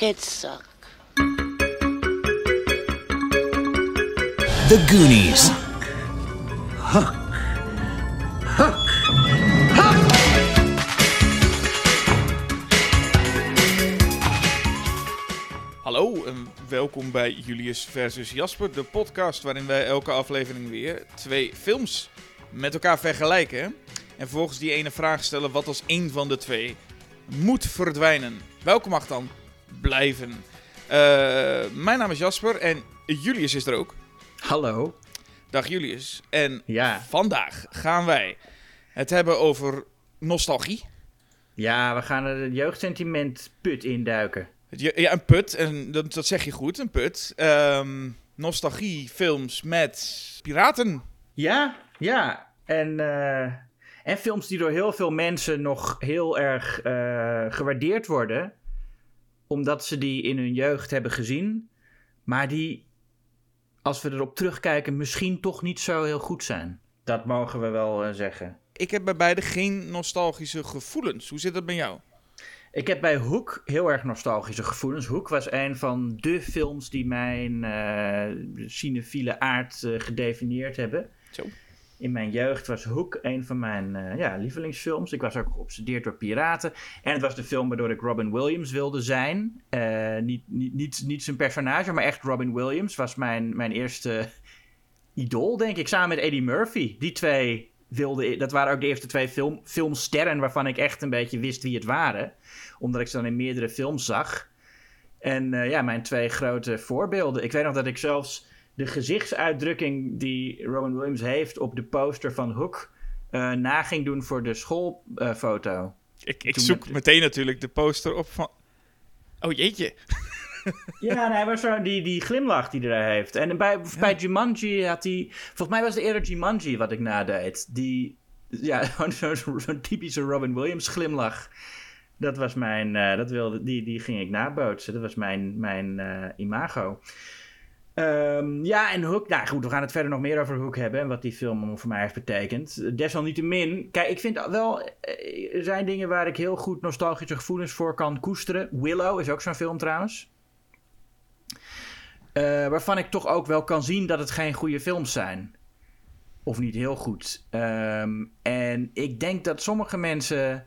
suck. The Goonies. Hallo en welkom bij Julius versus Jasper, de podcast waarin wij elke aflevering weer twee films met elkaar vergelijken. En vervolgens die ene vraag stellen wat als één van de twee moet verdwijnen. Welke mag dan blijven? Eh, mijn naam is Jasper en Julius is er ook. Hallo. Dag Julius. En Ja. vandaag gaan wij het hebben over nostalgie. Ja, we gaan er het jeugdsentiment put induiken. Ja, een put, en dat, dat zeg je goed, een put. Ehm nostalgiefilms met piraten. Ja, ja. En, eh, en films die door heel veel mensen nog heel erg eh, gewaardeerd worden. Omdat ze die in hun jeugd hebben gezien. Maar die, als we erop terugkijken, misschien toch niet zo heel goed zijn. Dat mogen we wel eh, zeggen. Ik heb bij beide geen nostalgische gevoelens. Hoe zit dat bij jou? Ik heb bij Hoek heel erg nostalgische gevoelens. Hoek was een van de films die mijn eh cinefiele aard eh, gedefinieerd hebben. Zo. In mijn jeugd was Hoek een van mijn eh, ja, lievelingsfilms. Ik was ook geobsedeerd door piraten. En het was de film waardoor ik Robin Williams wilde zijn. Eh, niet, niet, niet, niet zijn personage, maar echt Robin Williams was mijn, mijn eerste idool, denk ik. Samen met Eddie Murphy. Die twee wilde Dat waren ook de eerste twee film, filmsterren waarvan ik echt een beetje wist wie het waren. Omdat ik ze dan in meerdere films zag. En eh, ja, mijn twee grote voorbeelden. Ik weet nog dat ik zelfs de gezichtsuitdrukking die Robin Williams heeft op de poster van Hook eh na ging doen voor de schoolfoto. Ik, ik Toen zoek met- meteen natuurlijk de poster op van... Oh jeetje. ja, nee, maar zo die, die glimlach die hij heeft. En bij, bij Jumanji had hij... Volgens mij was het eerder Jumanji wat ik nadeed. Die, ja, zo'n typische Robin Williams glimlach. Dat was mijn... eh, dat wilde, die, die ging ik nabootsen. Dat was mijn, mijn eh, imago. Ehm, ja, en Hook. Nou goed, we gaan het verder nog meer over Hook hebben. En wat die film voor mij heeft betekend. Desalniettemin. Kijk, ik vind wel. eh, Er zijn dingen waar ik heel goed nostalgische gevoelens voor kan koesteren. Willow is ook zo'n film trouwens. Eh, waarvan ik toch ook wel kan zien dat het geen goede films zijn. Of niet heel goed. Ehm, en ik denk dat sommige mensen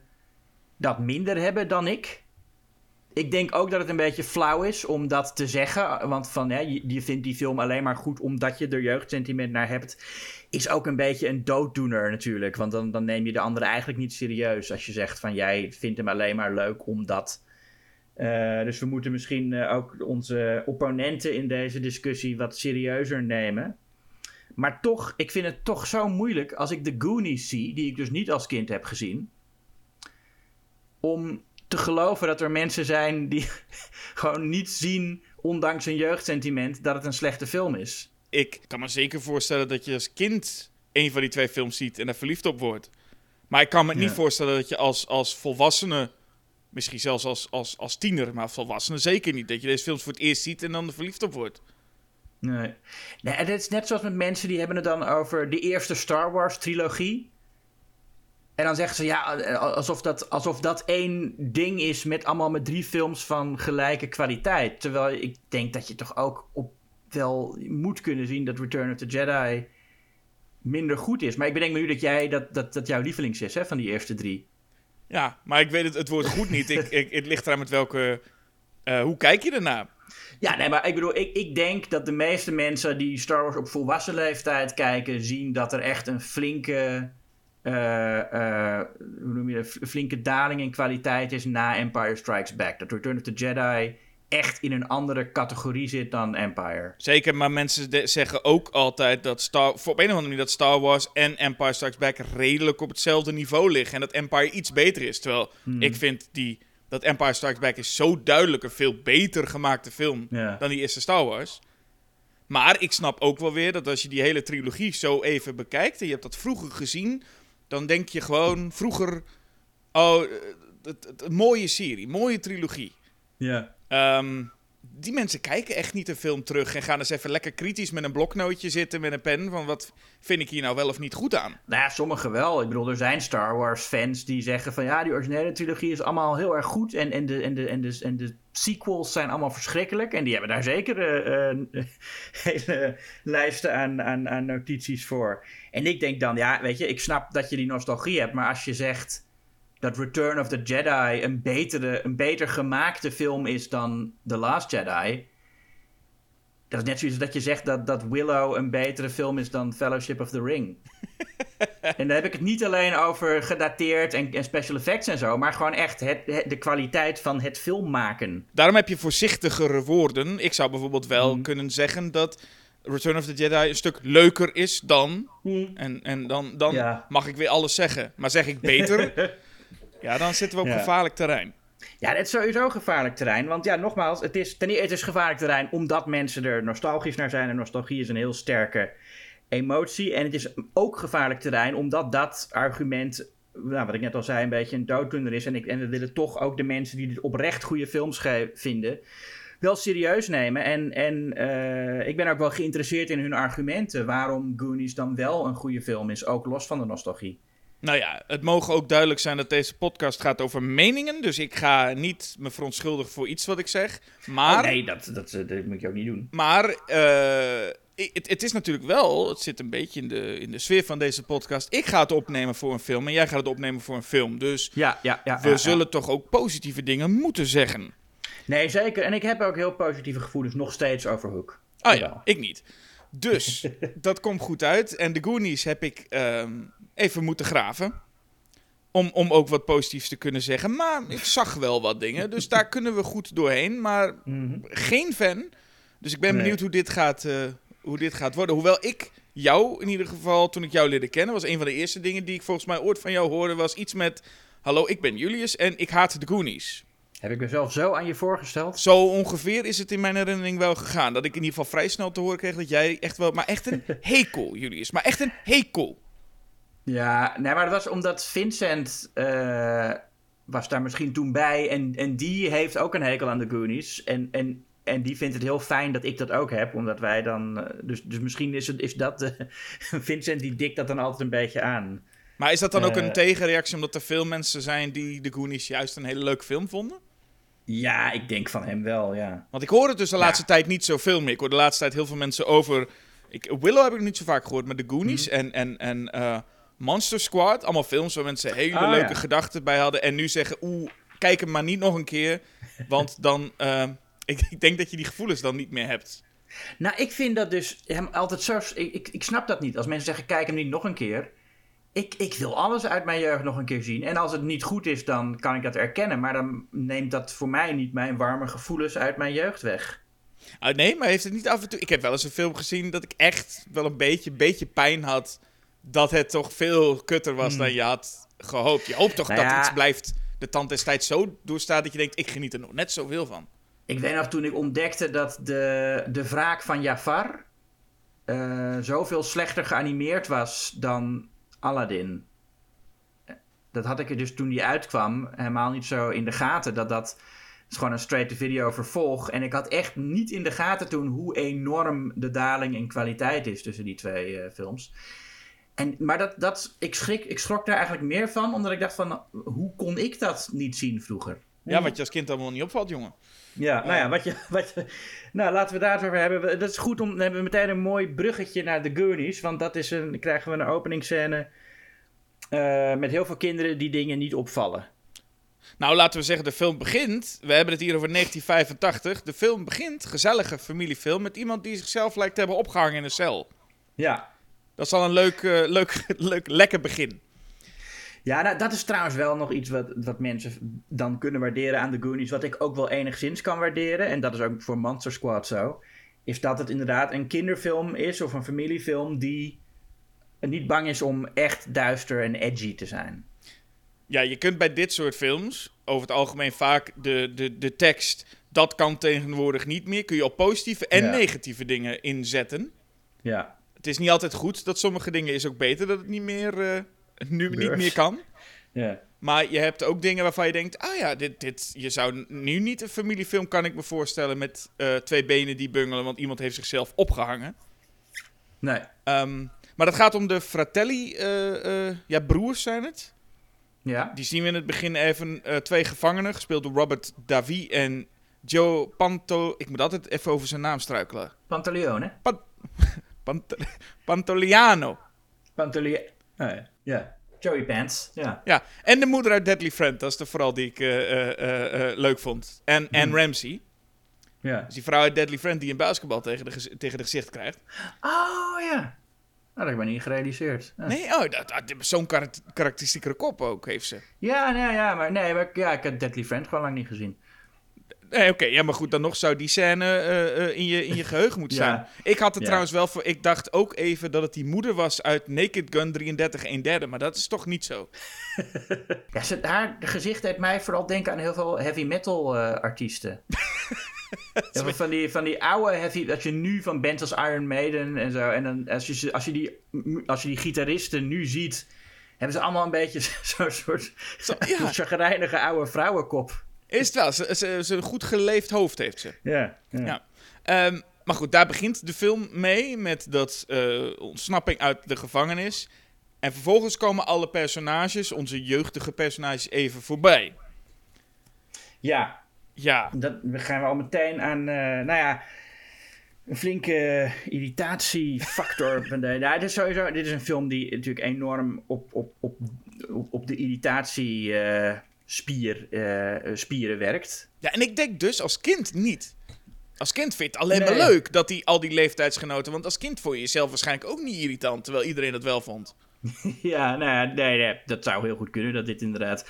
dat minder hebben dan ik. Ik denk ook dat het een beetje flauw is om dat te zeggen. Want van, ja, je, vindt die film alleen maar goed omdat je er jeugdsentiment naar hebt. Is ook een beetje een dooddoener natuurlijk. Want dan, dan neem je de andere eigenlijk niet serieus. Als je zegt van jij vindt hem alleen maar leuk omdat. Eh, dus we moeten misschien eh, ook onze opponenten in deze discussie wat serieuzer nemen. Maar toch, ik vind het toch zo moeilijk als ik de Goonies zie, die ik dus niet als kind heb gezien. Om te geloven dat er mensen zijn die gewoon niet zien, ondanks hun jeugdsentiment, dat het een slechte film is. Ik kan me zeker voorstellen dat je als kind een van die twee films ziet en er verliefd op wordt. Maar ik kan me niet voorstellen dat je als, als volwassene, misschien zelfs als, als, als tiener, maar volwassene zeker niet, dat je deze films voor het eerst ziet en dan er verliefd op wordt. Nee. nee, en het is net zoals met mensen die hebben het dan over de eerste Star Wars trilogie. En dan zeggen ze ja, alsof dat, alsof dat één ding is met allemaal met drie films van gelijke kwaliteit. Terwijl ik denk dat je toch ook op wel moet kunnen zien dat Return of the Jedi minder goed is. Maar ik bedenk me nu dat jij dat, dat, dat jouw lievelings is hè, van die eerste drie. Ja, maar ik weet het, het woord goed niet. Ik, ik, het ligt eraan met welke... eh, hoe kijk je ernaar? Ja, nee, maar ik bedoel, ik, ik denk dat de meeste mensen die Star Wars op volwassen leeftijd kijken, zien dat er echt een flinke, eh, eh, hoe noem je dat, flinke daling in kwaliteit is na Empire Strikes Back. Dat Return of the Jedi echt in een andere categorie zit dan Empire. Zeker, maar mensen zeggen ook altijd dat Star, voor op een of andere manier dat Star Wars en Empire Strikes Back redelijk op hetzelfde niveau liggen. En dat Empire iets beter is. Terwijl Hmm. ik vind die, dat Empire Strikes Back is zo duidelijk een veel beter gemaakte film Ja. dan die eerste Star Wars. Maar ik snap ook wel weer dat als je die hele trilogie zo even bekijkt en je hebt dat vroeger gezien, dan denk je gewoon vroeger, oh, het, het- een mooie serie, mooie trilogie. Ja. Ehm, die mensen kijken echt niet een film terug en gaan eens even lekker kritisch met een bloknootje zitten met een pen van wat vind ik hier nou wel of niet goed aan. Nou ja, sommigen wel. Ik bedoel, er zijn Star Wars fans die zeggen van ja, die originele trilogie is allemaal heel erg goed en, en, de, en, de, en, de, en de sequels zijn allemaal verschrikkelijk. En die hebben daar zeker uh, hele lijsten aan, aan, aan notities voor. En ik denk dan, ja, weet je, ik snap dat je die nostalgie hebt, maar als je zegt dat Return of the Jedi een, betere, een beter gemaakte film is dan The Last Jedi. Dat is net zoiets dat je zegt dat, dat Willow een betere film is dan Fellowship of the Ring. en dan heb ik het niet alleen over gedateerd en, en special effects en zo, maar gewoon echt het, de kwaliteit van het film maken. Daarom heb je voorzichtigere woorden. Ik zou bijvoorbeeld wel mhm. kunnen zeggen dat Return of the Jedi een stuk leuker is dan. Mhm. En, en dan, dan mag ik weer alles zeggen. Maar zeg ik beter, Ja, dan zitten we op gevaarlijk terrein. Ja, het is sowieso gevaarlijk terrein. Want ja, nogmaals, het is, ten eerste het is gevaarlijk terrein omdat mensen er nostalgisch naar zijn. En nostalgie is een heel sterke emotie. En het is ook gevaarlijk terrein omdat dat argument, nou, wat ik net al zei, een beetje een dooddoener is. En, ik, en we willen toch ook de mensen die dit oprecht goede films vinden, wel serieus nemen. En, en uh, ik ben ook wel geïnteresseerd in hun argumenten waarom Goonies dan wel een goede film is, ook los van de nostalgie. Nou ja, het mogen ook duidelijk zijn dat deze podcast gaat over meningen. Dus ik ga niet me verontschuldigen voor iets wat ik zeg. Maar, oh nee, dat, dat, dat, moet je ook niet doen. Maar uh, het, het, is natuurlijk wel, het zit een beetje in de, in de sfeer van deze podcast. Ik ga het opnemen voor een film en jij gaat het opnemen voor een film. Dus ja, ja, ja, we zullen toch ook positieve dingen moeten zeggen. Nee, zeker. En ik heb ook heel positieve gevoelens nog steeds over Hook. Ah ja, ik niet. Dus, dat komt goed uit. En de Goonies heb ik uh, even moeten graven. Om, om ook wat positiefs te kunnen zeggen. Maar ik zag wel wat dingen. Dus daar kunnen we goed doorheen. Maar mhm. geen fan. Dus ik ben benieuwd hoe dit, gaat, uh, hoe dit gaat worden. Hoewel ik jou in ieder geval, toen ik jou leerde kennen, was een van de eerste dingen die ik volgens mij ooit van jou hoorde, was iets met: Hallo, ik ben Julius en ik haat de Goonies. Heb ik mezelf zo aan je voorgesteld? Zo ongeveer is het in mijn herinnering wel gegaan. Dat ik in ieder geval vrij snel te horen kreeg dat jij echt wel... Maar echt een hekel, Julius. Maar echt een hekel. Ja, nee, maar dat was omdat Vincent uh, was daar misschien toen bij. En, en die heeft ook een hekel aan de Goonies. En, en, en die vindt het heel fijn dat ik dat ook heb. Omdat wij dan... Uh, dus, dus misschien is, het, is dat... Uh, Vincent die dikt dat dan altijd een beetje aan. Maar is dat dan ook een tegenreactie omdat er veel mensen zijn die de Goonies juist een hele leuke film vonden? Ja, ik denk van hem wel, ja. Want ik hoor het dus de laatste tijd niet zoveel meer. Ik hoor de laatste tijd heel veel mensen over... Ik, Willow heb ik niet zo vaak gehoord, maar de Goonies mhm. en, en, en Monster Squad. Allemaal films waar mensen hele ah, leuke gedachten bij hadden. En nu zeggen, oeh, kijk hem maar niet nog een keer. Want dan... Uh, ik, ik denk dat je die gevoelens dan niet meer hebt. Nou, ik vind dat dus hem altijd zo... Ik, ik, ik snap dat niet. Als mensen zeggen, kijk hem niet nog een keer ik, ik wil alles uit mijn jeugd nog een keer zien. En als het niet goed is, dan kan ik dat erkennen. Maar dan neemt dat voor mij niet mijn warme gevoelens uit mijn jeugd weg. Uh, nee, maar heeft het niet af en toe... Ik heb wel eens een film gezien dat ik echt wel een beetje, beetje pijn had... dat het toch veel kutter was hmm. dan je had gehoopt. Je hoopt toch nou dat iets blijft de tand destijds zo doorstaat... dat je denkt, ik geniet er nog net zoveel van. Ik weet nog toen ik ontdekte dat de, de wraak van Jafar... Uh, zoveel slechter geanimeerd was dan Aladdin. Dat had ik er dus toen die uitkwam helemaal niet zo in de gaten. Dat dat is gewoon een straight-to-video vervolg. En ik had echt niet in de gaten toen hoe enorm de daling in kwaliteit is tussen die twee uh, films. En, maar dat, dat, ik, schrik, ik schrok daar eigenlijk meer van, omdat ik dacht van, hoe kon ik dat niet zien vroeger? Ja, wat je als kind allemaal niet opvalt, jongen. Ja, nou ja, wat je, wat je, nou laten we daar het over hebben. Dat is goed om, dan hebben we meteen een mooi bruggetje naar de Goonies, want dat is een, krijgen we een openingsscène uh, met heel veel kinderen die dingen niet opvallen. Nou, laten we zeggen, de film begint. We hebben het hier over 1985. De film begint, gezellige familiefilm, met iemand die zichzelf lijkt te hebben opgehangen in een cel. Ja. Dat is al een leuk, uh, leuk, leuk lekker begin. Ja, nou, dat is trouwens wel nog iets wat, wat mensen dan kunnen waarderen aan de Goonies. Wat ik ook wel enigszins kan waarderen. En dat is ook voor Monster Squad zo. Is dat het inderdaad een kinderfilm is of een familiefilm die niet bang is om echt duister en edgy te zijn. Ja, je kunt bij dit soort films over het algemeen vaak de, de, de tekst. Dat kan tegenwoordig niet meer. Kun je op positieve en negatieve dingen inzetten. Ja. Het is niet altijd goed dat sommige dingen is ook beter dat het niet meer, uh, nu niet meer kan. Ja. Maar je hebt ook dingen waarvan je denkt: ah ja, dit, dit, je zou nu niet een familiefilm, kan ik me voorstellen, met eh, twee benen die bungelen, want iemand heeft zichzelf opgehangen. Nee. Ehm, maar dat gaat om de Fratelli, eh, eh, ja, broers zijn het. Ja. Die zien we in het begin even eh, twee gevangenen, gespeeld door Robert Davi en Joe Panto. Ik moet altijd even over zijn naam struikelen. Pantaleone. Pant Pantoliano. Pantaleone. Oh, ja. Joey Pants. Ja. Ja, en de moeder uit Deadly Friend, dat is de vooral die ik eh, eh, eh, leuk vond. En Anne Ramsey, Ja. dus die vrouw uit Deadly Friend die een basketbal tegen de, tegen de gezicht krijgt. Oh ja. Nou, dat heb ik me niet gerealiseerd. Ja. Nee, oh, dat, dat- zo'n kar karakteristiekere kop ook heeft ze. Ja, nee, ja, maar, nee, maar ja, ik heb Deadly Friend gewoon lang niet gezien. Nee, oké, ja, maar goed, dan nog zou die scène eh, eh, in, je, in je geheugen moeten Ja. staan. Ik had het Ja. trouwens wel voor, ik dacht ook even dat het die moeder was uit Naked Gun 33 1 derde, maar dat is toch niet zo. Ja, ze, haar gezicht deed mij vooral denken aan heel veel heavy metal eh, artiesten. Veel van die, van die oude heavy, dat je nu van bands als Iron Maiden en zo. En dan als je, als je, die, als je die gitaristen nu ziet, hebben ze allemaal een beetje zo'n soort Zo, ja. chagrijnige oude vrouwenkop. Is het wel, ze, ze, ze een goed geleefd hoofd heeft ze. Ja, Ja. Ehm, maar goed, daar begint de film mee met dat eh, ontsnapping uit de gevangenis. En vervolgens komen alle personages, onze jeugdige personages, even voorbij. ja Ja, dat we gaan we al meteen aan, eh, nou ja, een flinke irritatiefactor. de, nou, dit, is sowieso, dit is een film die natuurlijk enorm op, op, op, op, op de irritatiespier spier, eh, spieren werkt. Ja, en ik denk dus als kind niet. Als kind vind je het alleen maar leuk dat die, al die leeftijdsgenoten... Want als kind vond je jezelf waarschijnlijk ook niet irritant, terwijl iedereen dat wel vond. Ja, nou ja, nee, nee, dat zou heel goed kunnen, dat dit inderdaad...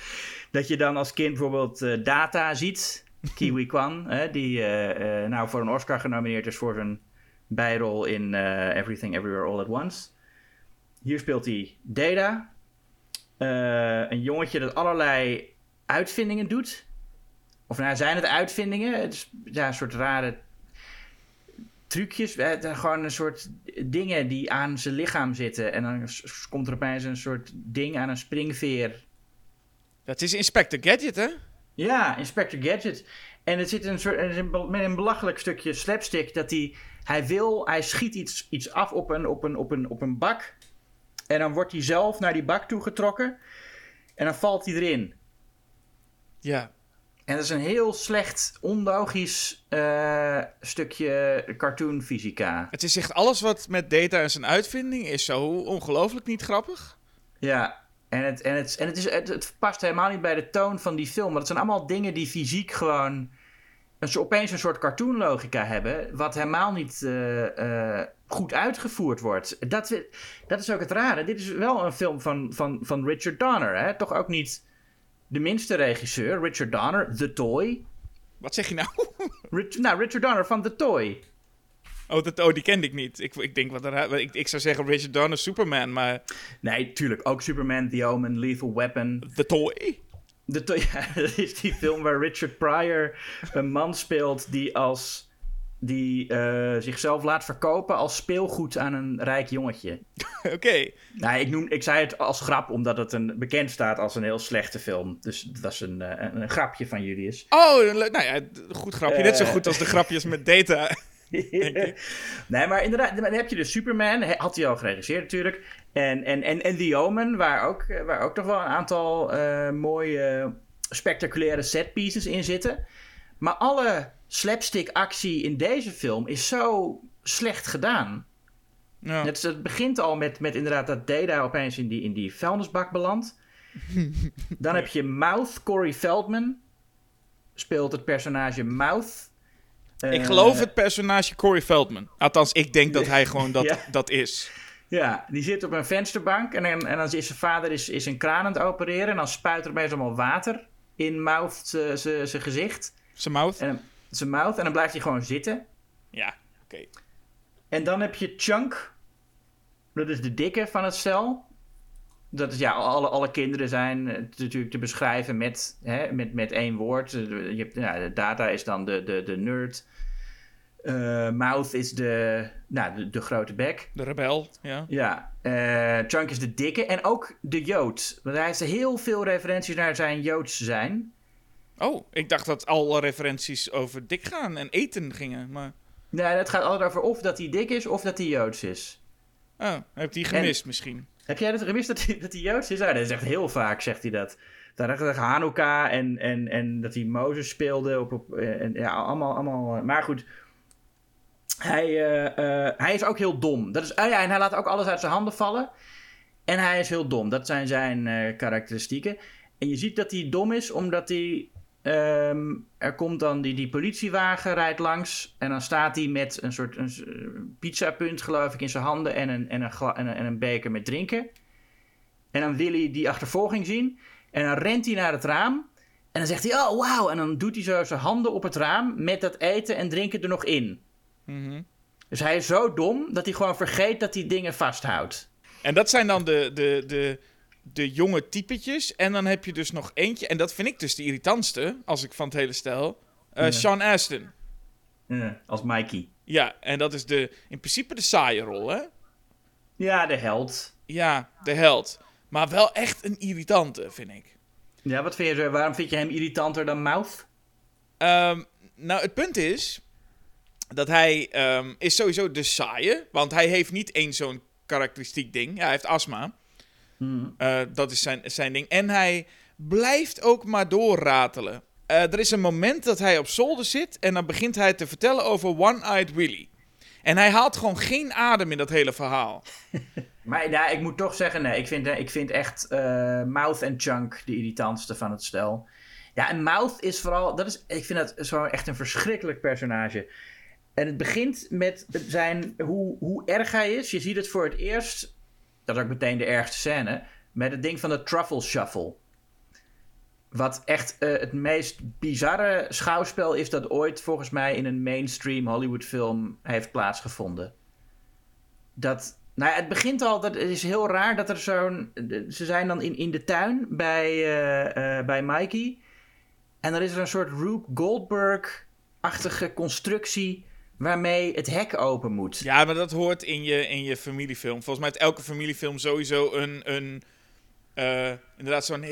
Dat je dan als kind bijvoorbeeld eh, Data ziet, Kiwi Kwan, hè, die eh, eh, nou voor een Oscar genomineerd is voor zijn bijrol in eh, Everything Everywhere All at Once. Hier speelt hij Data, eh, een jongetje dat allerlei uitvindingen doet. Of nou, zijn het uitvindingen? Het is ja, een soort rare trucjes. eh, Gewoon een soort dingen die aan zijn lichaam zitten. En dan komt er opeens een soort ding aan een springveer. Dat is Inspector Gadget, hè? Ja, Inspector Gadget. En het zit een soort, met een belachelijk stukje slapstick dat hij, hij wil, hij schiet iets, iets af op een, op, een, op, een, op een bak. En dan wordt hij zelf naar die bak toe getrokken. En dan valt hij erin. Ja. En dat is een heel slecht, onlogisch eh, stukje cartoonfysica. Het is echt alles wat met data en zijn uitvinding is zo ongelooflijk niet grappig. Ja, en, het, en, het, en het, is, het, het past helemaal niet bij de toon van die film. Maar het zijn allemaal dingen die fysiek gewoon een, opeens een soort cartoonlogica hebben. Wat helemaal niet eh, eh, goed uitgevoerd wordt. Dat, dat is ook het rare. Dit is wel een film van, van, van Richard Donner. Hè? Toch ook niet de minste regisseur. Richard Donner, The Toy. Wat zeg je nou? Rich, nou, Richard Donner van The Toy. Oh, dat, oh die kende ik niet. Ik, ik denk wat er, ik, ik zou zeggen Richard Donner, Superman, maar Nee, tuurlijk. Ook Superman, The Omen, Lethal Weapon. The Toy? De to- ja, dat is die film waar Richard Pryor een man speelt die als die eh, zichzelf laat verkopen als speelgoed aan een rijk jongetje. Oké. Nou, ik, noem, ik zei het als grap omdat het een, bekend staat als een heel slechte film. Dus dat was een, eh, een, een grapje van Julius. Oh, nou ja, goed grapje. Net zo Eh. goed als de grapjes met data. nee, maar inderdaad, dan heb je dus Superman, had hij al geregisseerd natuurlijk. En, en, en, en The Omen, waar ook, waar ook toch wel een aantal mooie, spectaculaire setpieces in zitten. Maar alle slapstick actie in deze film is zo slecht gedaan. Ja. Het, het begint al met, met inderdaad dat Data opeens in die, in die vuilnisbak belandt. Dan heb je Mouth, Corey Feldman. Speelt het personage Mouth. Ik Eh, geloof het personage Corey Feldman. Althans, ik denk dat hij gewoon dat, Ja. dat is. Ja, die zit op een vensterbank en dan, en dan is zijn vader is, is een kraan aan het opereren. En dan spuit er opeens allemaal water in Mouth zijn gezicht. Zijn mouth? En zijn mouth. En dan blijft hij gewoon zitten. Ja, oké. En dan heb je Chunk. Dat is de dikke van het stel. Dat is ja, alle, alle kinderen zijn eh, natuurlijk te beschrijven met, hè, met, met één woord. Eh, Je hebt, ja, de data is dan de, de, de nerd. Eh, Mouth is de, nou, de, de grote bek. De rebel, ja. Ja, Chunk is de dikke en ook de Jood. Want hij heeft heel veel referenties naar zijn Joods zijn. Oh, ik dacht dat alle referenties over dik gaan en eten gingen, maar... Nee, het gaat altijd over of dat hij dik is of dat hij Joods is. Oh, heb die gemist misschien? Heb jij dat gemist dat hij, dat hij Joods is? Ah, dat is echt heel vaak, zegt hij dat. Daar dacht Hanukkah en, en, en dat hij Mozes speelde. Op, op, en, ja, allemaal, allemaal. Maar goed, hij, uh, uh, hij is ook heel dom. Dat is, uh, ja, en hij laat ook alles uit zijn handen vallen. En hij is heel dom. Dat zijn zijn karakteristieken. En je ziet dat hij dom is omdat hij. Um, er komt dan die, die politiewagen rijdt langs. En dan staat hij met een soort een pizzapunt, geloof ik, in zijn handen. En een, en, een en, een, en een beker met drinken. En dan wil hij die achtervolging zien. En dan rent hij naar het raam. En dan zegt hij: Oh, wauw. En dan doet hij zo zijn handen op het raam. Met dat eten en drinken er nog in. Mm -hmm. Dus hij is zo dom dat hij gewoon vergeet dat hij dingen vasthoudt. En dat zijn dan de, de, de, de jonge typetjes. En dan heb je dus nog eentje. En dat vind ik dus de irritantste, als ik van het hele stel. Uh, ja. Sean Astin. Ja, als Mikey. Ja, en dat is de, in principe de saaie rol, hè? Ja, de held. Ja, de held. Maar wel echt een irritante, vind ik. Ja, wat vind je, waarom vind je hem irritanter dan Mouth? Um, nou, het punt is dat hij um, is sowieso de saaie. Want hij heeft niet één zo'n karakteristiek ding. Ja, hij heeft astma. Uh, dat is zijn, zijn ding. En hij blijft ook maar doorratelen. Uh, er is een moment dat hij op zolder zit en dan begint hij te vertellen over One-Eyed Willy. En hij haalt gewoon geen adem in dat hele verhaal. maar ja, ik moet toch zeggen, nee, ik vind, ik vind echt Mouth en Chunk de irritantste van het stel. Ja, en Mouth is vooral, dat is, ik vind dat zo echt een verschrikkelijk personage. En het begint met zijn, hoe, hoe erg hij is. Je ziet het voor het eerst, dat is ook meteen de ergste scène, met het ding van de truffle shuffle. Wat echt uh, het meest bizarre schouwspel is dat ooit volgens mij in een mainstream Hollywood film heeft plaatsgevonden. Dat, nou ja, het begint al, dat, is heel raar dat er zo'n, ze zijn dan in, in de tuin bij, uh, uh, bij Mikey. En dan is er een soort Rube Goldberg-achtige constructie waarmee het hek open moet. Ja, maar dat hoort in je, in je familiefilm. Volgens mij heeft elke familiefilm sowieso een... een uh, inderdaad, zo'n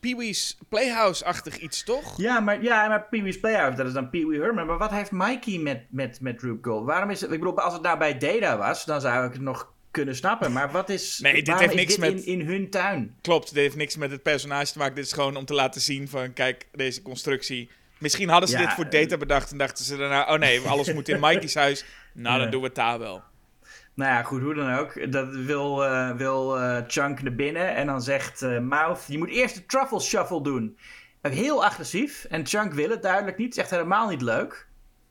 Pee-wee's Playhouse-achtig iets, toch? Ja, maar, ja, maar Pee-wee's Playhouse, dat is dan Pee-wee Herman. Maar wat heeft Mikey met, met, met Rube Gold? Waarom is het... Ik bedoel, als het nou bij Data was, dan zou ik het nog kunnen snappen. Maar wat is... Nee, dit heeft niks dit met... In, in hun tuin? Klopt, dit heeft niks met het personage te maken. Dit is gewoon om te laten zien van, kijk, deze constructie... Misschien hadden ze Ja, dit voor data bedacht en dachten ze daarna... Oh nee, alles moet in Mikey's huis. Nou, dan doen we het daar wel. Nou ja, goed, hoe dan ook. Dat wil, eh, wil eh, Chunk naar binnen en dan zegt eh, Mouth... Je moet eerst de truffle shuffle doen. Heel agressief. En Chunk wil het duidelijk niet. Het is echt helemaal niet leuk.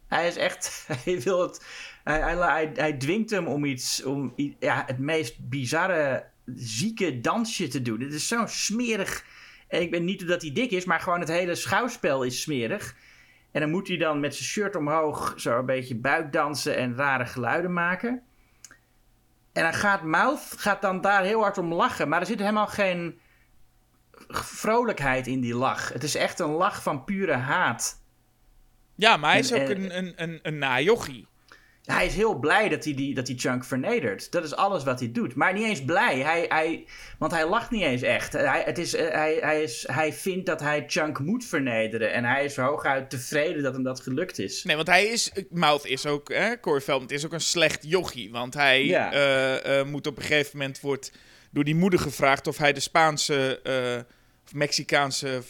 Hij is echt... Hij wil het... Hij, hij, hij, dwingt hem om iets... Om ja, het meest bizarre, zieke dansje te doen. Het is zo smerig. En ik ben niet dat hij dik is, maar gewoon het hele schouwspel is smerig. En dan moet hij dan met zijn shirt omhoog zo een beetje buikdansen en rare geluiden maken. En dan gaat Mouth gaat dan daar heel hard om lachen. Maar er zit helemaal geen vrolijkheid in die lach. Het is echt een lach van pure haat. Ja, maar hij is En- ook en- een, een, een, een najochie. Hij is heel blij dat hij die, dat die Chunk vernedert. Dat is alles wat hij doet. Maar niet eens blij. Hij, hij, want hij lacht niet eens echt. Hij, het is, eh, hij, hij, is, hij vindt dat hij Chunk moet vernederen. En hij is hooguit tevreden dat hem dat gelukt is. Nee, want hij is... Mouth is ook... Hè, Corey Feldman is ook een slecht jochie. Want hij Ja. eh, eh, moet op een gegeven moment... wordt door die moeder gevraagd of hij de Spaanse... of Mexicaanse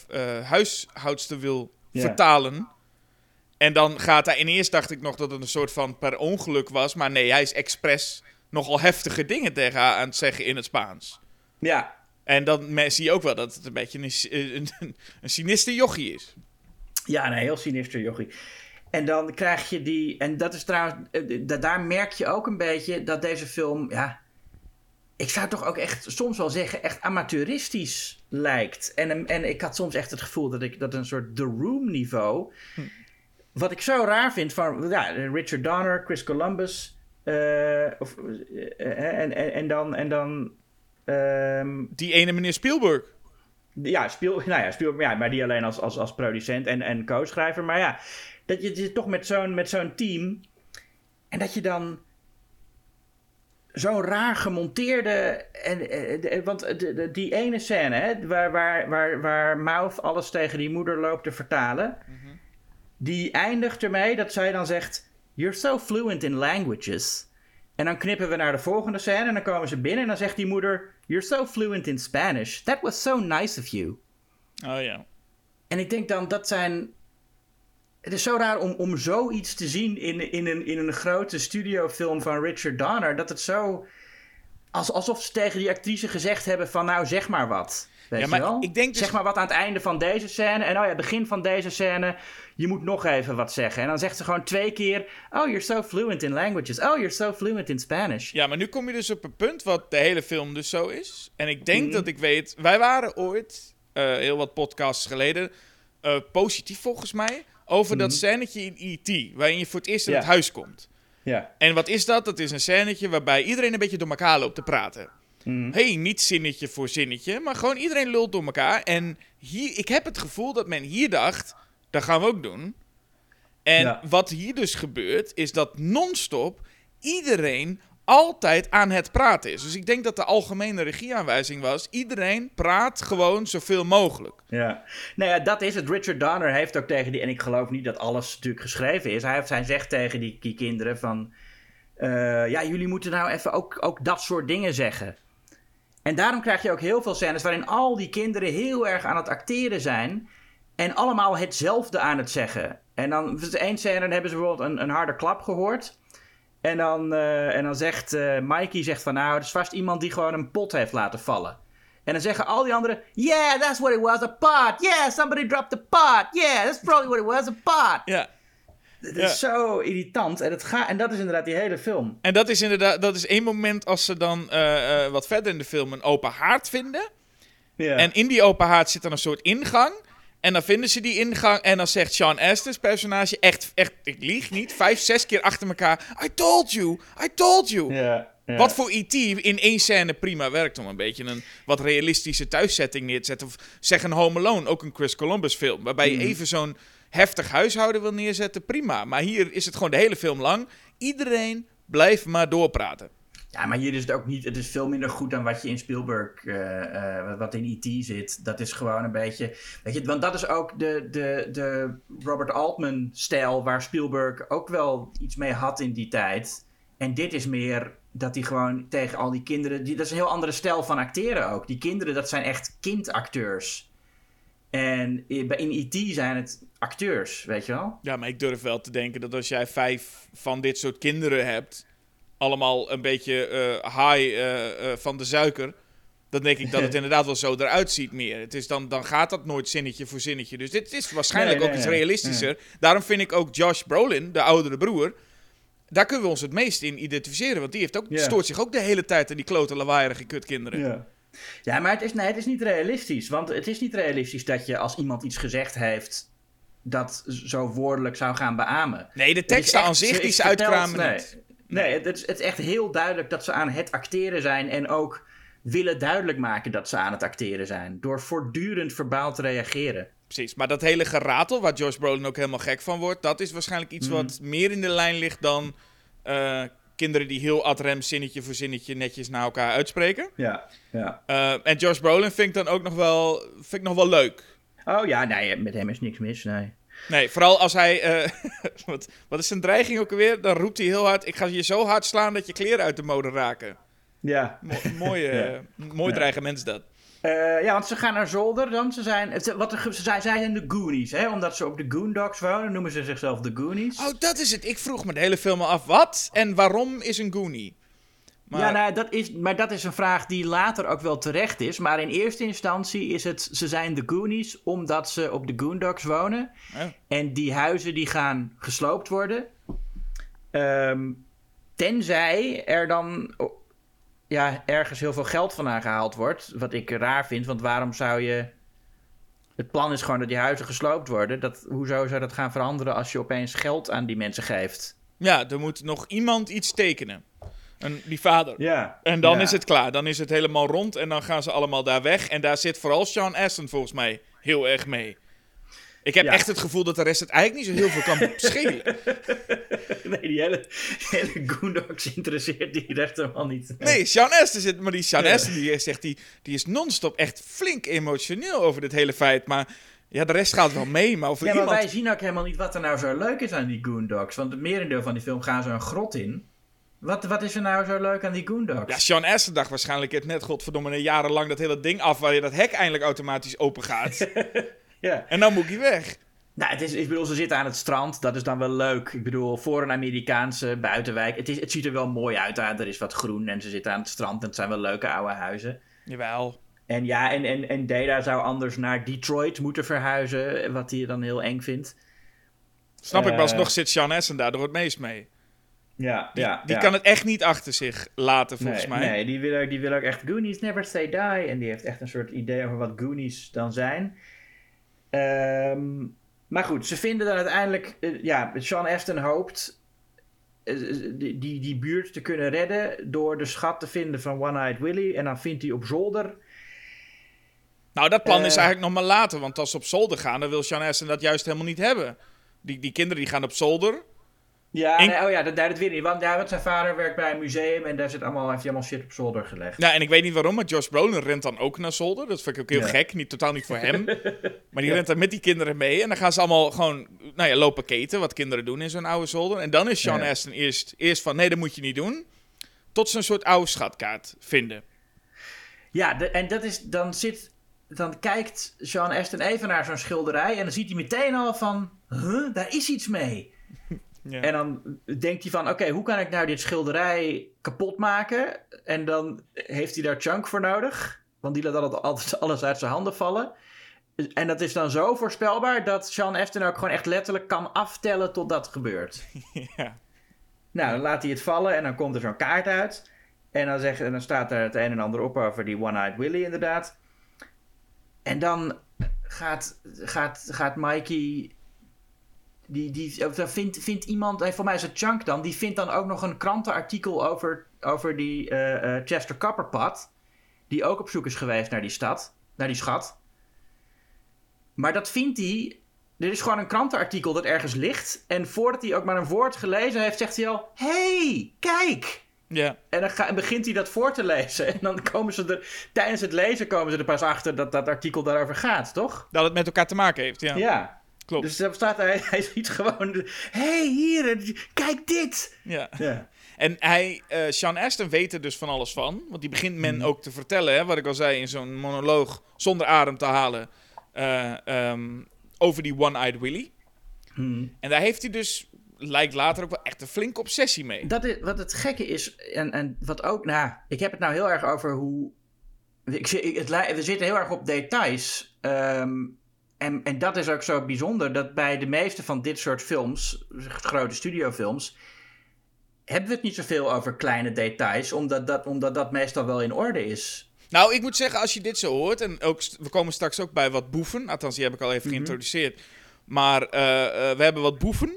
huishoudster wil Ja. vertalen. En dan gaat hij... In eerst dacht ik nog dat het een soort van per ongeluk was. Maar nee, hij is expres nogal heftige dingen tegen haar aan het zeggen in het Spaans. Ja, En dan zie je ook wel dat het een beetje een, een, sinister jochie is. Ja, een heel sinister jochie. En dan krijg je die... En dat is trouwens... eh, da- Daar merk je ook een beetje dat deze film... Ja, ik zou toch ook echt soms wel zeggen... echt amateuristisch lijkt. En, en ik had soms echt het gevoel dat ik dat een soort The Room niveau... Wat ik zo raar vind van ja, Richard Donner, Chris Columbus... eh, of, eh, eh, en, en, en dan... En dan ehm, Die ene meneer Spielberg. ja, speel, nou ja, speel, ja, maar die alleen als, als, als producent en, en co-schrijver. Maar ja, dat je, je toch met zo'n, met zo'n team. En dat je dan zo'n raar gemonteerde. En, want de, de, die ene scène, hè, waar, waar, waar, waar Mouth alles tegen die moeder loopt te vertalen. Die eindigt ermee dat zij dan zegt: You're so fluent in languages. En dan knippen we naar de volgende scène en dan komen ze binnen en dan zegt die moeder: You're so fluent in Spanish. That was so nice of you. Oh ja. En ik denk dan, dat zijn. Het is zo raar om, om zoiets te zien in, in, een, in een grote studiofilm van Richard Donner. Dat het zo. Als, alsof ze tegen die actrice gezegd hebben: van nou zeg maar wat. Weet Ja, maar je wel? ik denk dus- Zeg maar wat aan het einde van deze scène. En oh ja, begin van deze scène. Je moet nog even wat zeggen. En dan zegt ze gewoon twee keer: Oh, you're so fluent in languages. Oh, you're so fluent in Spanish. Ja, maar nu kom je dus op een punt wat de hele film dus zo is. En ik denk Mhm. dat ik weet... Wij waren ooit, eh, heel wat podcasts geleden, eh, positief volgens mij... over dat scènetje in E.T., waarin je voor het eerst in Mhm. Het huis komt. Ja. En wat is dat? Dat is een scènetje waarbij iedereen een beetje door elkaar loopt te praten. Mhm. hey, niet zinnetje voor zinnetje, maar gewoon iedereen lult door elkaar. En hier, ik heb het gevoel dat men hier dacht, dat gaan we ook doen. En Ja. wat hier dus gebeurt, is dat non-stop iedereen altijd aan het praten is. Dus ik denk dat de algemene regieaanwijzing was, iedereen praat gewoon zoveel mogelijk. Ja, nou ja, dat is het. Richard Donner heeft ook tegen die, en ik geloof niet dat alles natuurlijk geschreven is. Hij, heeft, hij zegt tegen die, die kinderen van, eh, ja, jullie moeten nou even ook, ook dat soort dingen zeggen. En daarom krijg je ook heel veel scènes waarin al die kinderen heel erg aan het acteren zijn. En allemaal hetzelfde aan het zeggen. En dan is één scène, dan hebben ze bijvoorbeeld een, een harde klap gehoord. En dan, eh, en dan zegt eh, Mikey zegt van nou, het is vast iemand die gewoon een pot heeft laten vallen. En dan zeggen al die anderen, yeah, that's what it was, a pot. Yeah, somebody dropped a pot. Yeah, that's probably what it was, a pot. Ja, Het Ja. is zo irritant. En, het ga, en dat is inderdaad die hele film. en dat is inderdaad, dat is één moment als ze dan eh, eh, wat verder in de film een open haard vinden. Ja. En in die open haard zit dan een soort ingang. En dan vinden ze die ingang. En dan zegt Sean Astin's personage echt, echt ik lieg niet, vijf, zes keer achter elkaar. I told you, I told you. ja, ja. Wat voor E.T. in één scène prima werkt om een beetje een wat realistische thuissetting neer te zetten. Of zeg een Home Alone, ook een Chris Columbus film. Waarbij je even zo'n heftig huishouden wil neerzetten, prima. Maar hier is het gewoon de hele film lang. Iedereen blijft maar doorpraten. Ja, maar hier is het ook niet. Het is veel minder goed dan wat je in Spielberg, eh, eh, wat in E.T. zit. Dat is gewoon een beetje. Weet je, want dat is ook de, de, de Robert Altman-stijl waar Spielberg ook wel iets mee had in die tijd. En dit is meer dat hij gewoon tegen al die kinderen. Die, dat is een heel andere stijl van acteren ook. Die kinderen, dat zijn echt kindacteurs. En in in E.T. zijn het acteurs, weet je wel? Ja, maar ik durf wel te denken dat als jij vijf van dit soort kinderen hebt, allemaal een beetje eh, high eh, eh, van de suiker, dan denk ik dat het inderdaad wel zo eruit ziet meer. Het is dan, dan gaat dat nooit zinnetje voor zinnetje. Dus dit is waarschijnlijk Nee, ook iets nee. realistischer. Daarom vind ik ook Josh Brolin, de oudere broer, daar kunnen we ons het meest in identificeren. Want die heeft ook, stoort zich ook de hele tijd aan die klote lawaaierige kutkinderen. Ja. Ja, maar het is, nee, het is niet realistisch. Want het is niet realistisch dat je als iemand iets gezegd heeft... dat zo woordelijk zou gaan beamen. Nee, de teksten aan zich, die is ze uitkramen nee. niet. Nee, het, het is, het is echt heel duidelijk dat ze aan het acteren zijn... en ook willen duidelijk maken dat ze aan het acteren zijn. Door voortdurend verbaal te reageren. Precies, maar dat hele geratel, waar Josh Brolin ook helemaal gek van wordt, dat is waarschijnlijk iets Mhm. wat meer in de lijn ligt dan eh, kinderen die heel ad rem zinnetje voor zinnetje netjes naar elkaar uitspreken. Ja, ja. Eh, en Josh Brolin vind ik dan ook nog wel, vind ik nog wel leuk. Oh ja, nee, met hem is niks mis, nee. Nee, vooral als hij. eh, wat, wat is zijn dreiging ook alweer? Dan roept hij heel hard: Ik ga je zo hard slaan dat je kleren uit de mode raken. Ja. Mo Ja. mooi Ja. dreigement is dat. Eh, ja, want ze gaan naar zolder dan. Ze zijn, het, wat er, ze zijn, zij zijn de Goonies, hè? Omdat ze op de Goondocks wonen, noemen ze zichzelf de Goonies. Oh, dat is het. Ik vroeg me de hele film af: wat en waarom is een Goonie? Maar, Ja, nou, dat is, maar dat is een vraag die later ook wel terecht is. Maar in eerste instantie is het, ze zijn de Goonies omdat ze op de Goondocks wonen. Oh. En die huizen die gaan gesloopt worden. Ehm, tenzij er dan ja, ergens heel veel geld vandaan gehaald wordt. Wat ik raar vind, want waarom zou je... Het plan is gewoon dat die huizen gesloopt worden. Dat, hoezo zou dat gaan veranderen als je opeens geld aan die mensen geeft? Ja, er moet nog iemand iets tekenen. Een, die vader. Ja. En dan Ja. is het klaar. Dan is het helemaal rond en dan gaan ze allemaal daar weg. En daar zit vooral Sean Astin volgens mij heel erg mee. Ik heb Ja. echt het gevoel dat de rest het eigenlijk niet zo heel veel kan schelen. nee, die hele, hele Goondocks interesseert die rest helemaal niet. Nee, Sean Astin zit, maar die Sean Ja. Astin die zegt, die, die is non-stop echt flink emotioneel over dit hele feit. Maar ja, de rest gaat wel mee, maar over Ja, maar iemand... wij zien ook helemaal niet wat er nou zo leuk is aan die Goondocks. Want het merendeel van die film gaan ze een grot in. Wat, wat is er nou zo leuk aan die Goondocks? Ja, Sean Astin dacht waarschijnlijk het net, godverdomme, een jarenlang dat hele ding af waar je dat hek eindelijk automatisch open gaat. Ja. en dan moet hij weg. Nou, het is, ik bedoel, ze zitten aan het strand. Dat is dan wel leuk. Ik bedoel, voor een Amerikaanse buitenwijk. Het, is, het ziet er wel mooi uit. Hè? Er is wat groen en ze zitten aan het strand. En het zijn wel leuke oude huizen. Jawel. En ja, en, en, en Data zou anders naar Detroit moeten verhuizen. Wat hij dan heel eng vindt. Snap ik, maar Eh. alsnog zit Sean Astin daar door het meest mee. Ja, Die, ja. die ja. kan het echt niet achter zich laten, volgens nee, mij. Nee, die wil, ook, die wil ook echt Goonies Never Say Die. En die heeft echt een soort idee over wat Goonies dan zijn. Ehm, maar goed, ze vinden dan uiteindelijk... eh, ja, Sean Astin hoopt eh, die, die, die buurt te kunnen redden... door de schat te vinden van One-Eyed Willy. En dan vindt hij op zolder... Nou, dat plan is Eh. eigenlijk nog maar later. Want als ze op zolder gaan, dan wil Sean Astin dat juist helemaal niet hebben. Die, die kinderen die gaan op zolder. Ja, En- nee, oh ja, dat, daar het weer niet. Want, ja, want zijn vader werkt bij een museum... en daar zit allemaal, heeft hij allemaal shit op zolder gelegd. Ja, en ik weet niet waarom, maar Josh Brolin rent dan ook naar zolder. Dat vind ik ook heel Ja. gek. Niet, totaal niet voor hem. maar die rent dan met die kinderen mee. En dan gaan ze allemaal gewoon nou ja, lopen keten. Wat kinderen doen in zo'n oude zolder. En dan is Sean Ja. Astin eerst, eerst van, nee, dat moet je niet doen. Tot ze een soort oude schatkaart vinden. Ja, de- en dat is, dan zit, dan kijkt Sean Astin even naar zo'n schilderij en dan ziet hij meteen al van, huh, daar is iets mee. Ja. En dan denkt hij van, oké, hoe kan ik nou dit schilderij kapot maken? En dan heeft hij daar Chunk voor nodig, want die laat altijd, alles uit zijn handen vallen. En dat is dan zo voorspelbaar dat Sean Astin ook gewoon echt letterlijk kan aftellen tot dat gebeurt. ja. Nou, dan laat hij het vallen en dan komt er zo'n kaart uit. En dan, zeg, en dan staat er het een en ander op over die One-Eyed Willy inderdaad. En dan gaat, gaat, gaat Mikey... Die, die, dan vindt, vindt iemand, eh, voor mij is het Chunk dan, die vindt dan ook nog een krantenartikel over, over die eh, eh, Chester Copperpot. Die ook op zoek is geweest naar die stad, naar die schat. Maar dat vindt hij er is gewoon een krantenartikel dat ergens ligt. En voordat hij ook maar een woord gelezen heeft, zegt hij al: hey, kijk! ja. En dan ga, en begint hij dat voor te lezen. En dan komen ze er, tijdens het lezen komen ze er pas achter dat dat artikel daarover gaat, toch? Dat het met elkaar te maken heeft, ja. Ja. Klopt. Dus dan staat hij, hij ziet gewoon: hey, hier, kijk dit! Ja. Ja. En hij, eh Sean Astin weet er dus van alles van. Want die begint men Mhm. ook te vertellen, hè, wat ik al zei, in zo'n monoloog zonder adem te halen. eh, ehm, over die One-Eyed Willy. Hm. En daar heeft hij dus, lijkt later ook wel echt een flinke obsessie mee. Dat is, wat het gekke is, en, en wat ook, nou, ik heb het nou heel erg over hoe. Ik, het, we zitten heel erg op details. ehm, en, en dat is ook zo bijzonder, dat bij de meeste van dit soort films, grote studiofilms, hebben we het niet zoveel over kleine details, omdat dat, omdat dat meestal wel in orde is. Nou, ik moet zeggen, als je dit zo hoort, en ook, we komen straks ook bij wat boeven, althans die heb ik al even Mhm. geïntroduceerd. Maar eh, eh, we hebben wat boeven.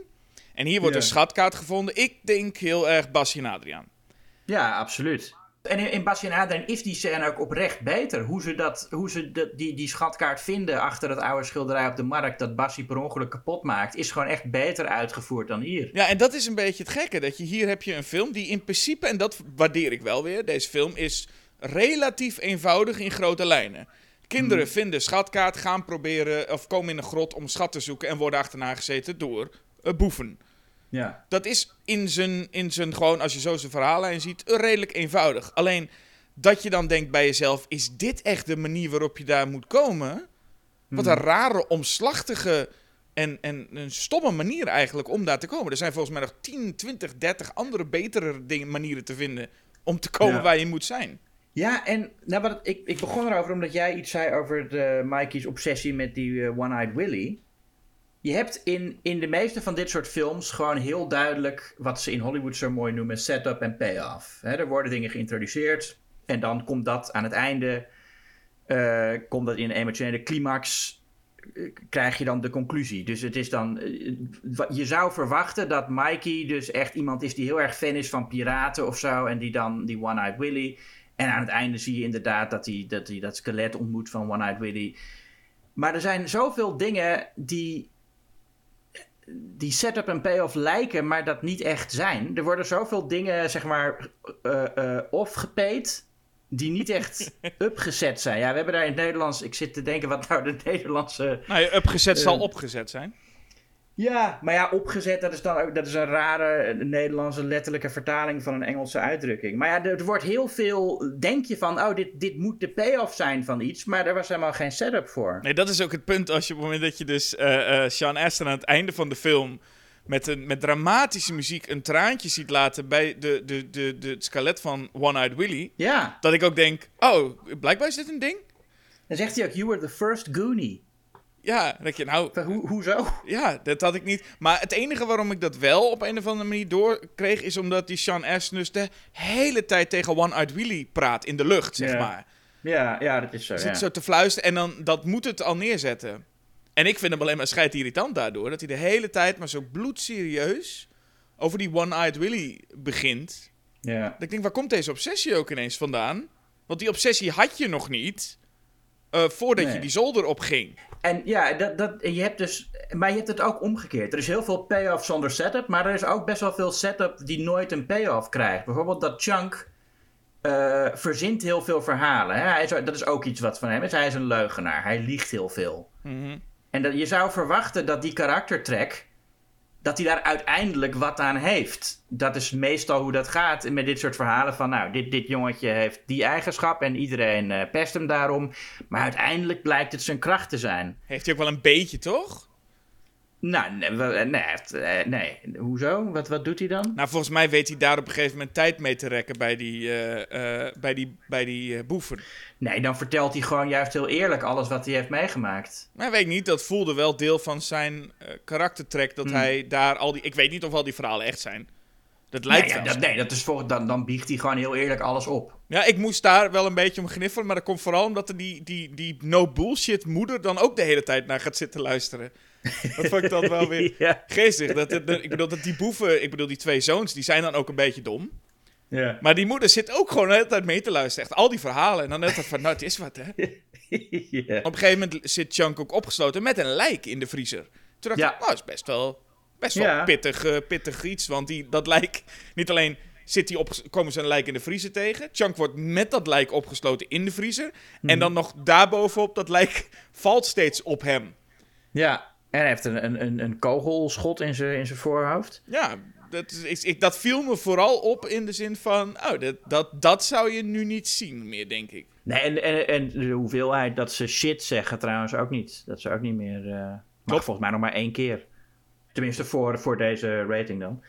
En hier wordt Ja. een schatkaart gevonden. Ik denk heel erg Basje en Adriaan. Ja, absoluut. En in, in Basje en Adrien is die scène ook oprecht beter. Hoe ze, dat, hoe ze dat, die, die schatkaart vinden achter het oude schilderij op de markt... dat Bassie per ongeluk kapot maakt... is gewoon echt beter uitgevoerd dan hier. Ja, en dat is een beetje het gekke. Dat je hier heb je een film die in principe, en dat waardeer ik wel weer, deze film is relatief eenvoudig in grote lijnen. Kinderen vinden schatkaart, gaan proberen, of komen in een grot om schat te zoeken en worden achterna gezeten door boeven. Ja. Dat is in zijn, in zijn, gewoon als je zo zijn verhaallijn ziet, redelijk eenvoudig. Alleen dat je dan denkt bij jezelf, is dit echt de manier waarop je daar moet komen? Wat een rare, omslachtige en, en een stomme manier eigenlijk om daar te komen. Er zijn volgens mij nog 10, 20, 30 andere betere dingen, manieren te vinden om te komen Ja. waar je moet zijn. Ja, en nou, wat, ik, ik begon erover omdat jij iets zei over de, Mikey's obsessie met die eh, One-Eyed Willy. Je hebt in, in de meeste van dit soort films gewoon heel duidelijk wat ze in Hollywood zo mooi noemen setup en payoff. Hè, er worden dingen geïntroduceerd en dan komt dat aan het einde, eh, komt dat in een emotionele climax, eh, krijg je dan de conclusie. Dus het is dan, eh, je zou verwachten dat Mikey dus echt iemand is die heel erg fan is van piraten of zo en die dan die One-Eyed Willy. En aan het einde zie je inderdaad dat hij dat, hij dat skelet ontmoet van One-Eyed Willy. Maar er zijn zoveel dingen die, die setup en payoff lijken, maar dat niet echt zijn. Er worden zoveel dingen, zeg maar, uh, uh, off-gepaid, die niet echt upgezet zijn. Ja, we hebben daar in het Nederlands... Ik zit te denken wat nou de Nederlandse... Nou upgezet uh, zal opgezet zijn. Ja, maar ja, opgezet, dat is dan ook dat is een rare Nederlandse letterlijke vertaling van een Engelse uitdrukking. Maar ja, er, wordt heel veel, denk je van, oh, dit, dit moet de payoff zijn van iets, maar er was helemaal geen setup voor. Nee, dat is ook het punt als je op het moment dat je dus uh, uh, Sean Astin aan het einde van de film met, een, met dramatische muziek een traantje ziet laten bij de, de, de, de skelet van One-Eyed Willy. Ja. Dat ik ook denk, oh, blijkbaar is dit een ding. Dan zegt hij ook, you were the first Goonie. Ja, dat je nou. Ho hoezo? Ja, dat had ik niet. Maar het enige waarom ik dat wel op een of andere manier doorkreeg, is omdat die Sean dus de hele tijd tegen One-Eyed Willy praat in de lucht, zeg ja. maar. Ja, ja, dat is zo. Zit ja. zo te fluisteren en dan dat moet het al neerzetten. En ik vind hem alleen maar schijt irritant daardoor, dat hij de hele tijd maar zo bloedserieus over die One-Eyed Willy begint. Ja. Dat ik denk, waar komt deze obsessie ook ineens vandaan? Want die obsessie had je nog niet. Uh, voordat Nee. je die zolder op ging. En ja, dat, dat, je hebt dus. Maar je hebt het ook omgekeerd. Er is heel veel payoff zonder setup. Maar er is ook best wel veel setup die nooit een payoff krijgt. Bijvoorbeeld dat Chunk. eh, verzint heel veel verhalen. Hè? Hij is, dat is ook iets wat van hem is. Hij is een leugenaar. Hij liegt heel veel. Mhm. En dat, je zou verwachten dat die karaktertrek. Dat hij daar uiteindelijk wat aan heeft. Dat is meestal hoe dat gaat met dit soort verhalen. Van nou, dit, dit jongetje heeft die eigenschap. en iedereen eh, pest hem daarom. Maar uiteindelijk blijkt het zijn kracht te zijn. Heeft hij ook wel een beetje, toch? Nou, nee, wel- nee, eh, nee. hoezo? Wat, wat doet hij dan? Nou, volgens mij weet hij daar op een gegeven moment tijd mee te rekken bij die, eh, eh, bij die, bij die eh, boeven. Nee, dan vertelt hij gewoon juist heel eerlijk alles wat hij heeft meegemaakt. Maar weet ik niet, dat voelde wel deel van zijn eh, karaktertrek. Dat Hmm. hij daar al die. Ik weet niet of al die verhalen echt zijn. Dat lijkt nee, ja, dat, nee, dat is dan, dan biegt hij gewoon heel eerlijk alles op. Ja, ik moest daar wel een beetje om gniffelen. Maar dat komt vooral omdat er die, die, die no bullshit moeder dan ook de hele tijd naar gaat zitten luisteren. Dat vond ik dan wel weer ja. geestig. Dat, ik bedoel, dat die boeven, ik bedoel, die twee zoons, die zijn dan ook een beetje dom. Ja. Maar die moeder zit ook gewoon de hele tijd mee te luisteren. Echt al die verhalen. En dan net van, nou, het is wat, hè. ja. Op een gegeven moment zit Chunk ook opgesloten met een lijk in de vriezer. Toen dacht Ja. ik, nou, dat is best wel, best wel Ja. pittig, eh, pittig iets. Want die, dat lijk, niet alleen zit die op, komen ze een lijk in de vriezer tegen. Chunk wordt met dat lijk opgesloten in de vriezer. Mhm. En dan nog daarbovenop, dat lijk valt steeds op hem. ja. En hij heeft een, een, een, een kogelschot in zijn in zijn voorhoofd. Ja, dat, is, ik, dat viel me vooral op in de zin van, oh, dat, dat, dat zou je nu niet zien meer, denk ik. Nee, en, en, en de hoeveelheid dat ze shit zeggen trouwens ook niet. Dat ze ook niet meer... eh mag Klopt. volgens mij nog maar één keer. Tenminste voor, voor deze rating dan.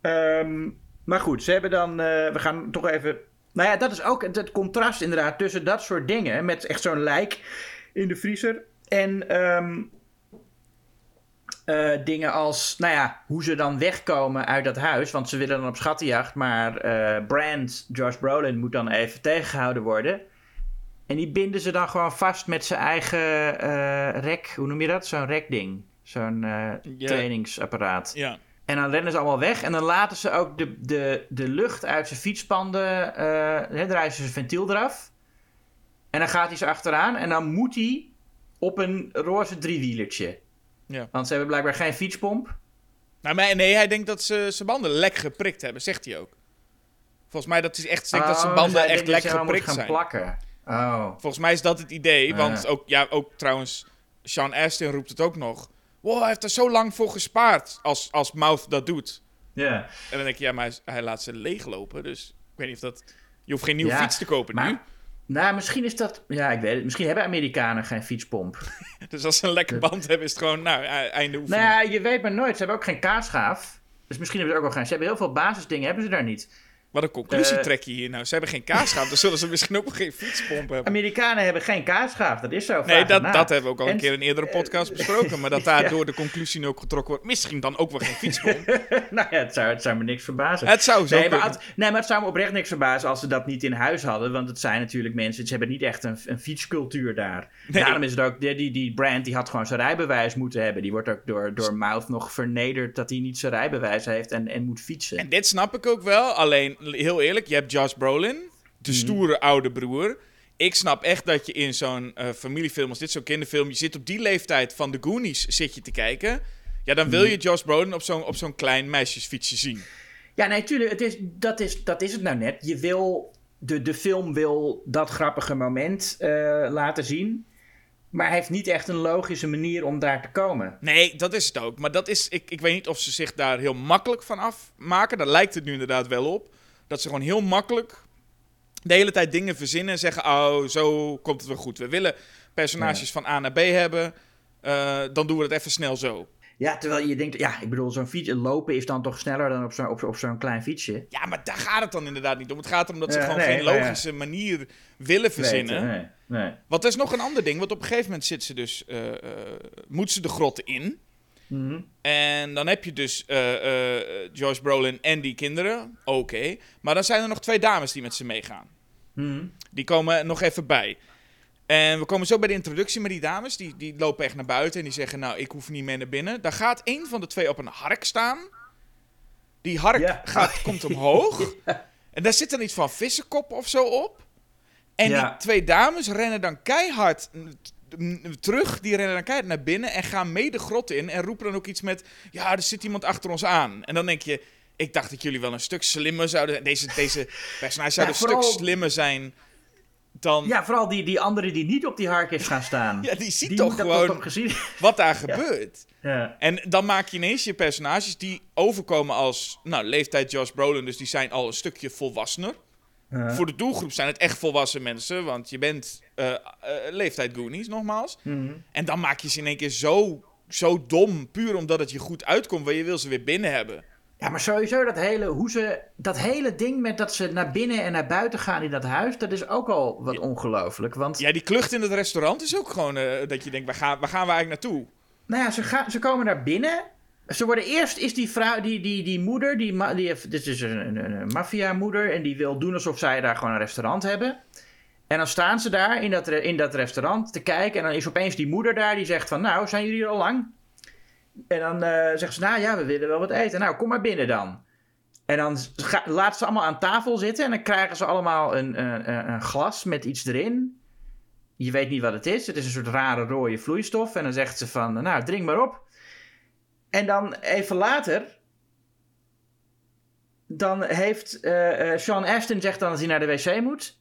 Ehm, maar goed, ze hebben dan... eh, we gaan toch even... Nou ja, dat is ook het, het contrast inderdaad tussen dat soort dingen. Met echt zo'n lijk in de vriezer. En ehm, eh, dingen als, nou ja, hoe ze dan wegkomen uit dat huis. Want ze willen dan op schattenjacht. Maar eh Brand, Josh Brolin, moet dan even tegengehouden worden. En die binden ze dan gewoon vast met zijn eigen eh, rek. Hoe noem je dat? Zo'n rekding. Zo'n trainingsapparaat. Ja. En dan rennen ze allemaal weg. En dan laten ze ook de, de, de lucht uit zijn fietspanden. hè, draaien ze zijn ventiel eraf. En dan gaat hij ze achteraan. En dan moet hij op een roze driewielertje. Ja. Want ze hebben blijkbaar geen fietspomp. Nou, maar nee, hij denkt dat ze zijn banden lek geprikt hebben, zegt hij ook. Volgens mij dat is echt, dat zijn Oh, banden dus echt lek geprikt zijn. plakken. Oh. Volgens mij is dat het idee, want ook, ja, ook trouwens, Sean Astin roept het ook nog. Wow, hij heeft er zo lang voor gespaard als, als Mouth dat doet. Ja. En dan denk je, ja, maar hij, hij laat ze leeglopen, dus ik weet niet of dat... Je hoeft geen nieuwe Ja, fiets te kopen nu. Nou, misschien is dat... Ja, ik weet het. Misschien hebben Amerikanen geen fietspomp. Dus als ze een lekker band hebben, is het gewoon, nou, e- einde oefening. Nou ja, je weet maar nooit. Ze hebben ook geen kaasschaaf. Dus misschien hebben ze ook wel geen... Ze hebben heel veel basisdingen, hebben ze daar niet. Wat een conclusie eh, trek je hier nou? Ze hebben geen kaasschaaf, dan zullen ze misschien ook geen fietspomp hebben. Amerikanen hebben geen kaasschaaf. Dat is zo. Nee, dat, ernaar. dat hebben we ook al een En- keer in een eerdere podcast besproken. Maar dat daar Ja. door de conclusie nu ook getrokken wordt. Misschien dan ook wel geen fietspomp. nou ja, het zou, het zou me niks verbazen. Het zou zo nee, maar, het, nee, maar het zou me oprecht niks verbazen als ze dat niet in huis hadden. Want het zijn natuurlijk mensen, ze hebben niet echt een, een fietscultuur daar. Nee. Daarom is het ook, die, die, die Brand die had gewoon zijn rijbewijs moeten hebben. Die wordt ook door, door Mouth nog vernederd dat hij niet zijn rijbewijs heeft en, en moet fietsen. En dit snap ik ook wel. Alleen, heel eerlijk, je hebt Josh Brolin, de Mhm. stoere oude broer. ik snap echt dat je in zo'n eh, familiefilm als dit, zo'n kinderfilm, je zit op die leeftijd van de Goonies zit je te kijken. Ja, dan wil je Josh Brolin op zo'n op zo'n klein meisjesfietsje zien. Ja, nee, tuurlijk. Het is, dat, is, dat is het nou net. Je wil, de, de film wil dat grappige moment eh, laten zien. Maar hij heeft niet echt een logische manier om daar te komen. Nee, dat is het ook. Maar dat is, ik, ik weet niet of ze zich daar heel makkelijk van afmaken. Daar lijkt het nu inderdaad wel op. Dat ze gewoon heel makkelijk de hele tijd dingen verzinnen en zeggen: Oh, zo komt het wel goed. We willen personages van A naar B hebben. eh, dan doen we het even snel zo. Ja, terwijl je denkt, ja, ik bedoel, zo'n fiets lopen is dan toch sneller dan op zo'n op, op zo'n klein fietsje. Ja, maar daar gaat het dan inderdaad niet om. Het gaat erom dat ze Ja, gewoon nee, geen ja. logische manier willen verzinnen. Nee, nee. Want er is nog een ander ding. Want op een gegeven moment zit ze dus, eh, eh, moet ze de grotten in. Mhm. En dan heb je dus Josh Brolin en die kinderen. Oké. Maar dan zijn er nog twee dames die met ze meegaan. Mhm. Die komen nog even bij. En we komen zo bij de introductie met die dames. Die, die lopen echt naar buiten en die zeggen: Nou, ik hoef niet meer naar binnen. Daar gaat een van de twee op een hark staan. Die hark gaat, komt omhoog. En daar zit dan iets van vissenkop of zo op. En die twee dames rennen dan keihard terug. Die rennen dan keihard naar binnen en gaan mee de grot in. En roepen dan ook iets met: Ja, er zit iemand achter ons aan. En dan denk je: Ik dacht dat jullie wel een stuk slimmer zouden. Deze, deze personages zouden Ja, een stuk slimmer zijn dan. Ja, vooral die, die andere die niet op die hark is gaan staan. Ja, die ziet die toch gewoon wat daar gebeurt. Ja. En dan maak je ineens je personages die overkomen als, nou, leeftijd Josh Brolin, dus die zijn al een stukje volwassener. Voor de doelgroep zijn het echt volwassen mensen, want je bent eh, leeftijd Goonies, nogmaals. Mhm. En dan maak je ze in één keer zo, zo dom, puur omdat het je goed uitkomt, waar je wil ze weer binnen hebben. Ja, maar sowieso dat hele, hoe ze, dat hele ding met dat ze naar binnen en naar buiten gaan in dat huis, dat is ook al wat ongelooflijk. Want Ja, die klucht in het restaurant is ook gewoon eh, dat je denkt, waar gaan, waar gaan we eigenlijk naartoe? Nou ja, ze, gaan, ze komen naar binnen. Ze worden eerst is die vrouw, die, die, die moeder, die, die dit is een, een, een maffiamoeder en die wil doen alsof zij daar gewoon een restaurant hebben. En dan staan ze daar in dat, in dat restaurant te kijken en dan is opeens die moeder daar die zegt van, nou, zijn jullie er al lang? En dan eh zegt ze, nou ja, we willen wel wat eten. Nou, kom maar binnen dan. En dan laat ze allemaal aan tafel zitten en dan krijgen ze allemaal een, een- een glas met iets erin. Je weet niet wat het is. Het is een soort rare rode vloeistof. En dan zegt ze van, nou, drink maar op. En dan even later... Dan heeft eh, eh, Sean Astin zegt dan dat hij naar de wc moet.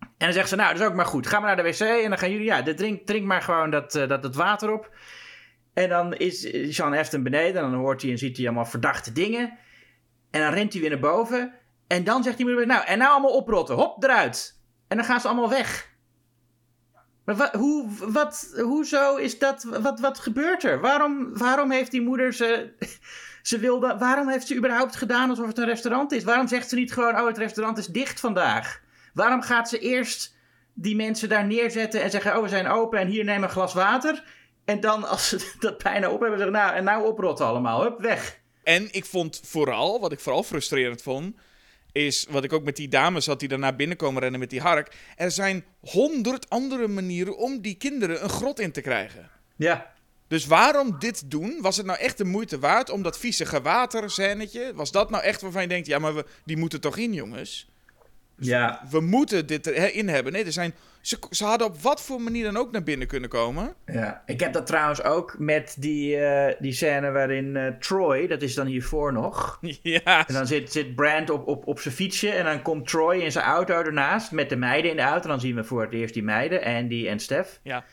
En dan zegt ze, nou, dat is ook maar goed. Ga maar naar de wc en dan gaan jullie... Ja, drink, drink maar gewoon dat, eh, dat, dat water op. En dan is Sean Astin beneden. En dan hoort hij en ziet hij allemaal verdachte dingen. En dan rent hij weer naar boven. En dan zegt moeder, nou, en nou allemaal oprotten. Hop, eruit. En dan gaan ze allemaal weg. Maar wa- hoe, wat, hoezo is dat? Wat, wat gebeurt er? Waarom, waarom heeft die moeder ze. Ze wilde, waarom heeft ze überhaupt gedaan alsof het een restaurant is? Waarom zegt ze niet gewoon: Oh, het restaurant is dicht vandaag? Waarom gaat ze eerst die mensen daar neerzetten en zeggen: Oh, we zijn open en hier neem een glas water? En dan, als ze dat bijna op hebben, zeggen: Nou, en nou oprotten allemaal, hup, weg. En ik vond vooral, wat ik vooral frustrerend vond, is wat ik ook met die dames had die daarna binnenkomen rennen met die hark. Er zijn honderd andere manieren om die kinderen een grot in te krijgen. Ja. Dus waarom dit doen? Was het nou echt de moeite waard om dat vieze water scènetje? Was dat nou echt waarvan je denkt, ja, maar we, die moeten toch in, jongens? Ja. We moeten dit erin hebben. Nee, er zijn, ze, ze hadden op wat voor manier dan ook naar binnen kunnen komen. Ja, ik heb dat trouwens ook met die, eh, die scène waarin eh, Troy, dat is dan hiervoor nog. ja, En dan zit, zit Brand op, op, op zijn fietsje en dan komt Troy in zijn auto ernaast met de meiden in de auto. Dan zien we voor het eerst die meiden, Andy en Steph. ja.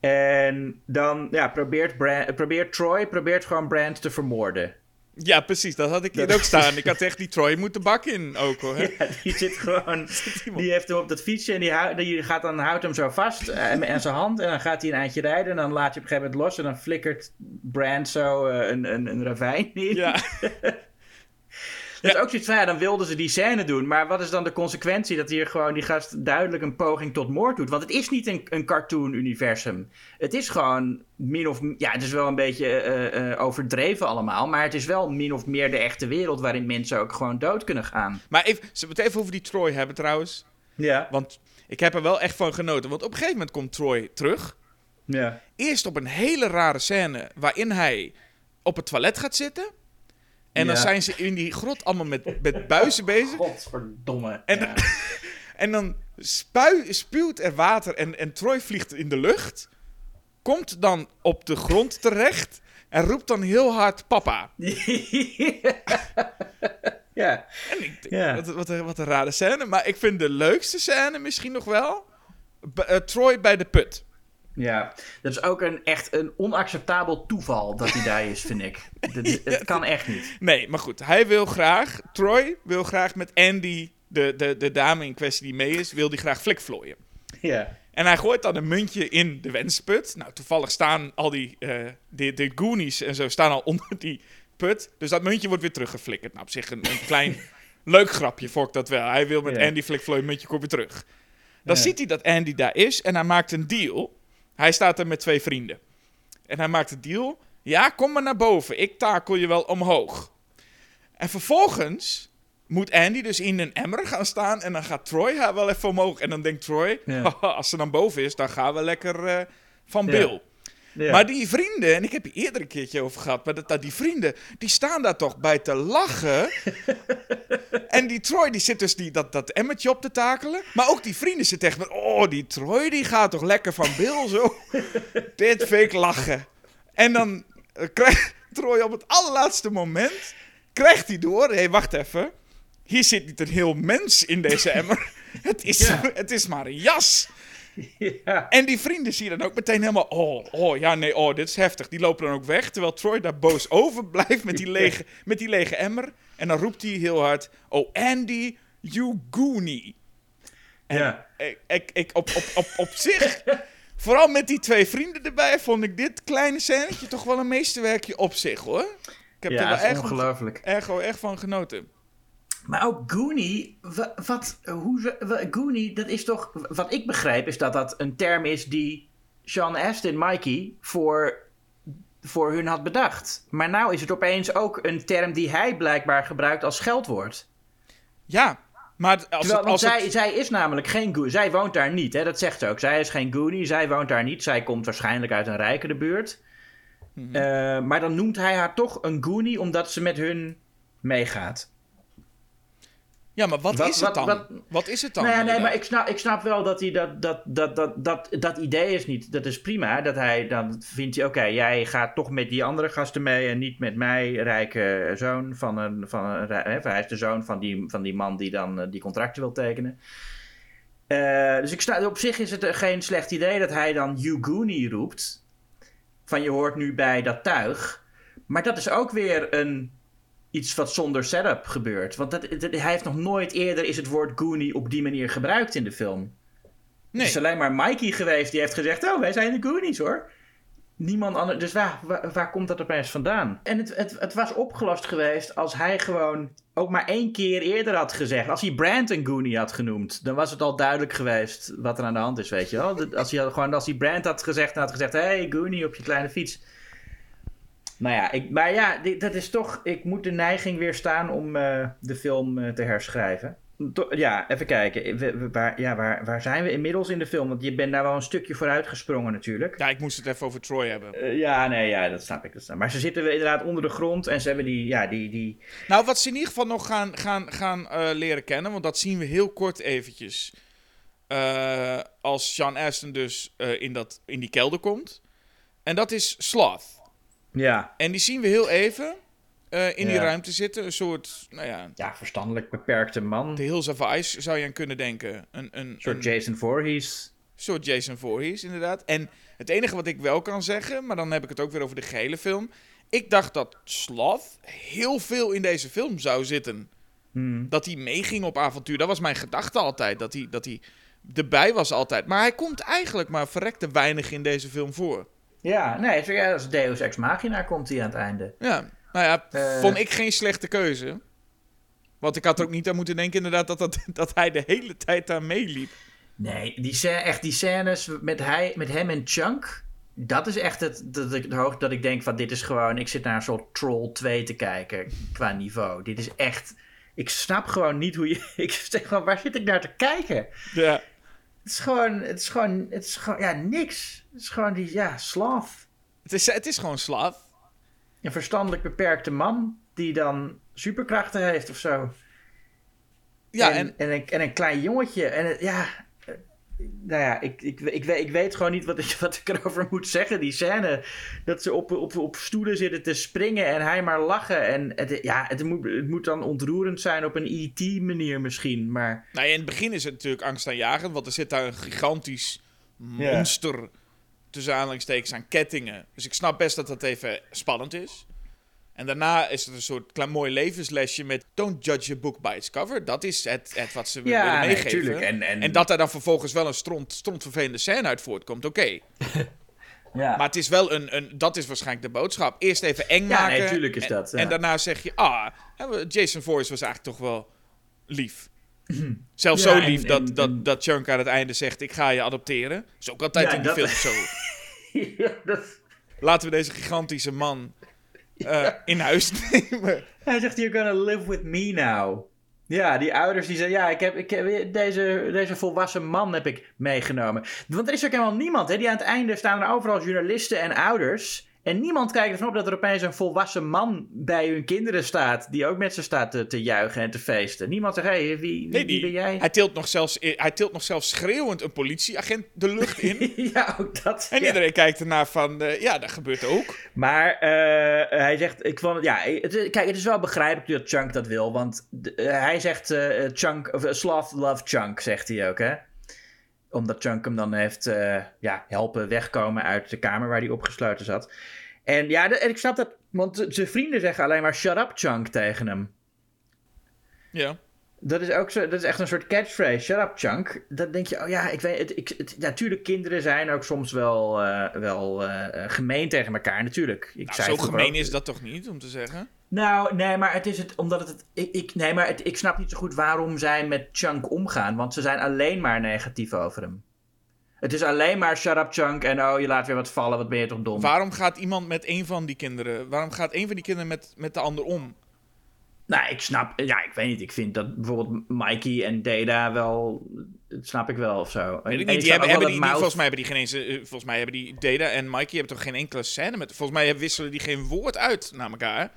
En dan ja, probeert, Brand, probeert Troy probeert gewoon Brand te vermoorden. Ja, precies. Dat had ik hier Dat- ook staan. Ik had echt die Troy moeten bak in ook hoor. hè. Ja, die zit gewoon. Die heeft hem op dat fietsje en die, hou- die gaat dan, houdt hem zo vast eh, aan zijn hand. En dan gaat hij een eindje rijden. En dan laat je op een gegeven moment los. En dan flikkert Brand zo eh, een, een, een ravijn in. Ja. Dus ook zoiets van, ja, dan wilden ze die scène doen. Maar wat is dan de consequentie dat hier gewoon die gast duidelijk een poging tot moord doet? Want het is niet een, een cartoon-universum. Het is gewoon min of... Ja, het is wel een beetje eh, eh, overdreven allemaal. Maar het is wel min of meer de echte wereld waarin mensen ook gewoon dood kunnen gaan. Maar even, we het even over die Troy hebben trouwens? Ja. Want ik heb er wel echt van genoten. Want op een gegeven moment komt Troy terug. Ja. Eerst op een hele rare scène waarin hij op het toilet gaat zitten. En dan zijn ze in die grot allemaal met, met buizen bezig. Godverdomme. En- ja. En dan spui, spuwt er water en, en Troy vliegt in de lucht. Komt dan op de grond terecht en roept dan heel hard papa. ja. En ik denk, Ja. wat, wat, een- wat een rare scène. Maar ik vind de leukste scène misschien nog wel... b- eh, Troy bij de put. Ja, dat is ook een, echt een onacceptabel toeval dat hij daar is, vind ik. Dat, het kan echt niet. Nee, maar goed. Hij wil graag... Troy wil graag met Andy, de, de, de dame in kwestie die mee is... wil die graag flikvlooien. Ja. En hij gooit dan een muntje in de wensput. Nou, toevallig staan al die, eh de, de Goonies en zo staan al onder die put. Dus dat muntje wordt weer teruggeflikkerd. Nou, op zich een, een klein leuk grapje, vond ik dat wel. Hij wil met Ja. Andy flikvlooien, muntje komt weer terug. Dan Ja. ziet hij dat Andy daar is en hij maakt een deal. Hij staat er met twee vrienden. En hij maakt een deal. Ja, kom maar naar boven. Ik takel je wel omhoog. En vervolgens moet Andy dus in een emmer gaan staan. En dan gaat Troy haar wel even omhoog. En dan denkt Troy, Ja. "Haha, als ze dan boven is, dan gaan we lekker eh, van. Bill. Ja. Maar die vrienden, en ik heb hier eerder een keertje over gehad, maar dat, dat die vrienden, die staan daar toch bij te lachen. en die Troy, die zit dus die, dat, dat emmertje op te takelen. Maar ook die vrienden zitten echt met, oh, die Troy, die gaat toch lekker van Bill zo. Dit vind ik lachen. En dan eh, krijgt Troy op het allerlaatste moment, krijgt hij door, hé, hey, wacht even. Hier zit niet een heel mens in deze emmer. Het is, Ja. het is maar een jas. ja. En die vrienden zie je dan ook meteen helemaal... Oh, oh, ja, nee, oh, dit is heftig. Die lopen dan ook weg, terwijl Troy daar boos over blijft met die lege, met die lege emmer. En dan roept hij heel hard... Oh, Andy, you goonie. En Ja. ik, ik, ik, op, op, op, op zich... Vooral met die twee vrienden erbij... vond ik dit kleine scènetje toch wel een meesterwerkje op zich, hoor. Ik heb ja, er wel echt, erg van genoten. Maar ook Goonie, wa- wat, hoe, Goonie, dat is toch, wat ik begrijp is dat dat een term is die Sean Astin, Mikey, voor, voor hun had bedacht. Maar nou is het opeens ook een term die hij blijkbaar gebruikt als scheldwoord. Ja, maar als Terwijl, het... want Als zij, het zij is namelijk geen Goonie. Zij woont daar niet, hè? dat zegt ze ook. Zij is geen Goonie, zij woont daar niet. Zij komt waarschijnlijk uit een rijkere buurt. Mhm. Eh, maar dan noemt hij haar toch een Goonie omdat ze met hun meegaat. Ja, maar wat, Wat- is het dan? wat- Wat is het dan? Nee, inderdaad? maar ik snap, ik snap wel dat hij dat, dat, dat, dat, dat, dat idee is niet. Dat is prima. Dat hij dan vindt hij, oké, jij gaat toch met die andere gasten mee en niet met mij, rijke zoon van een. Van een hè, hij is de zoon van die, van die man die dan eh, die contracten wil tekenen. Eh, dus ik snap, op zich is het eh, geen slecht idee dat hij dan Yuguni roept. Van je hoort nu bij dat tuig. Maar dat is ook weer een iets wat zonder setup gebeurt. Want dat, dat- hij heeft nog nooit eerder is het woord Goonie op die manier gebruikt in de film. Nee. Het is alleen maar Mikey geweest die heeft gezegd: Oh, wij zijn de Goonies hoor. Niemand anders. Dus waar, waar, waar komt dat opeens vandaan? En het, het, het was opgelost geweest als hij gewoon ook maar één keer eerder had gezegd. Als hij Brand een Goonie had genoemd, dan was het al duidelijk geweest wat er aan de hand is, weet je wel. Als hij, gewoon, als hij Brand had gezegd en had gezegd: Hey, Goonie op je kleine fiets. Nou ja, ik, maar ja, dit- dat is toch. Ik moet de neiging weerstaan om eh, de film eh, te herschrijven. To- ja, even kijken. We- we- waar, ja, waar, waar zijn we inmiddels in de film? Want je bent daar wel een stukje vooruit gesprongen, natuurlijk. Ja, ik moest het even over Troy hebben. Eh, ja, nee, ja, dat snap ik. Dat snap. Maar ze zitten inderdaad onder de grond en ze hebben die. Ja, die, die Nou, wat ze in ieder geval nog gaan, gaan, gaan leren kennen, want dat zien we heel kort eventjes. als Sean Aston dus in, dat, in die kelder komt. En dat is Sloth. Ja, En die zien we heel even eh, in die ruimte zitten. Een soort, nou ja, ja, verstandelijk beperkte man. de Hills of Ice zou je aan kunnen denken. Een, een, soort een Jason Voorhees. soort Jason Voorhees, inderdaad. En het enige wat ik wel kan zeggen, maar dan heb ik het ook weer over de gehele film. Ik dacht dat Sloth heel veel in deze film zou zitten. Hmm. dat hij meeging op avontuur. Dat was mijn gedachte altijd. Dat hij, dat hij erbij was altijd. Maar hij komt eigenlijk maar verrekte weinig in deze film voor. Ja, nee, als Deus Ex Machina komt hij aan het einde. Ja, nou ja, Eh. vond ik geen slechte keuze. Want ik had er ook niet aan moeten denken inderdaad dat, dat, dat hij de hele tijd daar meeliep. Nee, die, scè- echt die scènes met, hij, met hem en Chunk. Dat is echt het, dat, ik, de hoogte dat ik denk van dit is gewoon... Ik zit naar een soort Troll 2 te kijken qua niveau. Dit is echt... Ik snap gewoon niet hoe je... Ik zeg gewoon, waar zit ik naar te kijken? Ja, Het is gewoon... Het is gewoon... Het is gewoon ja, niks. Het is gewoon die... Ja, sloth. het is, het is gewoon slaaf. Een verstandelijk beperkte man... Die dan superkrachten heeft of zo. Ja, en, en, en, een, en een klein jongetje. En het- ja, nou ja, ik, ik, ik, weet, ik weet gewoon niet wat ik, wat ik erover moet zeggen. Die scène dat ze op, op, op stoelen zitten te springen en hij maar lachen. En het, ja, het moet, het moet dan ontroerend zijn op een E.T.-manier misschien, maar... Nou ja, in het begin is het natuurlijk angstaanjagend, want er zit daar een gigantisch monster tussen aanhalingstekens aan kettingen. Dus ik snap best dat dat even spannend is. En daarna is het een soort klein mooi levenslesje met don't judge a book by its cover. Dat is het, het wat ze Ja, willen meegeven. En- en- dat daar dan vervolgens wel een stront, strontvervelende scène uit voortkomt, oké. Ja. Maar het is wel een, een, dat is waarschijnlijk de boodschap. Eerst even eng Ja, maken. nee, tuurlijk is en, dat, ja. En daarna zeg je, ah, Jason Voorhees was eigenlijk toch wel lief. Zelfs Ja, zo lief dat, en- dat, en- dat Chunk aan het einde zegt, ik ga je adopteren. Dat is ook altijd Ja, in de dat- film zo. Ja, dat- Laten we deze gigantische man eh, in huis nemen. Hij zegt, you're gonna live with me now. Ja, die ouders die zeggen, ja, ik heb, ik heb deze, deze volwassen man heb ik meegenomen. Want er is ook helemaal niemand, hè. Die aan het einde staan er overal journalisten en ouders. En niemand kijkt ervan op dat er opeens een volwassen man bij hun kinderen staat. Die ook met ze staat te, te juichen en te feesten. Niemand zegt, hé, hey, wie, wie, Nee, wie ben jij? hij, tilt nog zelfs, hij tilt nog zelfs schreeuwend een politieagent de lucht in. ja, ook dat. En ja. iedereen kijkt ernaar van, eh, ja, dat gebeurt ook. Maar eh, hij zegt, ik vond het, ja, het, kijk, het is wel begrijpelijk dat Chunk dat wil, want eh, hij zegt Chunk, of Sloth love Chunk, zegt hij ook, hè. Omdat Chunk hem dan heeft eh, ja, helpen wegkomen uit de kamer waar hij opgesloten zat. En ja, ik snap dat, want zijn vrienden zeggen alleen maar shut up Chunk tegen hem. Ja. Dat is ook zo, dat is echt een soort catchphrase. Shut up, chunk. Dan denk je, oh ja, ik weet het. Ik, het natuurlijk, kinderen zijn ook soms wel, eh, wel eh, gemeen tegen elkaar, natuurlijk. Ik Nou, zei zo gemeen ook- is dat toch niet, om te zeggen? Nou, nee, maar het is het, omdat het, het- ik, ik, nee, maar het, ik snap niet zo goed waarom zij met Chunk omgaan, want ze zijn alleen maar negatief over hem. Het is alleen maar shut up, Chunk, en oh, je laat weer wat vallen, wat ben je toch dom. Waarom gaat iemand met een van die kinderen... Waarom gaat een van die kinderen met, met de ander om? Nou, ik snap, ja, ik weet niet. Ik vind dat bijvoorbeeld Mikey en Data wel, dat snap ik wel of zo. Weet ik niet. Die hebben, die, volgens mij hebben die geen eens... eh, volgens mij hebben die Data en Mikey hebben toch geen enkele scène met... Volgens mij wisselen die geen woord uit naar elkaar.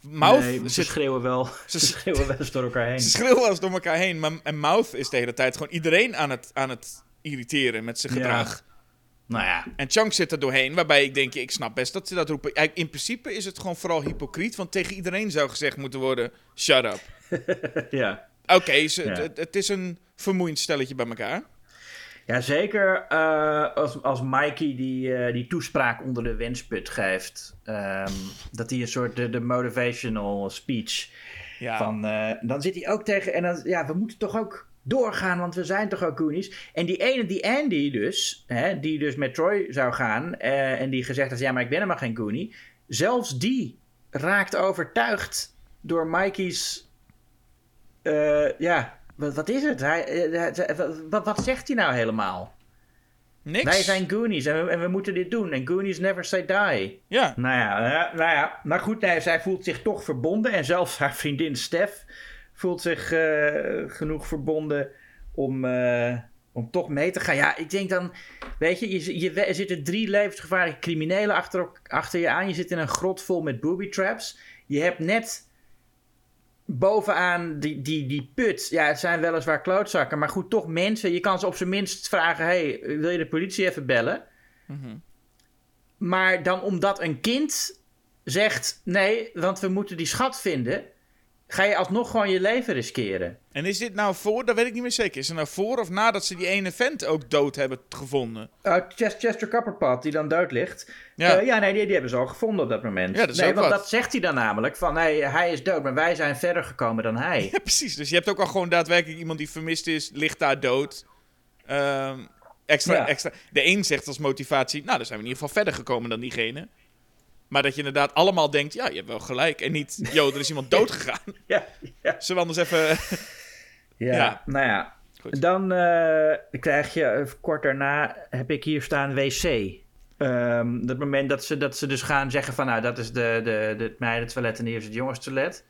Mouth Nee, ze schreeuwen wel. Ze Ze- schreeuwen wel eens door elkaar heen. ze schreeuwen wel eens door elkaar heen. Maar, en Mouth is de hele tijd gewoon iedereen aan het, aan het irriteren met zijn Ja. Nou ja, En Chunk zit er doorheen, waarbij ik denk, ik snap best dat ze dat roepen. In principe is het gewoon vooral hypocriet, want tegen iedereen zou gezegd moeten worden, shut up. ja. Oké, Ja. het, het is een vermoeiend stelletje bij elkaar. Ja, zeker eh, als, als Mikey die, eh, die toespraak onder de wensput geeft. ehm, dat hij een soort de, de motivational speech Ja, van... eh, dan zit hij ook tegen... En dan, ja, we moeten toch ook doorgaan, want we zijn toch ook Goonies. En die ene, die Andy dus, hè, die dus met Troy zou gaan... eh, en die gezegd had, ja, maar ik ben helemaal geen Goonie. Zelfs die raakt overtuigd door Mikey's... eh, ja, wat, wat is het? Hij, eh, hij- wat, wat zegt hij nou helemaal? niks. Wij zijn Goonies en we, en we moeten dit doen. En Goonies never say die. Ja, Nou ja, nou ja. maar goed, nee, zij voelt zich toch verbonden. En zelfs haar vriendin Stef voelt zich eh, genoeg verbonden om, eh, om toch mee te gaan. Ja, ik denk dan, weet je, je, je, er zitten drie levensgevaarlijke criminelen achter, achter je aan. Je zit in een grot vol met booby traps. Je hebt net bovenaan die, die, die put. Ja, het zijn weliswaar klootzakken, maar goed, toch mensen. Je kan ze op zijn minst vragen: hey, wil je de politie even bellen? Mhm. Maar dan omdat een kind zegt: nee, want we moeten die schat vinden, ga je alsnog gewoon je leven riskeren. En is dit nou voor, dat weet ik niet meer zeker. Is het nou voor of nadat ze die ene vent ook dood hebben gevonden? Uh, Chester, Chester Copperpot, die dan dood ligt. Ja. Ja, ja nee, die, die hebben ze al gevonden op dat moment. Ja, dat is nee, want wat. dat zegt hij dan namelijk: van nee, hij is dood, maar wij zijn verder gekomen dan hij. Ja, precies. Dus je hebt ook al gewoon daadwerkelijk iemand die vermist is, ligt daar dood. Ehm, extra, Ja. extra. De een zegt als motivatie, nou, dan zijn we in ieder geval verder gekomen dan diegene. Maar dat je inderdaad allemaal denkt, ja, je hebt wel gelijk. En niet, joh, er is iemand dood gegaan. ja, ja. Zullen we anders even... Ja, Ja. nou ja. Goed. Dan eh, krijg je eh, kort daarna heb ik hier staan wc. Ehm dat moment dat ze, dat ze dus gaan zeggen van nou dat is de, de, de meidentoilet en hier is het jongenstoilet.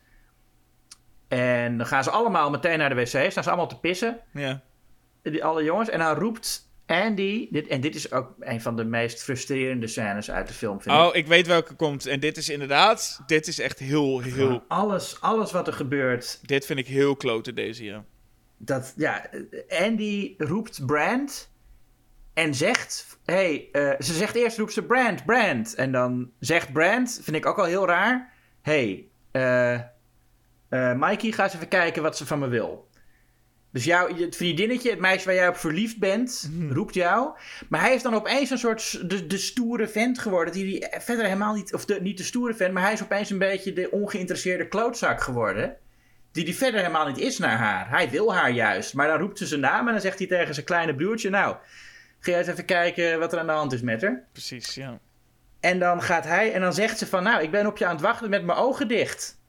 En dan gaan ze allemaal meteen naar de wc, staan ze allemaal te pissen, Ja. die, alle jongens. En dan roept Andy, dit, en dit is ook een van de meest frustrerende scènes uit de film vind. Oh, ik weet welke komt. En dit is inderdaad, dit is echt heel, heel... Alles, alles wat er gebeurt, Dit vind ik heel klote deze, ja. dat, ja, Andy roept Brand en zegt, hey, eh, ze zegt eerst roept ze Brand, Brand. En dan zegt Brand, vind ik ook al heel raar, hey, eh, Mikey, ga eens even kijken wat ze van me wil. Dus jouw, het vriendinnetje, het meisje waar jij op verliefd bent, roept jou. Maar hij is dan opeens een soort de, de stoere vent geworden. Die, die verder helemaal niet, of de, niet de stoere vent, maar hij is opeens een beetje de ongeïnteresseerde klootzak geworden. Die die verder helemaal niet is naar haar. Hij wil haar juist. Maar dan roept ze zijn naam en dan zegt hij tegen zijn kleine broertje: Nou, ga jij eens even kijken wat er aan de hand is met haar. Precies, ja. En dan gaat hij en dan zegt ze van... Nou, ik ben op je aan het wachten met mijn ogen dicht.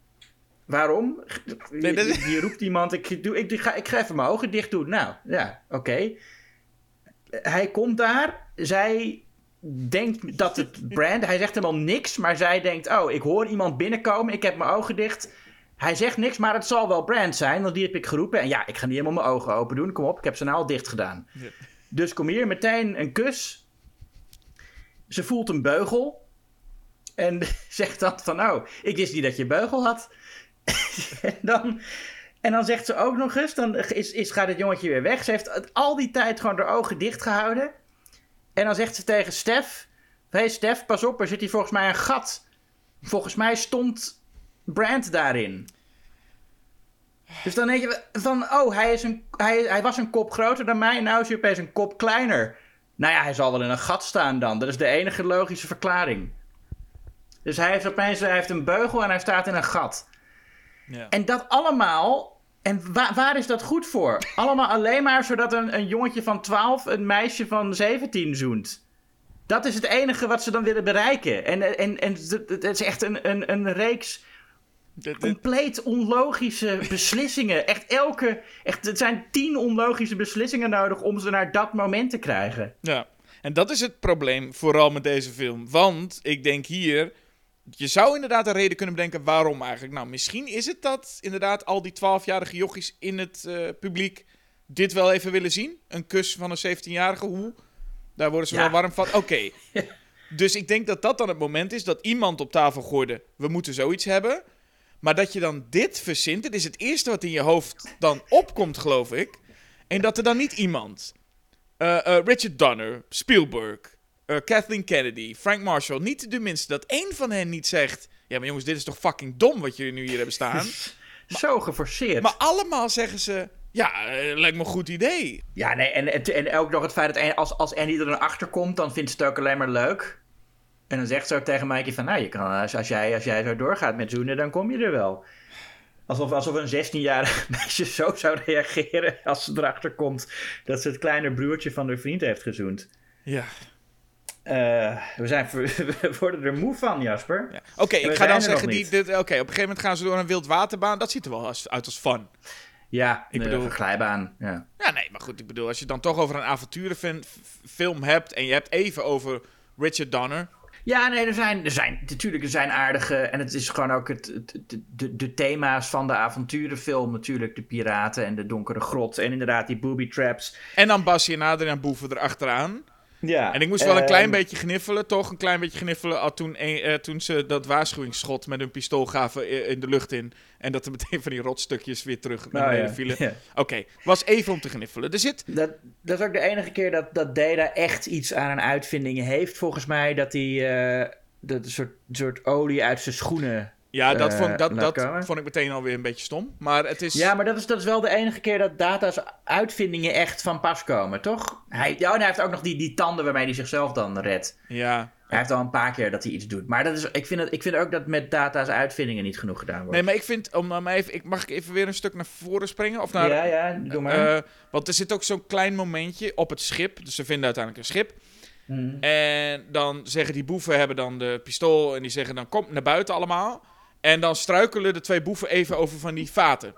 Waarom? Dat- Je, je roept iemand, ik, doe, ik, ga, ik ga even mijn ogen dicht doen. Nou, ja, oké. Hij komt daar. Zij denkt dat het Brand... Hij zegt helemaal niks, maar zij denkt... Oh, ik hoor iemand binnenkomen. Ik heb mijn ogen dicht. Hij zegt niks, maar het zal wel Brand zijn. Want die heb ik geroepen. En ja, ik ga niet helemaal mijn ogen open doen. Kom op, ik heb ze nou al dicht gedaan. Ja. Dus kom hier, meteen een kus. Ze voelt een beugel. En zegt dan van, nou, ik wist niet dat je beugel had. En, dan, en dan zegt ze ook nog eens, dan is, is, gaat het jongetje weer weg. Ze heeft al die tijd gewoon haar ogen dicht gehouden. En dan zegt ze tegen Stef, hey Stef, pas op, er zit hier volgens mij een gat. Volgens mij stond Brand daarin. Dus dan denk je van, oh, hij, is een, hij, hij was een kop groter dan mij. Nou is hij opeens een kop kleiner. Nou ja, hij zal wel in een gat staan dan. Dat is de enige logische verklaring. Dus hij heeft opeens hij heeft een beugel en hij staat in een gat. Ja. En dat allemaal. En wa- waar is dat goed voor? Allemaal alleen maar zodat een, een jongetje van 12 een meisje van 17 zoent. Dat is het enige wat ze dan willen bereiken. En, en, en het is echt een, een, een reeks Dit- dit- compleet onlogische beslissingen. Echt elke. Echt, het zijn tien onlogische beslissingen nodig om ze naar dat moment te krijgen. Ja, en dat is het probleem vooral met deze film. Want ik denk hier, je zou inderdaad een reden kunnen bedenken waarom eigenlijk. Nou, misschien is het dat inderdaad al die 12-jarige jochies in het eh, publiek dit wel even willen zien. Een kus van een 17-jarige, hoe? Daar worden ze Ja. wel warm van. Oké. Dus ik denk dat dat dan het moment is dat iemand op tafel gooide, we moeten zoiets hebben. Maar dat je dan dit verzint, dit is het eerste wat in je hoofd dan opkomt, geloof ik. En dat er dan niet iemand eh, eh, Richard Donner, Spielberg, eh, Kathleen Kennedy, Frank Marshall. Niet de minste dat één van hen niet zegt... Ja, maar jongens, dit is toch fucking dom wat jullie nu hier hebben staan. Zo geforceerd. maar allemaal zeggen ze... Ja, eh, lijkt me een goed idee. Ja, nee, en, en, en ook nog het feit dat als, als Annie er dan achter komt, dan vindt ze het ook alleen maar leuk. En dan zegt ze ook tegen Mikey van, nou, je kan, als, als, jij, als jij zo doorgaat met zoenen, dan kom je er wel. Alsof, alsof een 16-jarig meisje zo zou reageren als ze erachter komt dat ze het kleine broertje van haar vriend heeft gezoend. Ja. Eh, we, zijn, we worden er moe van, Jasper. ja. Oké, ik ga dan zeggen... Die, dit, Oké, op een gegeven moment gaan ze door een wildwaterbaan. Dat ziet er wel als, uit als fun. Ja, Ik bedoel-. Een glijbaan, ja. Ja, nee, maar goed, ik bedoel, als je dan toch over een avonturenfilm hebt... en je hebt even over Richard Donner... Ja, nee, er zijn, er zijn natuurlijk er zijn aardige. En het is gewoon ook het, de, de thema's van de avonturenfilm. Natuurlijk, de piraten en de donkere grot. En inderdaad, die booby traps. En dan Bassie en Adriaan Boeven erachteraan. Ja. En ik moest wel een klein ehm, beetje gniffelen, toch? Een klein beetje gniffelen al toen, eh, toen ze dat waarschuwingsschot met hun pistool gaven i- in de lucht in. En dat er meteen van die rotstukjes weer terug naar nou beneden ja, vielen. ja. Oké, was even om te gniffelen. Er zit... Dat, dat is ook de enige keer dat, dat Data echt iets aan een uitvinding heeft, volgens mij. Dat hij eh, dat een soort, soort olie uit zijn schoenen. Ja, dat, Eh, vond, dat, dat vond ik meteen alweer een beetje stom. Maar het is... Ja, maar dat is, dat is wel de enige keer dat Data's uitvindingen echt van pas komen, toch? Hij, ja, en hij heeft ook nog die, die tanden waarmee hij zichzelf dan redt. Ja. Hij heeft al een paar keer dat hij iets doet. Maar dat is, ik, vind het, ik vind ook dat met data's uitvindingen niet genoeg gedaan wordt. Nee, maar ik vind... Om, dan even, ik, mag ik even weer een stuk naar voren springen? Of naar, ja, ja, doe maar. Eh, want er zit ook zo'n klein momentje op het schip. Dus ze vinden uiteindelijk een schip. Mhm. En dan zeggen die boeven hebben dan de pistool en die zeggen dan kom naar buiten allemaal. En dan struikelen de twee boeven even over van die vaten.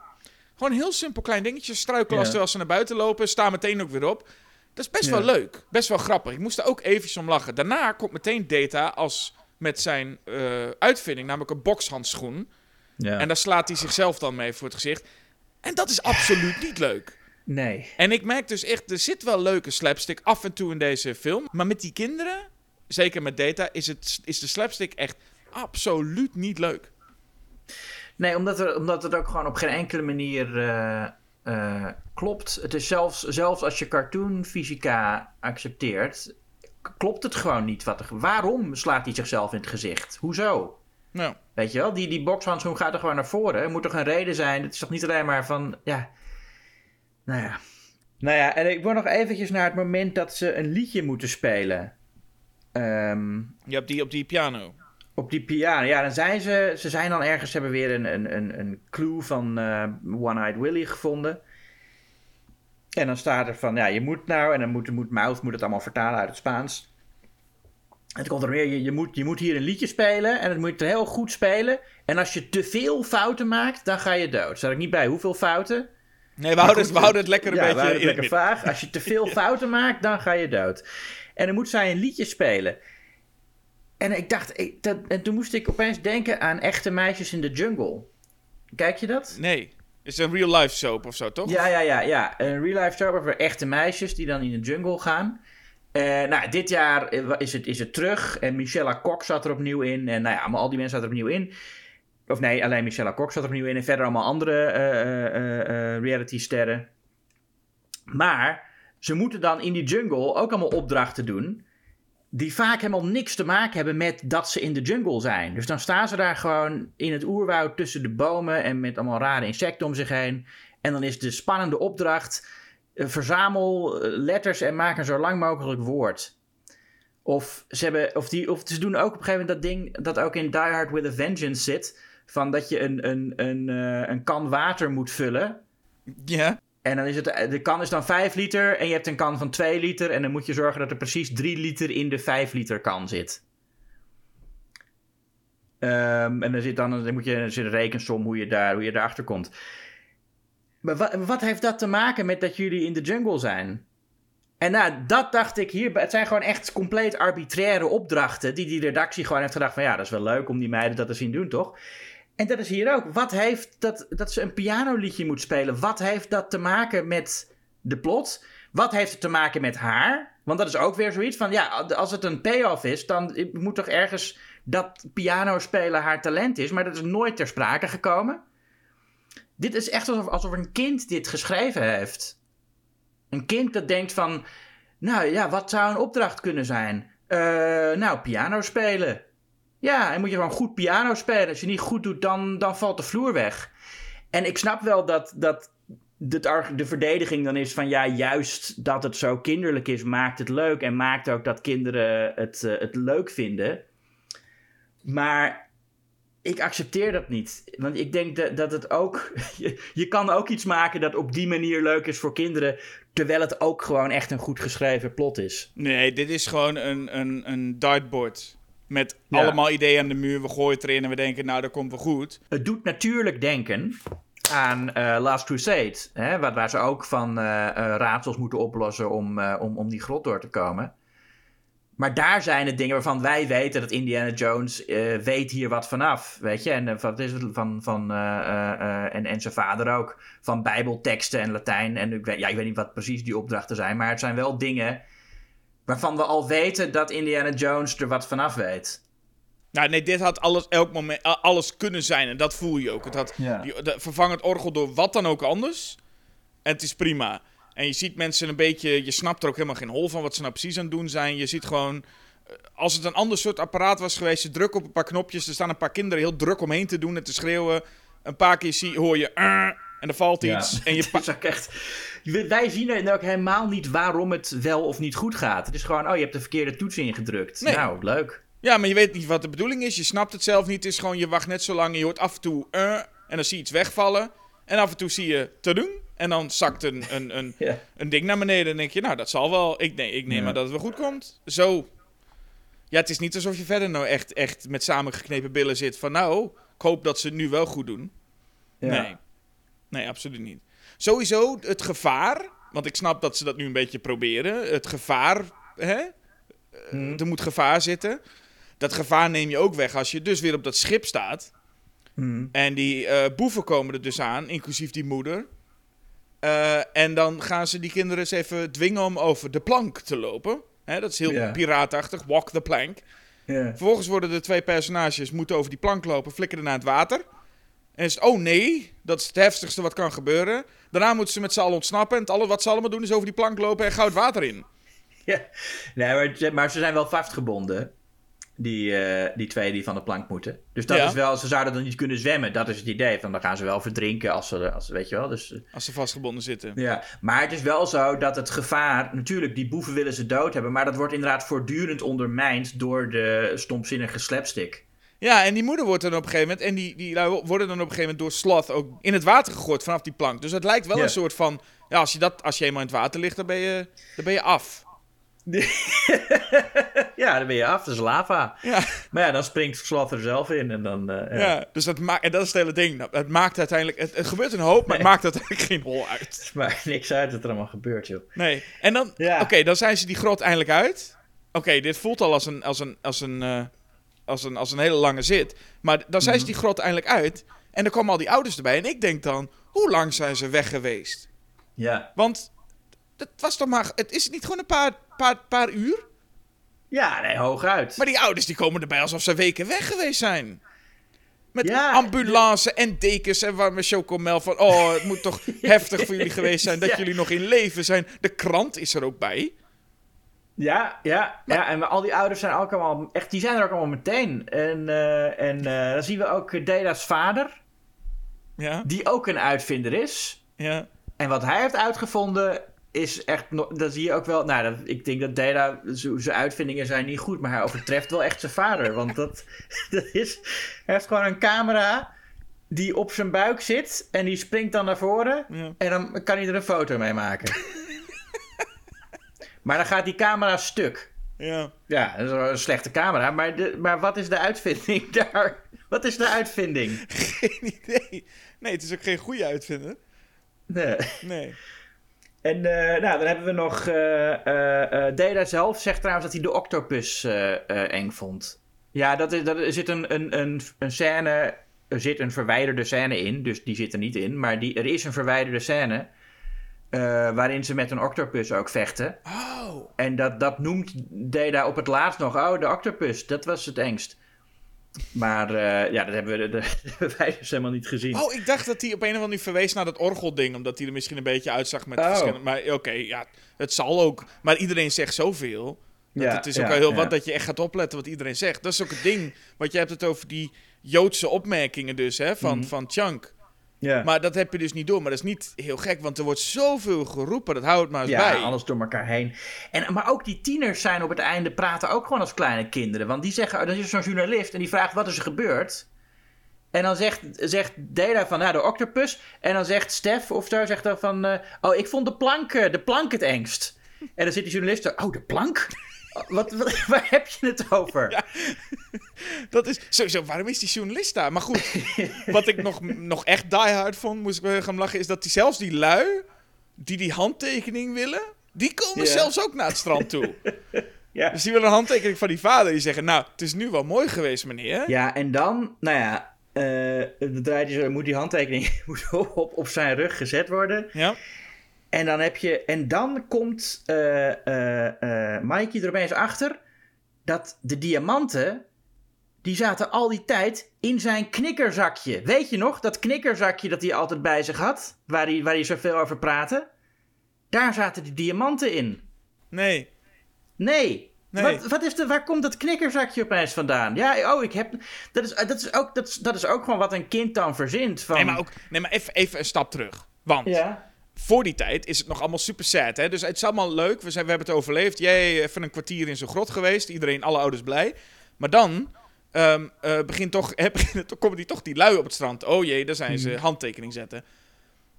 Gewoon een heel simpel klein dingetje. Struikelen als, Ja. als ze naar buiten lopen, staan meteen ook weer op. Dat is best Ja. wel leuk. Best wel grappig. Ik moest er ook eventjes om lachen. Daarna komt meteen Data als met zijn eh, uitvinding, namelijk een bokshandschoen. ja. En daar slaat hij zichzelf dan mee voor het gezicht. En dat is absoluut niet leuk. Nee. En ik merk dus echt, er zit wel leuke slapstick af en toe in deze film. Maar met die kinderen, zeker met Data, is, het, is de slapstick echt absoluut niet leuk. Nee, omdat, er, omdat het ook gewoon op geen enkele manier eh, eh, klopt. Het is zelfs, zelfs als je cartoonfysica accepteert, klopt het gewoon niet. Wat er, waarom slaat hij zichzelf in het gezicht? Hoezo? Nou, Weet je wel, die, die bokshandschoen gaat er gewoon naar voren. Er moet toch een reden zijn? Het is toch niet alleen maar van, ja... Nou ja. Nou ja, en ik wil nog eventjes naar het moment dat ze een liedje moeten spelen. Ehm, je hebt die op die piano. Op die piano. Ja, dan zijn ze... Ze zijn dan ergens, hebben weer een, een, een, een clue van eh, One-Eyed Willy gevonden. En dan staat er van, ja, je moet nou... En dan moet, moet Mouth moet het allemaal vertalen uit het Spaans. En dan komt er weer, je, je, moet, je moet hier een liedje spelen en het moet heel goed spelen. En als je te veel fouten maakt, dan ga je dood. Staat ook niet bij hoeveel fouten. Nee, we houden, het, we houden het lekker een ja, we beetje houden het in het lekker vaag. Als je te veel fouten maakt, dan ga je dood. En dan moet zij een liedje spelen. En ik dacht, ik, dat, en toen moest ik opeens denken aan echte meisjes in de jungle. Kijk je dat? Nee, is een real life soap of zo, toch? Ja, ja, ja, ja. Een real life soap over echte meisjes die dan in de jungle gaan. Eh, nou, dit jaar is het, is het terug. En Michelle Kok zat er opnieuw in. En nou ja, allemaal al die mensen zaten er opnieuw in. Of nee, alleen Michelle Kok zat er opnieuw in. En verder allemaal andere eh, eh, eh, reality sterren. Maar ze moeten dan in die jungle ook allemaal opdrachten doen. Die vaak helemaal niks te maken hebben met dat ze in de jungle zijn. Dus dan staan ze daar gewoon in het oerwoud tussen de bomen. En met allemaal rare insecten om zich heen. En dan is de spannende opdracht. eh, verzamel eh, letters en maak een zo lang mogelijk woord. Of ze, hebben, of, die, of ze doen ook op een gegeven moment dat ding dat ook in Die Hard with a Vengeance zit. Van dat je een, een, een, eh, een kan water moet vullen. Ja. En dan is het, de kan is dan 5 liter en je hebt een kan van 2 liter. En dan moet je zorgen dat er precies 3 liter in de 5 liter kan zit. Ehm, en dan zit dan, dan moet je, een rekensom hoe je, daar, hoe je daarachter komt. Maar wat, wat heeft dat te maken met dat jullie in de jungle zijn? En nou, dat dacht ik hier. Het zijn gewoon echt compleet arbitraire opdrachten. Die die redactie gewoon heeft gedacht: van ja, dat is wel leuk om die meiden dat te zien doen, toch? En dat is hier ook. Wat heeft dat, dat ze een pianoliedje moet spelen? Wat heeft dat te maken met de plot? Wat heeft het te maken met haar? Want dat is ook weer zoiets van: ja, als het een payoff is, dan moet toch ergens dat piano spelen haar talent is. Maar dat is nooit ter sprake gekomen. Dit is echt alsof, alsof een kind dit geschreven heeft. Een kind dat denkt van, nou ja, wat zou een opdracht kunnen zijn? Eh, nou, piano spelen. Ja, en moet je gewoon goed piano spelen. Als je niet goed doet, dan, dan valt de vloer weg. En ik snap wel dat, dat arg- de verdediging dan is van, ja, juist dat het zo kinderlijk is, maakt het leuk. En maakt ook dat kinderen het, eh, het leuk vinden. Maar ik accepteer dat niet. Want ik denk dat, dat het ook. Je, je kan ook iets maken dat op die manier leuk is voor kinderen. Terwijl het ook gewoon echt een goed geschreven plot is. Nee, dit is gewoon een, een, een dartboard. Met Ja. allemaal ideeën aan de muur. We gooien het erin en we denken, nou, dat komt wel goed. Het doet natuurlijk denken aan eh, Last Crusade. Hè, waar, waar ze ook van eh, eh, raadsels moeten oplossen om, om, om die grot door te komen. Maar daar zijn het dingen waarvan wij weten dat Indiana Jones weet hier wat vanaf. Weet je, en wat is het van. van en, en zijn vader ook. Van Bijbelteksten en Latijn. En ik weet, ja, ik weet niet wat precies die opdrachten zijn. Maar het zijn wel dingen waarvan we al weten dat Indiana Jones er wat vanaf weet. Nou, nee, dit had alles, elk moment, alles kunnen zijn. En dat voel je ook. Het had, Ja. die, de, vervang het orgel door wat dan ook anders. En het is prima. En je ziet mensen een beetje... Je snapt er ook helemaal geen hol van wat ze nou precies aan het doen zijn. Je ziet gewoon... eh, Als het een ander soort apparaat was geweest... Je drukt op een paar knopjes. Er staan een paar kinderen heel druk omheen te doen en te schreeuwen. Een paar keer zie, hoor je... "Uh", en er valt iets. En je Het pa- is ook echt... Wij zien er ook helemaal niet waarom het wel of niet goed gaat. Het is gewoon, oh, je hebt de verkeerde toets ingedrukt. Nee. Nou, leuk. Ja, maar je weet niet wat de bedoeling is. Je snapt het zelf niet. Het is gewoon, je wacht net zo lang en je hoort af en toe... "Uh", en dan zie je iets wegvallen. En af en toe zie je... te doen. En dan zakt een, een, een, Ja. een ding naar beneden. En denk je, nou, dat zal wel. Ik, nee, ik neem Ja. maar dat het wel goed komt. Zo. Ja, het is niet alsof je verder nou echt, echt met samengeknepen billen zit. Van nou, ik hoop dat ze het nu wel goed doen. Ja. Nee. Nee, absoluut niet. Sowieso het gevaar. Want ik snap dat ze dat nu een beetje proberen. Het gevaar, hè? Hm. Er moet gevaar zitten. Dat gevaar neem je ook weg als je dus weer op dat schip staat. Hm. En die eh, boeven komen er dus aan, inclusief die moeder. Eh, en dan gaan ze die kinderen eens even dwingen om over de plank te lopen. Hè, dat is heel Ja. piraatachtig, walk the plank. Vervolgens worden de twee personages moeten over die plank lopen, flikkeren naar het water. En is het, oh nee, dat is het heftigste wat kan gebeuren. Daarna moeten ze met z'n allen ontsnappen. En het alle, wat ze allemaal doen is over die plank lopen en goud water in. Ja. Nee, maar, ze- maar ze zijn wel vastgebonden. Die, eh, die twee die van de plank moeten. Dus dat Ja. is wel, ze zouden dan niet kunnen zwemmen. Dat is het idee. Van dan gaan ze wel verdrinken als ze, als, weet je wel. Dus, eh, Als ze vastgebonden zitten. ja. Maar het is wel zo dat het gevaar, natuurlijk, die boeven willen ze dood hebben. Maar dat wordt inderdaad voortdurend ondermijnd door de stomzinnige slapstick. Ja, en die moeder wordt dan op een gegeven moment... En die, die worden dan op een gegeven moment door Sloth ook in het water gegooid vanaf die plank. Dus het lijkt wel Ja. een soort van... Ja, als je, dat, als je eenmaal in het water ligt, dan ben je, dan ben je af. Ja, dan ben je af. Dat is lava. Ja, Maar ja, dan springt Sloth er zelf in en dan... eh, ja. ja. dus dat maakt... En dat is het hele ding. Nou, Het maakt uiteindelijk... Het, het gebeurt een hoop, maar het maakt uiteindelijk geen hol uit. Maar niks uit dat er allemaal gebeurt, joh. Nee. En dan... Ja. Oké, dan zijn ze die grot eindelijk uit. Oké, dit voelt al als een... Als een, als een eh, als een, als een hele lange zit. Maar dan zijn ze die grot eindelijk uit. En dan komen al die ouders erbij. En ik denk dan, hoe lang zijn ze weg geweest? Ja. Want het was toch maar. Het is niet gewoon een paar, paar, paar uur. Ja, nee, hooguit. Maar die ouders die komen erbij alsof ze weken weg geweest zijn. Met Ja, ambulance en dekens en waar met chocomel van. Oh, het moet toch heftig voor jullie geweest zijn dat Ja. jullie nog in leven zijn. De krant is er ook bij. Ja, ja, ja, en al die ouders zijn ook allemaal, echt, die zijn er ook allemaal meteen. En, eh, en eh, dan zien we ook eh, Dela's vader, Ja, die ook een uitvinder is. ja. En wat hij heeft uitgevonden is echt, dat zie je ook wel, nou, dat, ik denk dat Dela, z- zijn uitvindingen zijn niet goed, maar hij overtreft wel echt zijn vader. Want dat, dat is, hij heeft gewoon een camera die op zijn buik zit en die springt dan naar voren. ja. En dan kan hij er een foto mee maken. Maar dan gaat die camera stuk. ja. Ja, dat is een slechte camera. Maar, de, maar wat is de uitvinding daar? Wat is de uitvinding? Geen idee. Nee, het is ook geen goede uitvinder. Nee. Nee. En eh, nou, dan hebben we nog... Data zelf zegt trouwens dat hij de octopus eng vond. Ja, dat is, dat, er zit een, een, een, een scène... Er zit een verwijderde scène in, dus die zit er niet in. Maar die, er is een verwijderde scène... eh, waarin ze met een octopus ook vechten. Oh. En dat, dat noemt Data op het laatst nog. Oh, de octopus, dat was het engst. Maar eh, ja, dat hebben, we, dat hebben wij dus helemaal niet gezien. Oh, ik dacht dat hij op een of andere manier verwees naar dat orgelding. Omdat hij er misschien een beetje uitzag met Oh. verschillende... Maar oké, ja, het zal ook. Maar iedereen zegt zoveel. Dat Ja, het is ook ja, heel ja. wat dat je echt gaat opletten wat iedereen zegt. Dat is ook het ding. Want je hebt het over die Joodse opmerkingen dus, hè, van, Mhm. van Chunk. Ja, Maar dat heb je dus niet door. Maar dat is niet heel gek, want er wordt zoveel geroepen. Dat houdt maar eens ja bij. alles door elkaar heen. En, maar ook die tieners zijn op het einde praten ook gewoon als kleine kinderen. Want die zeggen, er is zo'n journalist en die vraagt wat is er gebeurd. En dan zegt, zegt Dela van, nou, de octopus. En dan zegt Stef of zo, zegt dan van, eh, oh, ik vond de plank, de plank het engst. En dan zit die journalist er, oh, de plank? Wat, wat, waar heb je het over? Ja. Dat is sowieso, waarom is die journalist daar? Maar goed, wat ik nog, nog echt diehard vond, moest ik wel gaan lachen, is dat die, zelfs die lui die die handtekening willen, die komen zelfs ook naar het strand toe. Ja. Dus die willen een handtekening van die vader. Die zeggen, nou, het is nu wel mooi geweest, meneer. Ja, en dan, nou ja, eh, dan moet die handtekening moet op, op zijn rug gezet worden. Ja? En dan heb je, en dan komt eh eh eh Mikey er opeens achter dat de diamanten, die zaten al die tijd in zijn knikkerzakje. Weet je nog, dat knikkerzakje dat hij altijd bij zich had, waar hij, waar hij zoveel over praatte? Daar zaten die diamanten in. Nee. Nee. Nee. Wat, wat is de, waar komt dat knikkerzakje opeens vandaan? Ja, oh, ik heb. Dat is, dat is, ook, dat is, dat is ook gewoon wat een kind dan verzint. Van, Nee, maar, ook, nee, maar even, even een stap terug. Want Ja. Voor die tijd is het nog allemaal super sad. Hè? Dus het is allemaal leuk. We, zijn, we hebben het overleefd. Jij even een kwartier in zo'n grot geweest. Iedereen, alle ouders blij. Maar dan ehm, eh, begint toch, komen die toch die lui op het strand. Oh jee, daar zijn ze. Handtekening zetten.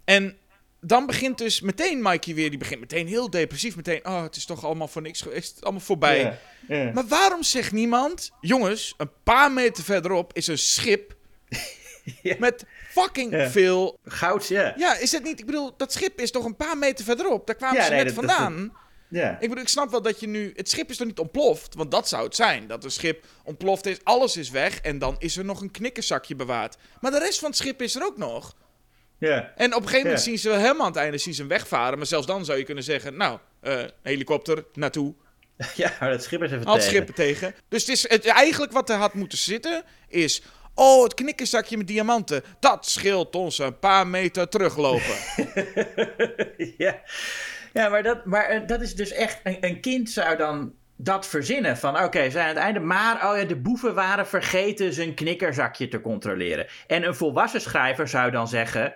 En dan begint dus meteen Mikey weer. Die begint meteen heel depressief. Meteen, oh, het is toch allemaal voor niks geweest. Het is allemaal voorbij. Maar waarom zegt niemand... Jongens, een paar meter verderop is een schip... Ja. met fucking Ja. veel Goud, ja. ja, is het niet? Ik bedoel, dat schip is toch een paar meter verderop. Daar kwamen Ja, ze nee, net dat- dat- vandaan. ja. Ik bedoel, ik snap wel dat je nu... Het schip is toch niet ontploft? Want dat zou het zijn. Dat een schip ontploft is, alles is weg... en dan is er nog een knikkerzakje bewaard. Maar de rest van het schip is er ook nog. ja. En op een gegeven moment Ja. zien ze wel helemaal aan het einde zien ze hem wegvaren. Maar zelfs dan zou je kunnen zeggen... Nou, eh, helikopter, naartoe. Ja, maar dat schip is even Had tegen. schippen tegen. Dus het is, het, eigenlijk wat er had moeten zitten... is Oh, het knikkerzakje met diamanten. Dat scheelt ons een paar meter teruglopen. ja. ja, maar, dat, maar eh, dat is dus echt... Een, een kind zou dan dat verzinnen. Van oké, zijn aan het einde. Maar oh ja, de boeven waren vergeten zijn knikkerzakje te controleren. En een volwassen schrijver zou dan zeggen.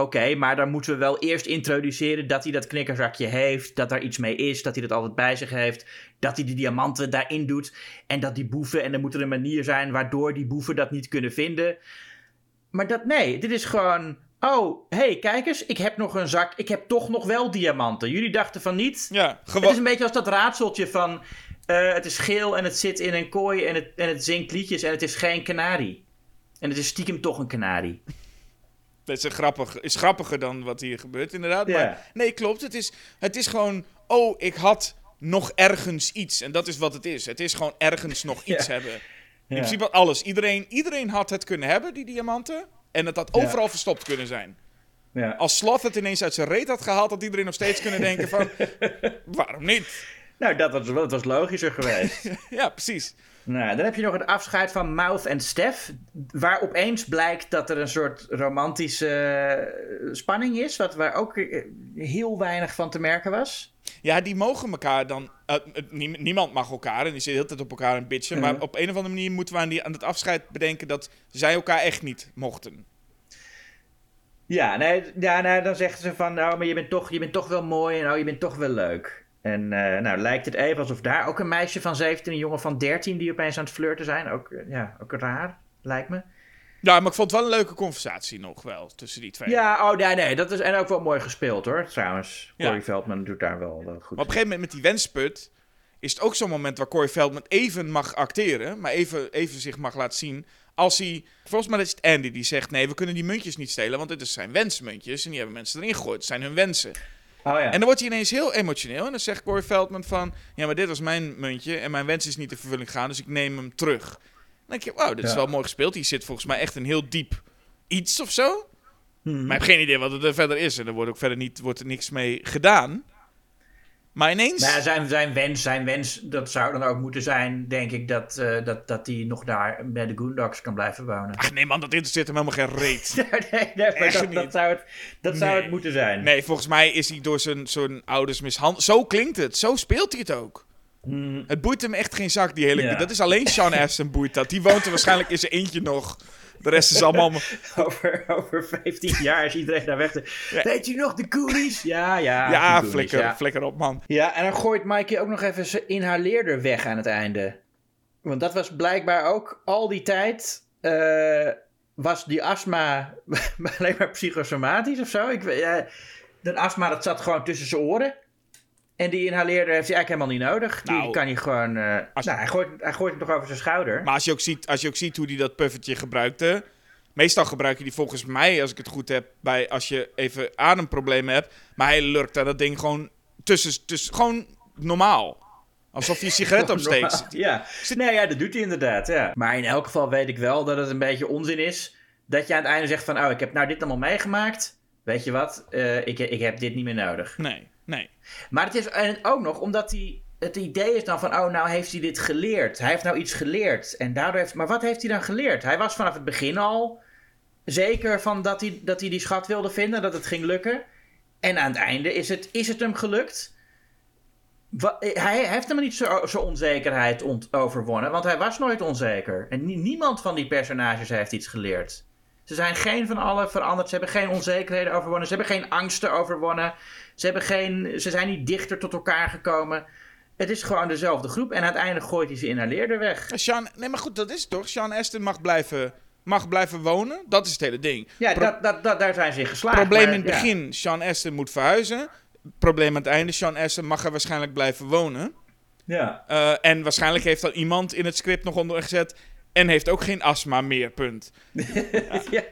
Oké, maar dan moeten we wel eerst introduceren dat hij dat knikkerzakje heeft. Dat daar iets mee is. Dat hij dat altijd bij zich heeft. Dat hij de diamanten daarin doet. En dat die boeven. En er moet er een manier zijn waardoor die boeven dat niet kunnen vinden. Maar dat nee, dit is gewoon. Oh, hey, kijk eens, ik heb nog een zak. Ik heb toch nog wel diamanten. Jullie dachten van niet. Ja, Het is een beetje als dat raadseltje van. eh, het is geel en het zit in een kooi en het, en het zingt liedjes en het is geen kanarie. En het is stiekem toch een kanarie. Dat is, een grappig, is grappiger dan wat hier gebeurt, inderdaad. Maar nee, klopt. Het is, het is gewoon, oh, ik had nog ergens iets. En dat is wat het is. Het is gewoon ergens nog iets hebben. In principe alles. Iedereen, iedereen had het kunnen hebben, die diamanten. En het had overal verstopt kunnen zijn. Als Sloth het ineens uit zijn reet had gehaald, had iedereen nog steeds kunnen denken van... waarom niet? Nou, dat was, dat was logischer geweest. Ja, precies. Nou, dan heb je nog het afscheid van Mouth en Steph. Waar opeens blijkt dat er een soort romantische eh, spanning is. Wat, waar ook eh, heel weinig van te merken was. Ja, die mogen elkaar dan... eh, nie- niemand mag elkaar en die zit de hele tijd op elkaar een bitchen. Maar op een of andere manier moeten we aan, die, aan het afscheid bedenken dat zij elkaar echt niet mochten. Ja, nee, ja, nee, dan zeggen ze van, nou, maar je bent toch, je bent toch wel mooi en oh, je bent toch wel leuk. En eh, nou lijkt het even alsof daar ook een meisje van 17 en een jongen van 13 die opeens aan het flirten zijn. Ook, eh, ja, ook raar, lijkt me. Ja, maar ik vond het wel een leuke conversatie nog wel tussen die twee. Ja, oh nee, nee, dat is en ook wel mooi gespeeld hoor, trouwens. Ja. Corey Veldman doet daar wel, goed. Maar op een gegeven moment met die wensput is het ook zo'n moment waar Corey Feldman even mag acteren, maar even, even zich mag laten zien. Als hij, volgens mij is het Andy die zegt, nee, we kunnen die muntjes niet stelen, want dit zijn wensmuntjes en die hebben mensen erin gegooid. Het zijn hun wensen. Oh ja. En dan wordt hij ineens heel emotioneel en dan zegt Corey Feldman van, ja, maar dit was mijn muntje en mijn wens is niet in vervulling gegaan, dus ik neem hem terug. Dan denk je, wauw, dit is wel mooi gespeeld. Hier zit volgens mij echt een heel diep iets of zo. Hmm. Maar ik heb geen idee wat het er verder is. En er wordt ook verder niet, wordt er niks mee gedaan. Maar ineens... Nou zijn, zijn, wens, zijn wens, dat zou dan ook moeten zijn, denk ik, dat hij dat, dat hij nog daar bij de Goondocks kan blijven wonen. Ach nee man, dat interesseert hem helemaal geen reet. nee, nee, maar dat, dat zou het, dat zou het moeten zijn. Nee, volgens mij is hij door zijn, zijn ouders mishandeld. Zo klinkt het. Zo speelt hij het ook. Hmm. Het boeit hem echt geen zak, die hele... Ja. Dat is alleen Sean Astin boeit dat. Die woont er waarschijnlijk in zijn eentje nog. De rest is allemaal... Over, over 15 jaar is iedereen daar weg. Te... Ja. Weet je nog, de Goonies? Ja, ja. Ja, flikker, Ja. flikker op, man. ja, en dan gooit Mikey ook nog even zijn inhaleerder weg aan het einde. Want dat was blijkbaar ook al die tijd... eh, was die astma alleen maar psychosomatisch of zo? Ik, weet- ja, dat astma dat zat gewoon tussen zijn oren. En die inhaleerder heeft hij eigenlijk helemaal niet nodig. Die Nou, kan hij gewoon... eh, nou, hij gooit, hij gooit hem toch over zijn schouder. Maar als je ook ziet, als je ook ziet hoe hij dat puffertje gebruikte... Meestal gebruik je die volgens mij, als ik het goed heb, bij als je even ademproblemen hebt. Maar hij lurkt daar dat ding gewoon tussen, tussen gewoon normaal. Alsof je een sigaret opsteekt. Ja, nee, ja, dat doet hij inderdaad. Ja. Maar in elk geval weet ik wel dat het een beetje onzin is. Dat je aan het einde zegt van, oh, ik heb nou dit allemaal meegemaakt. Weet je wat, Eh, ik, ik heb dit niet meer nodig. Nee, nee. Maar het is en ook nog omdat hij... Het idee is dan van, oh, nou heeft hij dit geleerd. Hij heeft nou iets geleerd. En daardoor heeft... Maar wat heeft hij dan geleerd? Hij was vanaf het begin al zeker van dat hij, dat hij die schat wilde vinden. Dat het ging lukken. En aan het einde is het, is het hem gelukt. Hij heeft helemaal niet zijn zo onzekerheid ont- overwonnen. Want hij was nooit onzeker. En nie- niemand van die personages heeft iets geleerd. Ze zijn geen van allen veranderd. Ze hebben geen onzekerheden overwonnen. Ze hebben geen angsten overwonnen. Ze, hebben geen, ze zijn niet dichter tot elkaar gekomen. Het is gewoon dezelfde groep. En uiteindelijk gooit hij ze inhaleerder weg. Maar Sean, nee, maar goed, dat is het toch? Sean Astin mag blijven, mag blijven wonen. Dat is het hele ding. Ja, Pro- dat, dat, dat, daar zijn ze in geslaagd. probleem maar in het ja. begin, Sean Astin moet verhuizen. Probleem aan het einde, Sean Astin mag er waarschijnlijk blijven wonen. Ja. Eh, en waarschijnlijk heeft dan iemand in het script nog onder gezet. En heeft ook geen astma meer, punt. ja.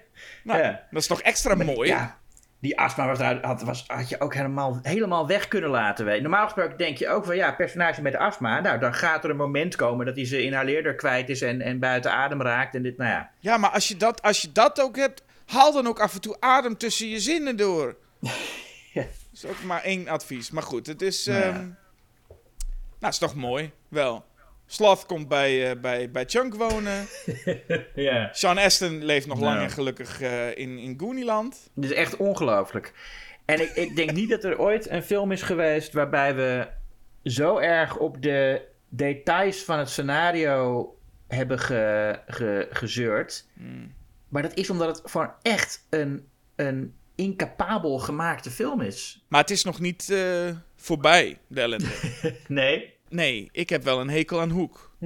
Nou, Ja. dat is toch extra mooi? Ja, die astma was, had, was, had je ook helemaal, helemaal weg kunnen laten. Normaal gesproken denk je ook van ja, personage met astma. Nou, dan gaat er een moment komen dat hij zijn inhaleerder kwijt is en, en buiten adem raakt. En dit, nou ja. Ja, maar als je, dat, als je dat ook hebt, haal dan ook af en toe adem tussen je zinnen door. Ja. Dat is ook maar één advies. Maar goed, het is... Nou ja. ehm, nou, het is toch mooi, wel. Sloth komt bij, eh, bij, bij Chunk wonen. ja. Sean Astin leeft nog lang Nou. en gelukkig eh, in, in Goonieland. Het is echt ongelooflijk. En ik, ik denk niet dat er ooit een film is geweest waarbij we zo erg op de details van het scenario hebben ge, ge- gezeurd. Hmm. Maar dat is omdat het gewoon echt een, een incapabel gemaakte film is. Maar het is nog niet eh, voorbij, de ellende. Nee. Nee, ik heb wel een hekel aan Hoek.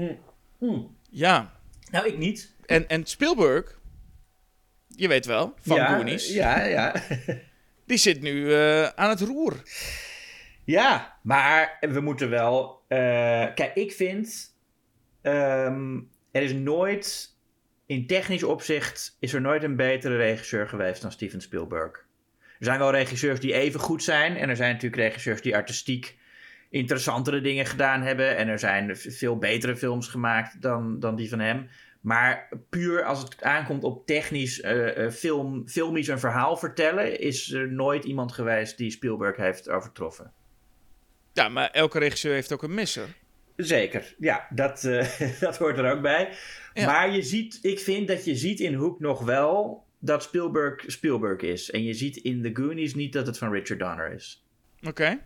Ja. Nou, ik niet. En, en Spielberg, je weet wel, van ja, Goonies, Ja, ja. die zit nu eh, aan het roer. Ja, maar we moeten wel. eh, kijk, ik vind. ehm, er is nooit. In technisch opzicht is er nooit een betere regisseur geweest dan Steven Spielberg. Er zijn wel regisseurs die even goed zijn. En er zijn natuurlijk regisseurs die artistiek interessantere dingen gedaan hebben. En er zijn veel betere films gemaakt dan, dan die van hem. Maar puur als het aankomt op technisch, eh, eh, film, filmisch een verhaal vertellen, is er nooit iemand geweest die Spielberg heeft overtroffen. Ja, maar elke regisseur heeft ook een misser. Zeker, ja, dat, eh, dat hoort er ook bij. Ja. Maar je ziet, ik vind dat je ziet in Hoek nog wel dat Spielberg Spielberg is. En je ziet in The Goonies niet dat het van Richard Donner is. Oké.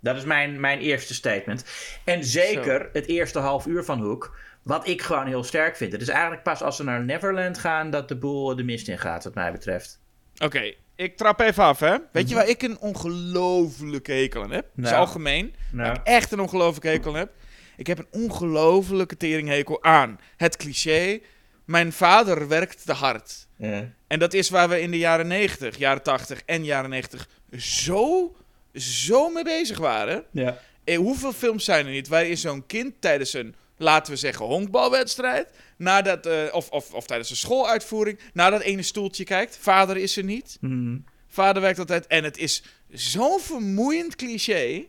Dat is mijn, mijn eerste statement. En zeker het eerste half uur van Hoek, wat ik gewoon heel sterk vind. Het is eigenlijk pas als ze naar Neverland gaan dat de boel de mist in gaat, wat mij betreft. Oké, ik trap even af, hè. Weet je waar ik een ongelofelijke hekel aan heb? Dat is Nou. algemeen. Nou. Waar ik echt een ongelofelijke hekel aan heb. Ik heb een ongelofelijke teringhekel aan het cliché... Mijn vader werkt te hard. Ja. En dat is waar we in de jaren 90, jaren 80 en jaren 90 zo, zo mee bezig waren. Ja. Eh, hoeveel films zijn er niet waarin zo'n kind tijdens een, laten we zeggen, honkbalwedstrijd, nadat, eh, of, of, of tijdens een schooluitvoering, naar dat ene stoeltje kijkt. Vader is er niet. Mhm. Vader werkt altijd. En het is zo'n vermoeiend cliché.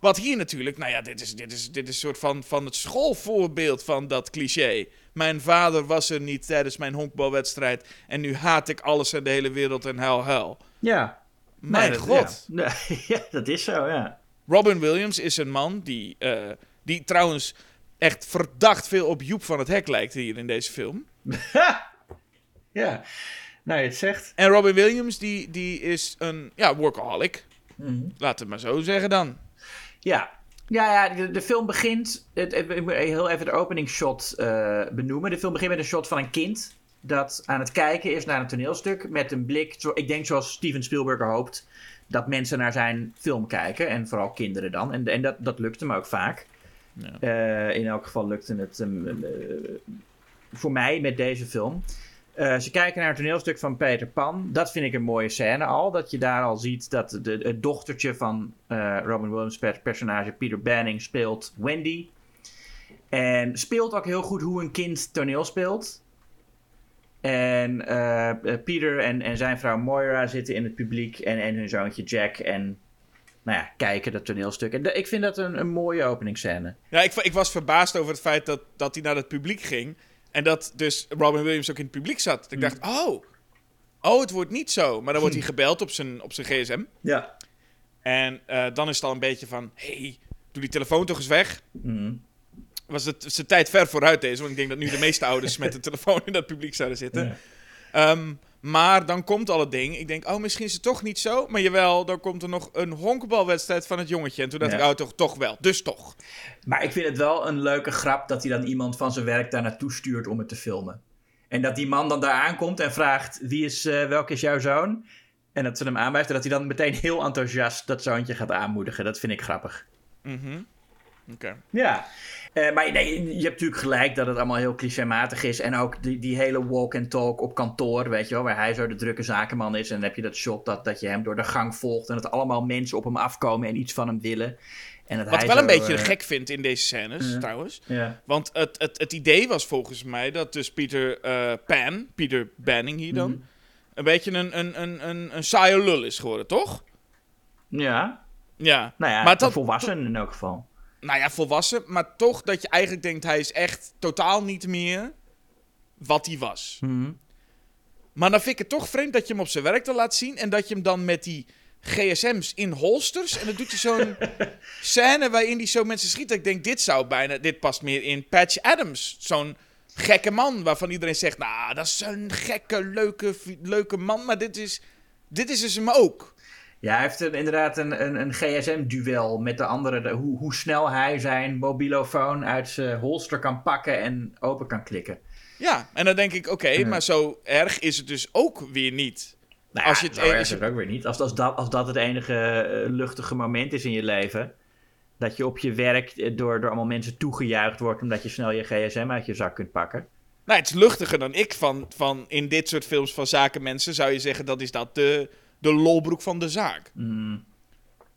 Wat hier natuurlijk, nou ja, dit is, dit is, dit is een soort van, van het schoolvoorbeeld van dat cliché. Mijn vader was er niet tijdens mijn honkbalwedstrijd. En nu haat ik alles en de hele wereld en huil, huil. Ja. Mijn Nee, god. Ja. Ja, dat is zo, ja. Robin Williams is een man die, eh, die trouwens echt verdacht veel op Joep van het Hek lijkt hier in deze film. Ja. Nou, je het zegt. En Robin Williams, die, die is een ja, workaholic. Mhm. Laten we het maar zo zeggen dan. Ja. Ja, ja de, de film begint. Het, ik moet heel even de openingsshot eh benoemen. De film begint met een shot van een kind. Dat aan het kijken is naar een toneelstuk. Met een blik. Zo, ik denk zoals Steven Spielberg hoopt. Dat mensen naar zijn film kijken. En vooral kinderen dan. En, en dat, dat lukt hem ook vaak. Ja. Eh, in elk geval lukte het hem. eh, voor mij met deze film. Eh, ze kijken naar een toneelstuk van Peter Pan. Dat vind ik een mooie scène al. Dat je daar al ziet dat de, het dochtertje van Robin Williams' per- personage Peter Banning speelt Wendy. En speelt ook heel goed hoe een kind toneel speelt. En eh, eh, Peter en, en zijn vrouw Moira zitten in het publiek. En, en hun zoontje Jack. En nou ja, kijken dat toneelstuk. En de- ik vind dat een, een mooie openingsscène. Ja, ik, ik was verbaasd over het feit dat, dat hij naar het publiek ging. En dat dus Robin Williams ook in het publiek zat. Ik dacht, oh, oh, het wordt niet zo. Maar dan wordt hij gebeld op zijn, op zijn gsm. Ja. En eh, dan is het al een beetje van, hey, doe die telefoon toch eens weg. Mhm. Was het zijn tijd ver vooruit deze, want ik denk dat nu de meeste ouders met de telefoon in dat publiek zouden zitten. Ja. Ehm, maar dan komt al het ding. Ik denk, oh, misschien is het toch niet zo. Maar jawel, dan komt er nog een honkbalwedstrijd van het jongetje. En toen dacht Ja. ik, oh, toch, toch wel. Dus toch. Maar ik vind het wel een leuke grap dat hij dan iemand van zijn werk daar naartoe stuurt om het te filmen. En dat die man dan daar aankomt en vraagt: wie is, eh welke is jouw zoon? En dat ze hem aanwijst en dat hij dan meteen heel enthousiast dat zoontje gaat aanmoedigen. Dat vind ik grappig. Mhm. Oké. Ja. Eh, maar nee, je hebt natuurlijk gelijk dat het allemaal heel clichématig is. En ook die, die hele walk and talk op kantoor, weet je wel, waar hij zo de drukke zakenman is. En dan heb je dat shot dat, dat je hem door de gang volgt en dat allemaal mensen op hem afkomen en iets van hem willen. En dat Wat ik wel een beetje eh, gek vind in deze scènes, trouwens. Want het, het, het idee was volgens mij dat dus Peter eh, Pan, Peter Banning hier dan, Mhm. een beetje een, een, een, een, een saaie lul is geworden, toch? ja. Ja. Nou ja, Maar maar dat- volwassen in elk geval. Nou ja, volwassen, maar toch dat je eigenlijk denkt hij is echt totaal niet meer wat hij was. Maar dan vind ik het toch vreemd dat je hem op zijn werk dan laat zien en dat je hem dan met die, gsm's in holsters. En dan doet hij zo'n scène waarin hij zo mensen schiet. Ik denk, dit zou bijna, dit past meer in Patch Adams. Zo'n gekke man waarvan iedereen zegt, nou, dat is een gekke, leuke, leuke man. Maar dit is, dit is dus hem ook. Ja, hij heeft een, inderdaad een, een, een gsm-duel met de andere. De, hoe, hoe snel hij zijn mobilofoon uit zijn holster kan pakken en open kan klikken. Ja, en dan denk ik, oké, maar zo erg is het dus ook weer niet. Nou als je het, zo erg is het ook weer niet. Als, als, dat, als dat het enige uh, luchtige moment is in je leven... dat je op je werk eh, door, door allemaal mensen toegejuicht wordt... omdat je snel je gsm uit je zak kunt pakken. Nou, het is luchtiger dan ik van, van in dit soort films van zakenmensen... zou je zeggen, dat is dat de, de lolbroek van de zaak. Mm.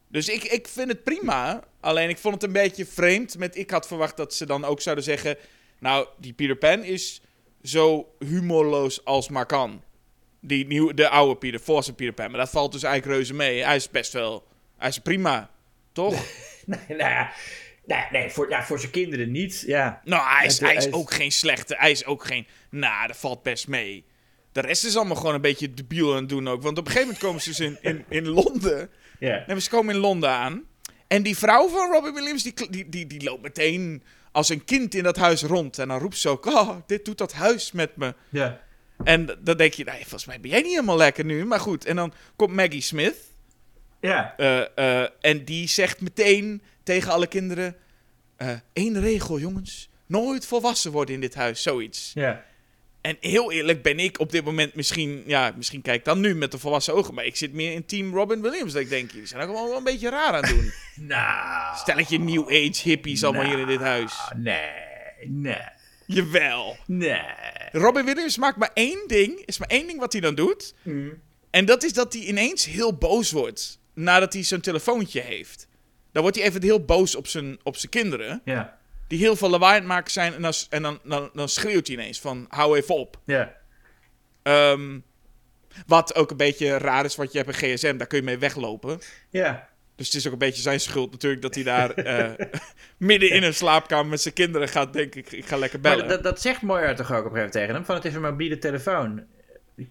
Dus ik, ik vind het prima. Alleen ik vond het een beetje vreemd. Met, ik had verwacht dat ze dan ook zouden zeggen... Nou, die Peter Pan is zo humorloos als maar kan. Die nieuwe, de oude Peter, volwassen Peter Pan. Maar dat valt dus eigenlijk reuze mee. Hij is best wel... Hij is prima, toch? nee, nou ja... Nee, nee voor, ja, voor zijn kinderen niet. Ja. Nou, hij is, hij is ook geen slechte. Hij is ook geen. Nou, dat valt best mee. De rest is allemaal gewoon een beetje debiel aan het doen ook. Want op een gegeven moment komen ze dus in, in, in Londen. Ja. En ze komen in Londen aan. En die vrouw van Robin Williams, die, die, die, die loopt meteen als een kind in dat huis rond. En dan roept ze ook, oh, dit doet dat huis met me. Ja. En dan denk je, nee, volgens mij ben jij niet helemaal lekker nu. Maar goed, en dan komt Maggie Smith. Ja. Uh, uh, en die zegt meteen tegen alle kinderen... Uh, regel, jongens. Nooit volwassen worden in dit huis, zoiets. Ja. En heel eerlijk ben ik op dit moment misschien... Ja, misschien kijk ik dan nu met de volwassen ogen. Maar ik zit meer in team Robin Williams. Dat ik denk, jullie zijn ook wel een beetje raar aan het doen. nou... Stelletje New Age hippies allemaal nou, hier in dit huis. Nee, nee. Jawel. Nee. Robin Williams maakt maar één ding. Is maar één ding wat hij dan doet. Mm. En dat is dat hij ineens heel boos wordt. Nadat hij zijn telefoontje heeft. Dan wordt hij even heel boos op zijn, op zijn kinderen. Ja. Die heel veel lawaai aan het maken zijn. En, dan, en dan, dan, dan schreeuwt hij ineens van hou even op. Ja. Um, wat ook een beetje raar is, want je hebt een gsm. Daar kun je mee weglopen. Ja. Dus het is ook een beetje zijn schuld natuurlijk dat hij daar uh, midden in een slaapkamer met zijn kinderen gaat, denk ik, ik ga lekker bellen. Maar dat, dat zegt Moira toch ook op een gegeven moment tegen hem? Van het is een mobiele telefoon.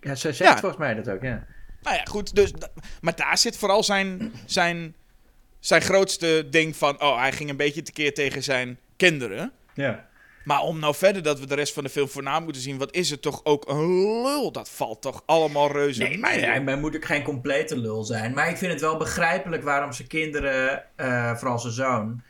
Ze zegt Ja. volgens mij dat ook, ja. Nou ja, goed. Dus, maar daar zit vooral zijn, zijn, zijn grootste ding van... Oh, hij ging een beetje tekeer tegen zijn kinderen. Ja. Maar om nou verder dat we de rest van de film voornaam moeten zien... Wat is het toch ook een lul? Dat valt toch allemaal reuze Nee, maar hij, hij moet ook geen complete lul zijn. Maar ik vind het wel begrijpelijk waarom zijn kinderen, eh, vooral zijn zoon,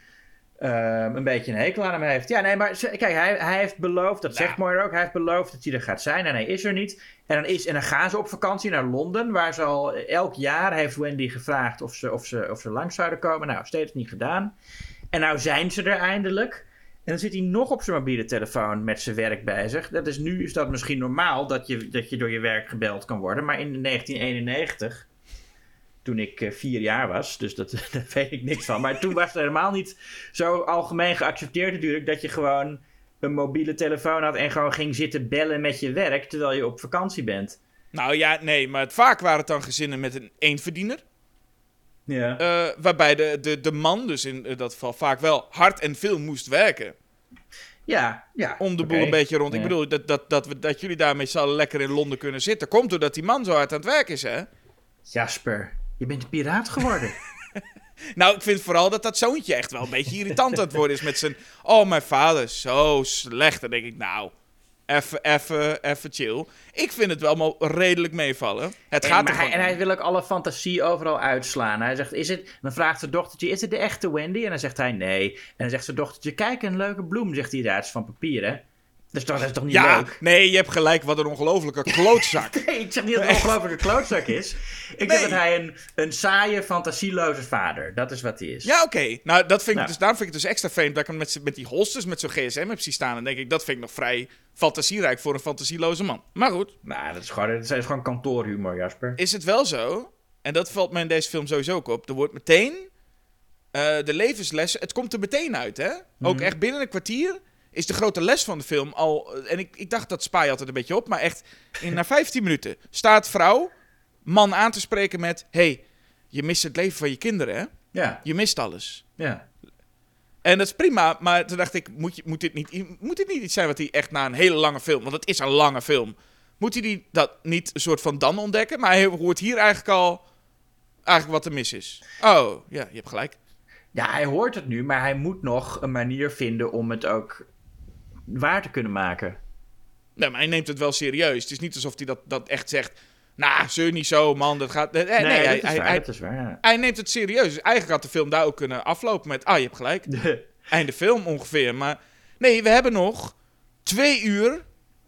eh, een beetje een hekel aan hem heeft. Ja, nee, maar kijk, hij, hij heeft beloofd, dat Nou. zegt Moira ook, hij heeft beloofd dat hij er gaat zijn en hij is er niet. En dan, is, en dan gaan ze op vakantie naar Londen, waar ze al elk jaar heeft Wendy gevraagd of ze, of ze, of ze langs zouden komen. Nou, steeds niet gedaan. En nou zijn ze er eindelijk. En dan zit hij nog op zijn mobiele telefoon met zijn werk bezig. Dat is, nu is dat misschien normaal dat je, dat je door je werk gebeld kan worden. Maar in 1991, toen ik eh, vier jaar was, dus dat, daar weet ik niks van. Maar toen was het helemaal niet zo algemeen geaccepteerd natuurlijk... dat je gewoon een mobiele telefoon had en gewoon ging zitten bellen met je werk... terwijl je op vakantie bent. Nou ja, nee, maar vaak waren het dan gezinnen met een eenverdiener. Ja. eh, waarbij de, de, de man dus in eh, dat geval vaak wel hard en veel moest werken. ja, ja. Om de boel een beetje rond. Ik bedoel, dat, dat, dat, we, dat jullie daarmee allen lekker in Londen kunnen zitten. Komt doordat die man zo hard aan het werk is, hè? Jasper, je bent een piraat geworden. Nou, ik vind vooral dat dat zoontje echt wel een beetje irritant aan het worden is met zijn... Oh, mijn vader, is zo slecht. Dan denk ik, nou, even, even, even chill. Ik vind het wel maar redelijk meevallen. Het En, gaat maar er hij, en hij wil ook alle fantasie overal uitslaan. Hij zegt, is het... Dan vraagt zijn dochtertje, is het de echte Wendy? En dan zegt hij, nee. En dan zegt zijn dochtertje, kijk, een leuke bloem, zegt hij. Het is van papier, hè? Toch, dat is toch niet Ja, leuk? nee, je hebt gelijk. Wat een ongelofelijke klootzak. Nee, ik zeg niet dat het een ongelofelijke klootzak is. Ik Nee. zeg dat hij een, een saaie, fantasieloze vader. Dat is wat hij is. Ja, oké. Nou, dat vind ik Nou. dus, daarom vind ik het dus extra vreemd dat ik hem met, met die holsters, met zo'n gsm heb zien staan. En denk ik, dat vind ik nog vrij fantasierijk voor een fantasieloze man. Maar goed, Nou, dat is gewoon, dat is gewoon kantoorhumor, Jasper. is het wel zo, en dat valt me in deze film sowieso ook op, er wordt meteen eh, de levenslessen, het komt er meteen uit, hè? Ook Mhm. echt binnen een kwartier is de grote les van de film al, en ik, ik dacht dat spaai altijd een beetje op, maar echt, in, na 15 minuten staat vrouw, man aan te spreken met, hey, je mist het leven van je kinderen, hè? Ja, Je mist alles. ja. En dat is prima, maar toen dacht ik, moet, je, moet, dit niet, moet dit niet iets zijn wat hij echt na een hele lange film, want het is een lange film, moet hij die, dat niet een soort van dan ontdekken? Maar hij hoort hier eigenlijk al eigenlijk wat er mis is. Oh, ja, je hebt gelijk. Ja, hij hoort het nu, maar hij moet nog een manier vinden om het ook waar te kunnen maken. Nee, maar hij neemt het wel serieus. Het is niet alsof hij dat, dat echt zegt. Nou, zeur niet zo, man. Dat gaat. Nee, nee, Nee, hij, is hij, waar, hij, dat is waar. ja. hij neemt het serieus. Dus eigenlijk had de film daar ook kunnen aflopen met. Ah, je hebt gelijk. Einde film ongeveer. Maar nee, we hebben nog twee uur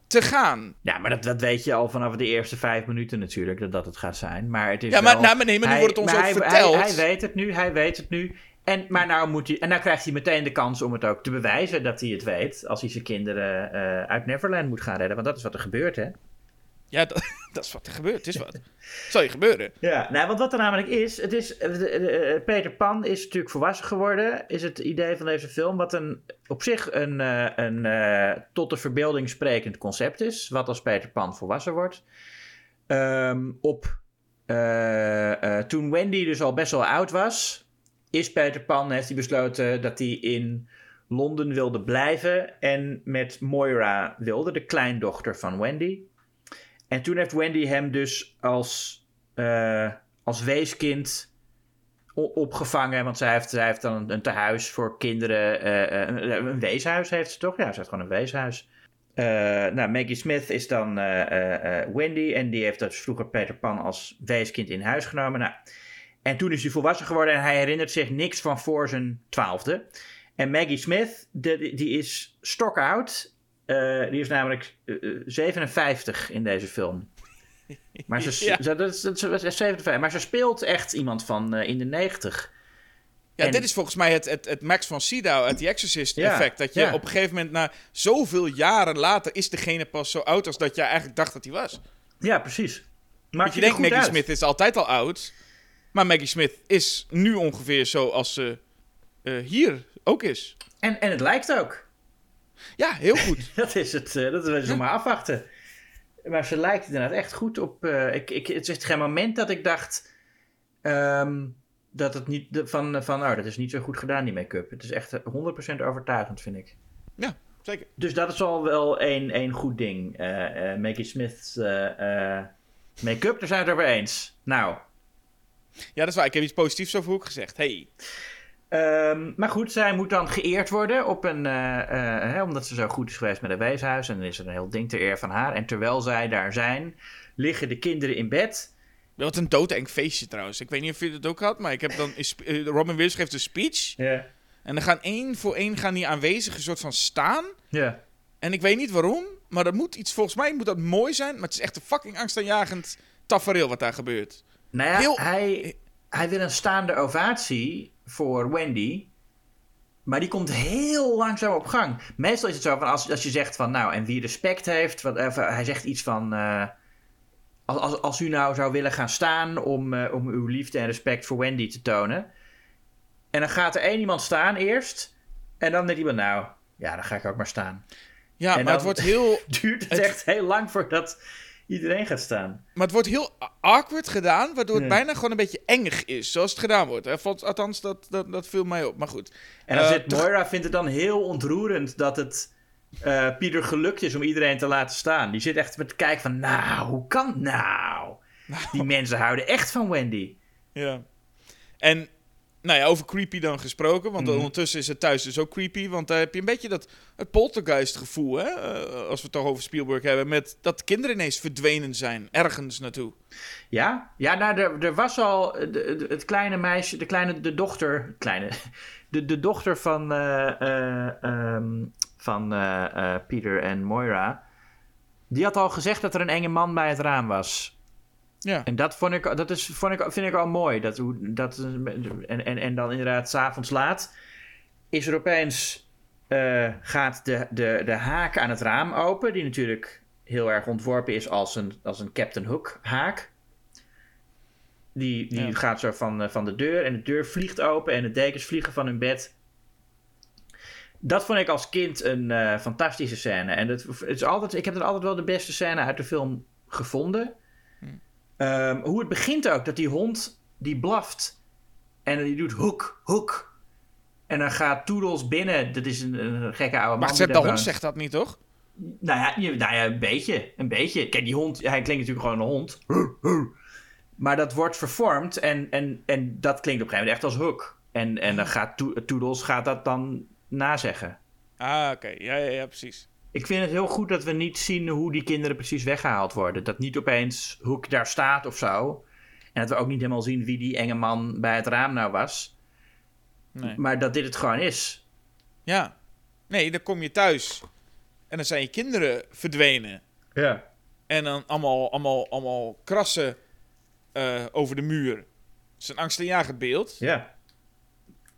te gaan. Ja, maar dat, dat weet je al vanaf de eerste vijf minuten natuurlijk, dat dat het gaat zijn. Maar het is Ja, maar, wel- nou, maar nee, maar nu hij- wordt het ons ook hij, verteld. Hij, hij weet het nu, hij weet het nu. En, maar nou moet hij, en nou krijgt hij meteen de kans om het ook te bewijzen dat hij het weet. Als hij zijn kinderen eh, uit Neverland moet gaan redden. Want dat is wat er gebeurt, hè? Ja, dat, dat is wat er gebeurt. Het is wat. Zal je gebeuren. Ja, nou, want wat er namelijk is, het is eh, de- de- eh, Peter Pan is natuurlijk volwassen geworden, is het idee van deze film, wat een, op zich een, een eh, tot de verbeelding sprekend concept is, wat als Peter Pan volwassen wordt. Ehm, op, toen Wendy dus al best wel oud was, is Peter Pan, heeft hij besloten dat hij in Londen wilde blijven en met Moira wilde, de kleindochter van Wendy. En toen heeft Wendy hem dus als, eh, als weeskind opgevangen. Want zij heeft, zij heeft dan een, tehuis voor kinderen. eh, eh, een, weeshuis heeft ze toch? Ja, ze heeft gewoon een weeshuis. Eh, nou, Maggie Smith is dan Wendy. En die heeft dus vroeger Peter Pan als weeskind in huis genomen. Nou, en toen is hij volwassen geworden en hij herinnert zich niks van voor zijn twaalfde. En Maggie Smith, de, die is stokoud. Eh die is namelijk eh, eh, 57 in deze film. Maar ze, Ja. ze, dat dat dat 57, maar ze speelt echt iemand van eh, in de 90. Ja, En- dit is volgens mij het, het, het Max van Sydow uit The Exorcist Ja, effect. Dat je ja. op een gegeven moment, na zoveel jaren later, is degene pas zo oud als dat je eigenlijk dacht dat hij was. Ja, precies. Maar je denkt, Maggie Smith is altijd al oud. Maar Maggie Smith is nu ongeveer zo als ze eh, hier ook is. En, en het lijkt ook. Ja, heel goed. Dat is het. eh, dat is nog maar afwachten. Maar ze lijkt inderdaad echt goed op. eh, ik, ik, het is geen moment dat ik dacht. ehm, dat het niet. Van, van, oh, dat is niet zo goed gedaan, die make-up. Het is echt eh, 100% overtuigend, vind ik. ja, zeker. Dus dat is al wel één, één goed ding. Maggie Smith's make-up, daar zijn we het over eens. Nou. Ja, dat is waar. Ik heb iets positiefs over Hoek gezegd. Hey. ehm, maar goed, zij moet dan geëerd worden op een, eh, eh, hè, omdat ze zo goed is geweest met een weeshuis. En dan is er een heel ding ter eer van haar. En terwijl zij daar zijn, liggen de kinderen in bed. Wat een doodeng feestje trouwens. Ik weet niet of je het ook had, maar ik heb dan... eh, Robin Williams geeft een speech. Ja. En dan gaan één voor één gaan die aanwezigen soort van staan. Ja. En ik weet niet waarom, maar dat moet iets... Volgens mij moet dat mooi zijn, maar het is echt een fucking angstaanjagend tafereel wat daar gebeurt. Nou ja, Heel- hij, hij wil een staande ovatie voor Wendy. Maar die komt heel langzaam op gang. Meestal is het zo van als, als je zegt van nou, en wie respect heeft. Wat, eh, hij zegt iets van. eh, als, als, als u nou zou willen gaan staan om, eh, om uw liefde en respect voor Wendy te tonen. En dan gaat er één iemand staan eerst. En dan denkt iemand, nou, ja, dan ga ik ook maar staan. Ja, En maar het wordt heel... Duurt het, Het- echt heel lang voordat iedereen gaat staan. Maar het wordt heel awkward gedaan, waardoor het Ja. bijna gewoon een beetje engig is, zoals het gedaan wordt. hè. Althans, dat, dat, dat viel mij op. Maar goed. En dan Eh, zit Moira vindt het dan heel ontroerend dat het eh, Pieter gelukt is om iedereen te laten staan. Die zit echt met te kijken van, nou, hoe kan het nou? Die mensen houden echt van Wendy. Ja. En, nou ja, over creepy dan gesproken, want Mhm. ondertussen is het thuis dus ook creepy. Want daar heb je een beetje dat het poltergeist gevoel, hè, eh, als we het toch over Spielberg hebben, met dat kinderen ineens verdwenen zijn, ergens naartoe. Ja, ja nou, er, er was al de- de- het kleine meisje, de kleine, de dochter, kleine, de, de dochter van, eh, eh, ehm, van eh, eh, Pieter en Moira. Die had al gezegd dat er een enge man bij het raam was. Ja. En dat, vond ik, dat is, vond ik, vind ik al mooi. Dat, hoe- dat, en, en, en dan inderdaad, s'avonds laat, is er opeens, eh, gaat de, de, de haak aan het raam open. Die natuurlijk heel erg ontworpen is als een, als een Captain Hook haak. Die, die Ja. gaat zo van, eh, van de deur en de deur vliegt open en de dekens vliegen van hun bed. Dat vond ik als kind een eh, fantastische scène. En het, het is altijd, ik heb het altijd wel de beste scène uit de film gevonden. Ehm, hoe het begint ook, dat die hond die blaft en die doet hoek, hoek. En dan gaat Toedels binnen, dat is een, een gekke oude man. Maar de hond zegt dat niet, toch? Nou ja, nou ja, een beetje, een beetje. Kijk, die hond, hij klinkt natuurlijk gewoon een hond. Maar dat wordt vervormd en, en, en dat klinkt op een gegeven moment echt als Hook. En, en dan gaat To- Toodles gaat dat dan nazeggen. Ah, oké. Ja, ja, ja, precies. Ik vind het heel goed dat we niet zien hoe die kinderen precies weggehaald worden. Dat niet opeens Hook daar staat of zo. En dat we ook niet helemaal zien wie die enge man bij het raam nou was. Nee. Maar dat dit het gewoon is. Ja. Nee, dan kom je thuis. En dan zijn je kinderen verdwenen. Ja. En dan allemaal, allemaal, allemaal krassen eh, over de muur. Het is een angstaanjagend beeld. Ja.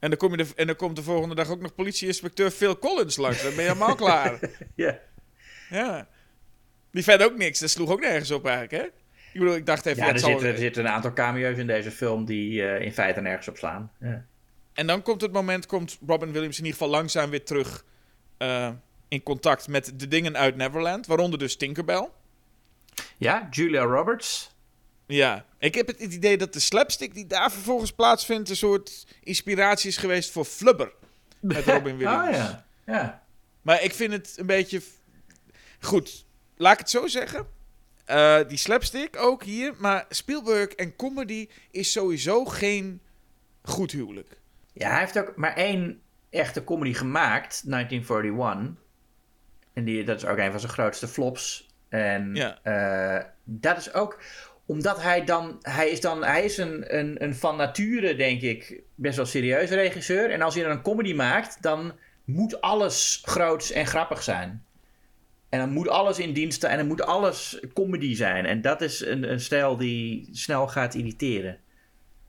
En dan, kom je de, en dan komt de volgende dag ook nog politieinspecteur Phil Collins langs. Dan ben je helemaal klaar. Ja. Ja. Die verder ook niks. Dat sloeg ook nergens op eigenlijk, hè? Ik bedoel, ik dacht even... Ja, ja, er zal- zitten, er zitten een aantal cameo's in deze film die eh, in feite nergens op slaan. Ja. En dan komt het moment, komt Robin Williams in ieder geval langzaam weer terug eh, in contact met de dingen uit Neverland. Waaronder dus Tinkerbell. ja, Julia Roberts. Ja, ik heb het idee dat de slapstick die daar vervolgens plaatsvindt... een soort inspiratie is geweest voor Flubber. Met Robin Williams. Ah ja. ja. Maar ik vind het een beetje... Goed, laat ik het zo zeggen. Eh, die slapstick ook hier. Maar Spielberg en comedy is sowieso geen goed huwelijk. Ja, hij heeft ook maar één echte comedy gemaakt, 1941. En die, dat is ook een van zijn grootste flops. En Ja. eh, dat is ook omdat hij dan, hij is dan, hij is een, een, een van nature, denk ik, best wel serieus regisseur. En als hij dan een comedy maakt, dan moet alles groots en grappig zijn. En dan moet alles in dienst staan en dan moet alles comedy zijn. En dat is een, een stijl die snel gaat irriteren.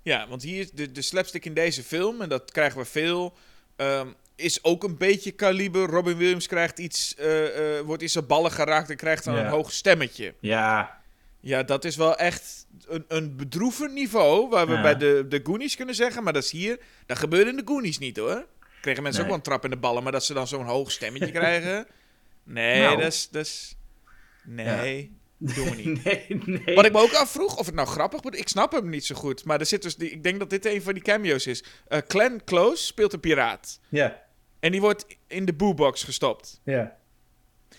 Ja, want hier de, de slapstick in deze film, en dat krijgen we veel, ehm, is ook een beetje kaliber. Robin Williams krijgt iets, eh, eh, wordt in zijn ballen geraakt en krijgt dan Ja. een hoog stemmetje. Ja, Ja, dat is wel echt een, een bedroevend niveau, waar we Ja. bij de, de Goonies kunnen zeggen, maar dat is hier, dat gebeurde in de Goonies niet hoor. Kregen mensen Nee. ook wel een trap in de ballen, maar dat ze dan zo'n hoog stemmetje krijgen, nee, Nou. dat is, dat is, nee, doen we niet. nee, nee. Wat ik me ook afvroeg, of het nou grappig wordt, ik snap hem niet zo goed. Maar er zit dus die, ik denk dat dit een van die cameo's is. Eh Glenn Close speelt een piraat. Ja, En die wordt in de boebox gestopt. ja.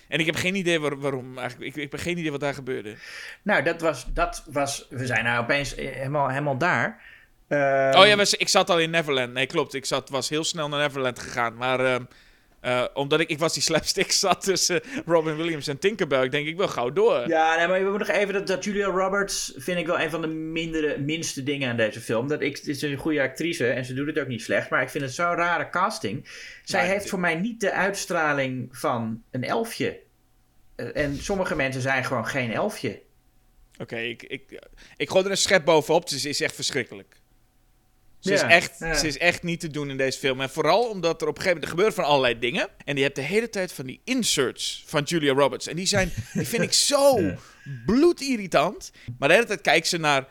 En ik heb geen idee waar- waarom eigenlijk. Ik, ik heb geen idee wat daar gebeurde. Nou, dat was, dat was. We zijn nou opeens helemaal, helemaal daar. Ehm, oh ja, we- ik zat al in Neverland. Nee, klopt. Ik zat, was heel snel naar Neverland gegaan. Maar ehm, eh, omdat ik, ik was die slapstick zat tussen Robin Williams en Tinkerbell. Ik denk, ik wil gauw door. Ja, nee, maar we moeten nog even dat, dat Julia Roberts vind ik wel een van de mindere, minste dingen aan deze film. Dat ik, het is een goede actrice en ze doet het ook niet slecht, maar ik vind het zo'n rare casting. Zij heeft voor mij niet de uitstraling van een elfje. Eh, En sommige mensen zijn gewoon geen elfje. Oké, ik, ik, ik gooi er een schep bovenop. Ze is echt verschrikkelijk. Ze, is echt, ja. ze is echt niet te doen in deze film. En vooral omdat er op een gegeven moment er gebeuren van allerlei dingen. En je hebt de hele tijd van die inserts van Julia Roberts. En die zijn, die vind ik zo Ja. bloedirritant. Maar de hele tijd kijkt ze naar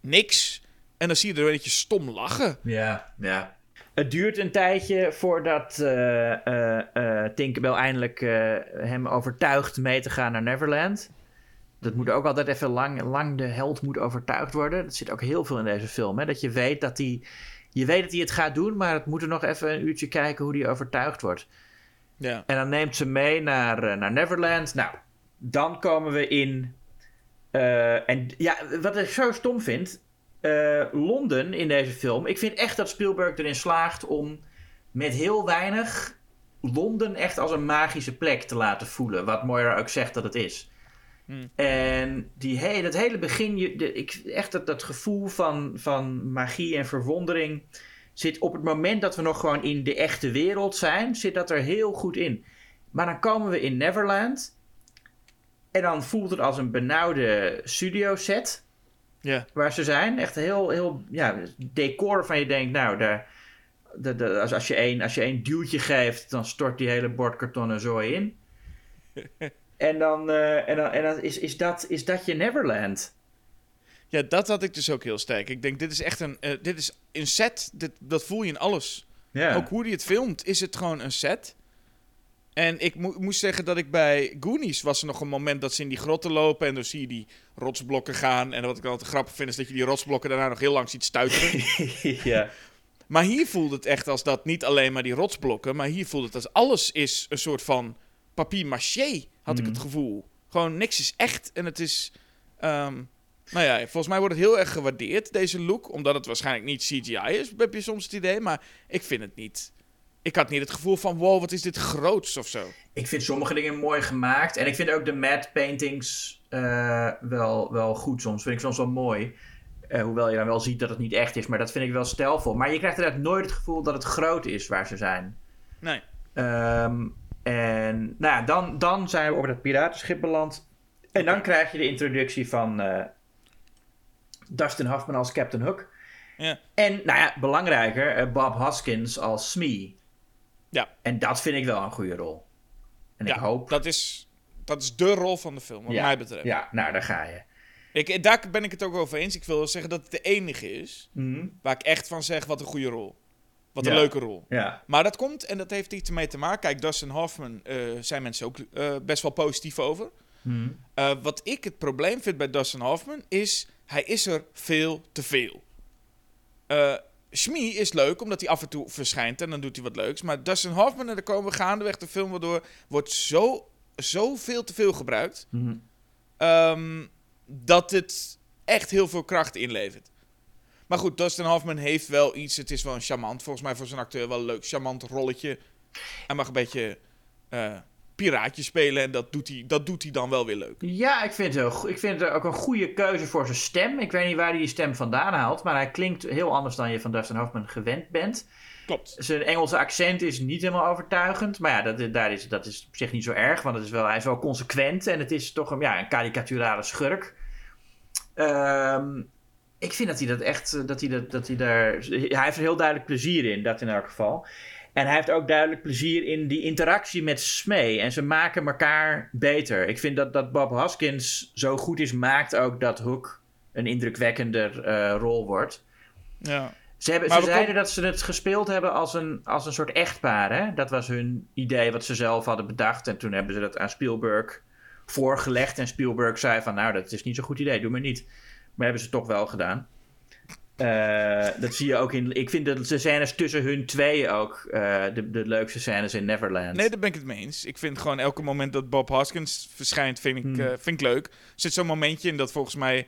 niks. En dan zie je er een beetje stom lachen. Ja, ja. Het duurt een tijdje voordat eh, Tinkerbell eindelijk hem overtuigt mee te gaan naar Neverland. Dat moet ook altijd even lang, lang de held moet overtuigd worden. Dat zit ook heel veel in deze film. Hè? Dat je weet dat hij, je weet dat hij het gaat doen, maar het moet er nog even een uurtje kijken hoe hij overtuigd wordt. Ja. En dan neemt ze mee naar, eh, naar Neverland. Nou, dan komen we in. eh, en ja, wat ik zo stom vind. eh, Londen in deze film. Ik vind echt dat Spielberg erin slaagt om met heel weinig Londen echt als een magische plek te laten voelen. Wat Moira ook zegt dat het is. Hmm. En die he dat hele begin, je, de, ik, echt dat, dat gevoel van, van magie en verwondering zit op het moment dat we nog gewoon in de echte wereld zijn, zit dat er heel goed in. Maar dan komen we in Neverland en dan voelt het als een benauwde studio set Ja. waar ze zijn. Echt heel, heel ja, decor van je denkt, nou, daar, de, de, als, als, je één, als je één duwtje geeft, dan stort die hele bordkartonnen zooi in. en dan, eh, en dan, en dan is, is, dat, is dat je Neverland. ja, dat had ik dus ook heel sterk. Ik denk, dit is echt een, eh, dit is een set. Dit, dat voel je in alles. Ook hoe hij het filmt, is het gewoon een set. En ik mo- moest zeggen dat ik bij Goonies was er nog een moment dat ze in die grotten lopen en dan zie je die rotsblokken gaan. En wat ik altijd grappig vind is dat je die rotsblokken daarna nog heel lang ziet stuiteren. ja. maar hier voelt het echt als dat niet alleen maar die rotsblokken, maar hier voelt het als alles is een soort van papier maché, had ik Mhm. het gevoel. Gewoon niks is echt en het is... ehm, Nou ja, volgens mij wordt het heel erg gewaardeerd, deze look. Omdat het waarschijnlijk niet CGI is, heb je soms het idee. Maar ik vind het niet. Ik had niet het gevoel van, wow, wat is dit groots of zo. Ik vind sommige dingen mooi gemaakt. En ik vind ook de matte paintings eh, wel, wel goed soms. Vind ik soms wel mooi. Uh, hoewel je dan wel ziet dat het niet echt is. Maar dat vind ik wel stijlvol. Maar je krijgt inderdaad nooit het gevoel dat het groot is waar ze zijn. Nee. Um, en nou ja, dan, dan zijn we op het piratenschip beland. En dan krijg je de introductie van uh, Dustin Hoffman als Captain Hook. Ja. En nou ja, belangrijker, uh, Bob Hoskins als Smee. Ja. En dat vind ik wel een goede rol. En ja, ik hoop... dat is, dat is de rol van de film, wat ja, mij betreft. Ja, nou, daar ga je. Ik, daar ben ik het ook over eens. Ik wil zeggen dat het de enige is mm waar ik echt van zeg, wat een goede rol. Wat een Ja. leuke rol. Ja. Maar dat komt, en dat heeft iets mee te maken. Kijk, Dustin Hoffman eh, zijn mensen ook eh, best wel positief over. Mhm. Eh, wat ik het probleem vind bij Dustin Hoffman is, hij is er veel te veel. Shmi is leuk, omdat hij af en toe verschijnt en dan doet hij wat leuks. Maar Dustin Hoffman, en daar komen we gaandeweg de film waardoor, wordt zo, zo veel te veel gebruikt, Mhm. ehm, dat het echt heel veel kracht inlevert. Maar goed, Dustin Hoffman heeft wel iets, het is wel een charmant, volgens mij voor zijn acteur wel een leuk charmant rolletje. Hij mag een beetje eh piraatje spelen en dat doet, hij, dat doet hij dan wel weer leuk. Ja, ik vind, het, ook- ik vind het ook een goede keuze voor zijn stem. Ik weet niet waar hij die stem vandaan haalt, maar hij klinkt heel anders dan je van Dustin Hoffman gewend bent. Klopt. Zijn Engelse accent is niet helemaal overtuigend. Maar ja, dat, daar is, dat is op zich niet zo erg. Want het is wel, hij is wel consequent. En het is toch een, ja, een karikaturale schurk. Ehm, ik vind dat hij dat echt. eh, Dat hij, dat, dat hij daar. Hij heeft er heel duidelijk plezier in, dat in elk geval. En hij heeft ook duidelijk plezier in die interactie met Smee. En ze maken elkaar beter. Ik vind dat, dat Bob Hoskins zo goed is, maakt ook dat Hook een indrukwekkender eh, rol wordt. Ja. Ze, hebben, ze zeiden dat ze het gespeeld hebben als een, als een soort echtpaar. Hè? Dat was hun idee wat ze zelf hadden bedacht. En toen hebben ze dat aan Spielberg voorgelegd. En Spielberg zei van, nou, dat is niet zo'n goed idee, doe maar niet. Maar hebben ze toch wel gedaan. Eh, dat zie je ook in... Ik vind dat de scènes tussen hun tweeën ook eh, de, de leukste scènes in Neverland. Nee, daar ben ik het mee eens. Ik vind gewoon elke moment dat Bob Hoskins verschijnt, vind ik, Hmm. eh, vind ik leuk. Er zit zo'n momentje in dat volgens mij,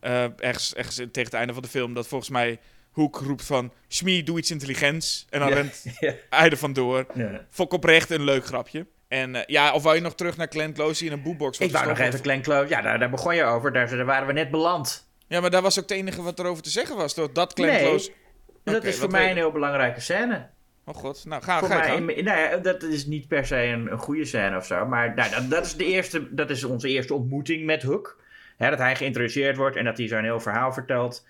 ergens, ergens tegen het einde van de film, dat volgens mij Hoek roept van, Smee, doe iets intelligents. En dan Ja. rent Ja. hij er vandoor. Ja. Fok oprecht een leuk grapje. En eh, ja, of wou je nog terug naar Glenn Close in een boombox Ik wou nog even Glenn Close... Ja, daar, daar begon je over. Daar, daar waren we net beland. Ja, maar daar was ook het enige wat erover te zeggen was. Door dat Glenn nee, Close... dat is voor mij een heel belangrijke scène. Oh god, nou ga, Voor ga mij, in- nou ja, dat is niet per se een, een goede scène of zo. Maar nou, dat, dat, is de eerste, dat is onze eerste ontmoeting met Hook. Hè, dat hij geïntroduceerd wordt en dat hij zo'n heel verhaal vertelt.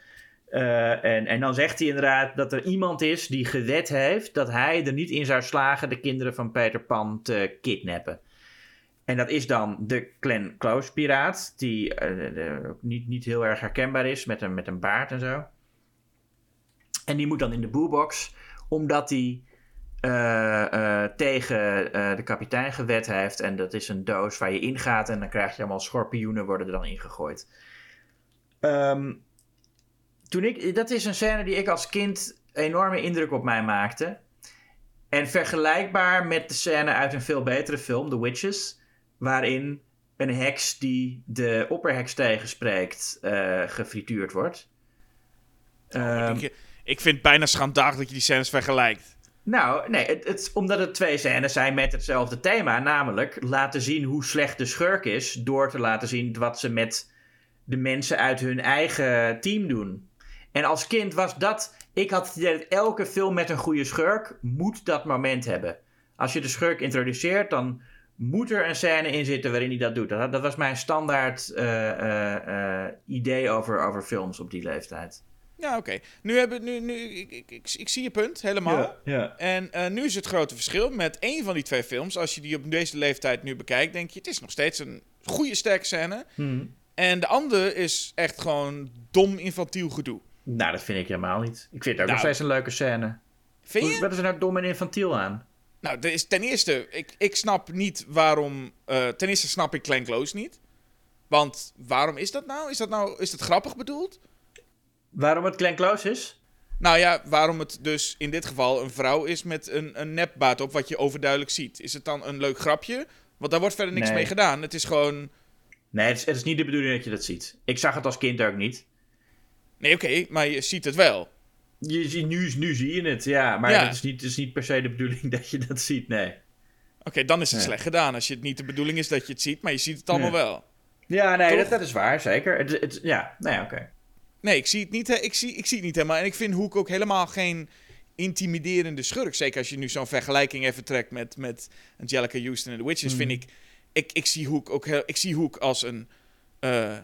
Eh, en, en dan zegt hij inderdaad dat er iemand is die gewet heeft dat hij er niet in zou slagen de kinderen van Peter Pan te kidnappen. En dat is dan de Glenn Close piraat, die ook niet, niet heel erg herkenbaar is met een, met een baard en zo. En die moet dan in de boelbox, omdat hij eh, tegen de kapitein gewet heeft. En dat is een doos waar je ingaat en dan krijg je allemaal schorpioenen worden er dan ingegooid. Ehm, toen ik, dat is een scène die ik als kind enorme indruk op mij maakte. En vergelijkbaar met de scène uit een veel betere film, The Witches, waarin een heks die de opperheks tegenspreekt eh gefrituurd wordt. Ehm, ik, ik vind het bijna schandalig dat je die scènes vergelijkt. nou, nee, het, het, omdat het twee scènes zijn met hetzelfde thema. Namelijk laten zien hoe slecht de schurk is. Door te laten zien wat ze met de mensen uit hun eigen team doen. En als kind was dat. Ik had het idee dat elke film met een goede schurk moet dat moment hebben. Als je de schurk introduceert, dan moet er een scène in zitten waarin hij dat doet. Dat, dat was mijn standaard eh, eh, eh, idee over, over films op die leeftijd. Ja, oké. Nu hebben nu, nu ik, ik, ik, ik zie je punt helemaal. ja. En eh, nu is het grote verschil met één van die twee films. Als je die op deze leeftijd nu bekijkt, denk je: het is nog steeds een goede sterke scène. Hm. En de andere is echt gewoon dom infantiel gedoe. Nou, dat vind ik helemaal niet. Ik vind het ook Nou. nog steeds een leuke scène. Vind je? Wat is er nou dom en infantiel aan? Nou, er is ten eerste, ik, ik snap niet waarom. eh, ten eerste snap ik Glenn Close niet. Want waarom is dat nou? Is dat nou is dat grappig bedoeld? Waarom het Glenn Close is? Nou ja, waarom het dus in dit geval een vrouw is met een, een nepbaard op, wat je overduidelijk ziet. Is het dan een leuk grapje? Want daar wordt verder niks Nee. mee gedaan. Het is gewoon. Nee, het is, het is niet de bedoeling dat je dat ziet. Ik zag het als kind ook niet. Nee, oké, maar je ziet het wel. Je, ziet- nu, nu zie je het, ja. Maar Ja. Het, is niet, is niet per se de bedoeling dat je dat ziet, nee. Oké, dan is het slecht gedaan. Als je het niet de bedoeling is dat je het ziet, maar je ziet het allemaal wel. Ja, nee, dat, dat is waar, zeker. Het, het, ja, nee, oké. Nee, ik zie het niet, ik zie, ik zie het niet helemaal. En ik vind Hoek ook helemaal geen intimiderende schurk. Zeker als je nu zo'n vergelijking even trekt met, met Angelica Houston en The Witches, Mhm. vind ik, ik... Ik zie Hoek ook heel, ik zie Hoek als een... eh,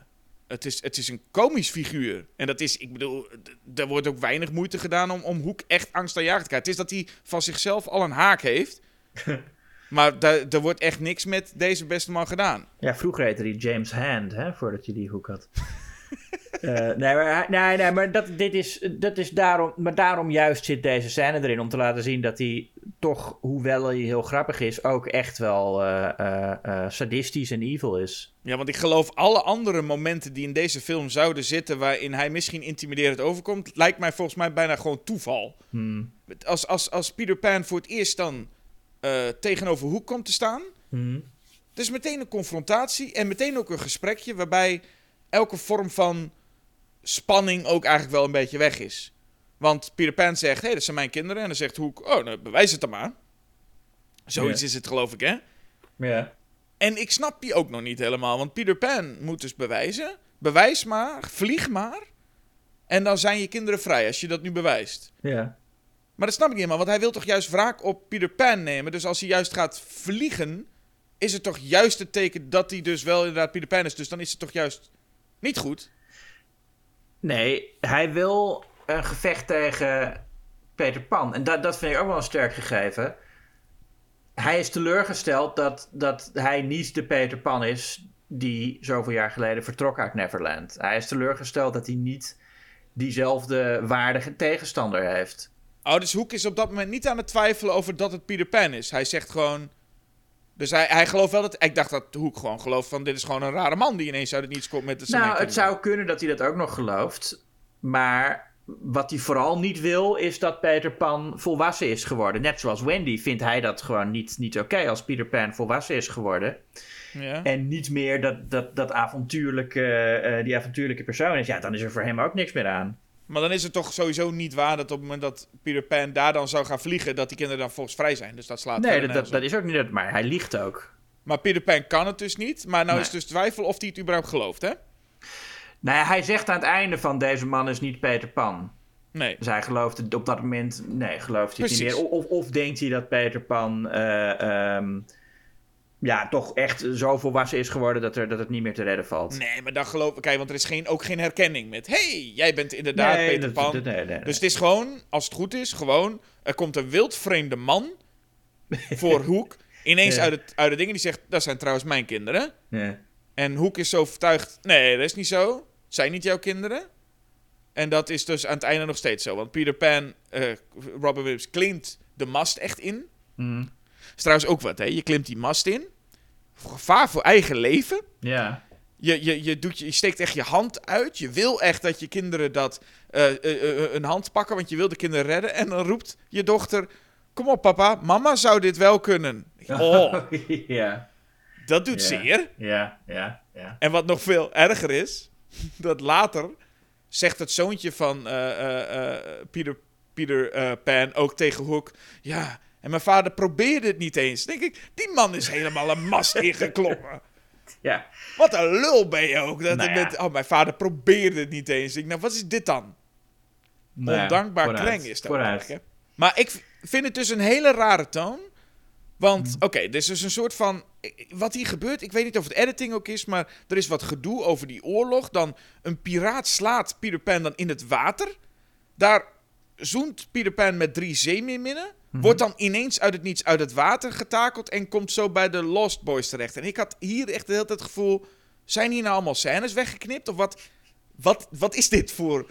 het, is, het is een komisch figuur. En dat is, ik bedoel, er wordt ook weinig moeite gedaan om, om Hoek echt angstaanjagend te krijgen. Het is dat hij van zichzelf al een haak heeft. maar daar er wordt echt niks met deze beste man gedaan. Ja, vroeger heette hij James Hand, hè, voordat je die hoek had. Eh, nee, maar, hij- nee, nee, maar dat, dit is, dat is daarom, maar daarom juist zit deze scène erin. Om te laten zien dat hij toch, hoewel hij heel grappig is, ook echt wel eh, eh, eh, sadistisch en evil is. Ja, want ik geloof alle andere momenten die in deze film zouden zitten... waarin hij misschien intimiderend overkomt... lijkt mij volgens mij bijna gewoon toeval. Hmm. Als, als, als Peter Pan voor het eerst dan eh, tegenover Hoek komt te staan... Hmm. Is meteen een confrontatie en meteen ook een gesprekje... waarbij elke vorm van spanning ook eigenlijk wel een beetje weg is. Want Peter Pan zegt, hé, hey, dat zijn mijn kinderen. En dan zegt Hoek, oh, nou, bewijs het dan maar. Zoiets Ja. is het, geloof ik, hè? Ja. En ik snap die ook nog niet helemaal. Want Peter Pan moet dus bewijzen. Bewijs maar, vlieg maar. En dan zijn je kinderen vrij als je dat nu bewijst. Ja. Maar dat snap ik niet helemaal. Want hij wil toch juist wraak op Peter Pan nemen. Dus als hij juist gaat vliegen... is het toch juist het teken dat hij dus wel inderdaad Peter Pan is. Dus dan is het toch juist niet goed. Nee, hij wil een gevecht tegen Peter Pan. En dat, dat vind ik ook wel een sterk gegeven. Hij is teleurgesteld dat, dat hij niet de Peter Pan is die zoveel jaar geleden vertrok uit Neverland. Hij is teleurgesteld dat hij niet diezelfde waardige tegenstander heeft. Oh, dus Hoek is op dat moment niet aan het twijfelen over dat het Peter Pan is. Hij zegt gewoon... Dus hij, hij gelooft wel dat... Ik dacht dat Hoek gewoon gelooft van... Dit is gewoon een rare man die ineens uit het niets komt met de Nou, het zou kunnen dat hij dat ook nog gelooft. Maar wat hij vooral niet wil, is dat Peter Pan volwassen is geworden. Net zoals Wendy vindt hij dat gewoon niet, niet oké als Peter Pan volwassen is geworden. Ja. En niet meer dat, dat, dat avontuurlijke, eh, die avontuurlijke persoon is. Ja, dan is er voor hem ook niks meer aan. Maar dan is het toch sowieso niet waar dat op het moment dat Peter Pan daar dan zou gaan vliegen, dat die kinderen dan volgens vrij zijn. Dus dat slaat Nee, dat, dat, dat is ook niet. Maar hij liegt ook. Maar Peter Pan kan het dus niet. Maar nou Nee. is dus twijfel of hij het überhaupt gelooft, hè? Nou ja, hij zegt aan het einde van deze man is niet Peter Pan. Nee. Dus hij gelooft het op dat moment, nee, gelooft hij het niet meer. Of, of denkt hij dat Peter Pan eh, ehm, ja, toch echt zo volwassen is geworden dat, er, dat het niet meer te redden valt. Nee, maar dan geloof ik... Kijk, want er is geen, ook geen herkenning met... hey, jij bent inderdaad Nee, Peter dat- Pan. dat- nee, nee. Dus het is gewoon, als het goed is, gewoon... Er komt een wildvreemde man voor Hoek. Ineens Ja. uit, het, uit de dingen die zegt... Dat zijn trouwens mijn kinderen. Ja. En Hoek is zo overtuigd... Nee, dat is niet zo. Het zijn niet jouw kinderen. En dat is dus aan het einde nog steeds zo. Want Peter Pan, eh Robin Williams, klimt de mast echt in. Mm. Is trouwens ook wat, hè. Je klimt die mast in. Gevaar voor eigen leven. ja. Je, je, je, doet je, steekt echt je hand uit. Je wil echt dat je kinderen dat eh, eh, eh, een hand pakken, want je wil de kinderen redden. En dan roept je dochter... Kom op, papa. Mama zou dit wel kunnen. Oh, ja. dat doet Ja. zeer. Ja, ja, ja. En wat nog veel erger is, dat later zegt het zoontje van eh, eh, eh, Peter, Peter eh, Pan ook tegen Hook... Ja, en mijn vader probeerde het niet eens. Denk ik, die man is helemaal een mast ingeklommen. Ja, Wat een lul ben je ook. Dat Nou ja. met, oh, mijn vader probeerde het niet eens. Ik nou, wat is dit dan? Nou ja, Ondankbaar kreng is dat eigenlijk, hè? Maar ik vind het dus een hele rare toon. Want, Mhm. oké, dit is dus een soort van... Wat hier gebeurt, ik weet niet of het editing ook is... maar er is wat gedoe over die oorlog. Dan een piraat slaat Peter Pan dan in het water. Daar zoent Peter Pan met drie zeemeerminnen. Mhm. Wordt dan ineens uit het niets uit het water getakeld... en komt zo bij de Lost Boys terecht. En ik had hier echt de hele tijd het gevoel... zijn hier nou allemaal scènes weggeknipt? Of wat, wat, wat is dit voor,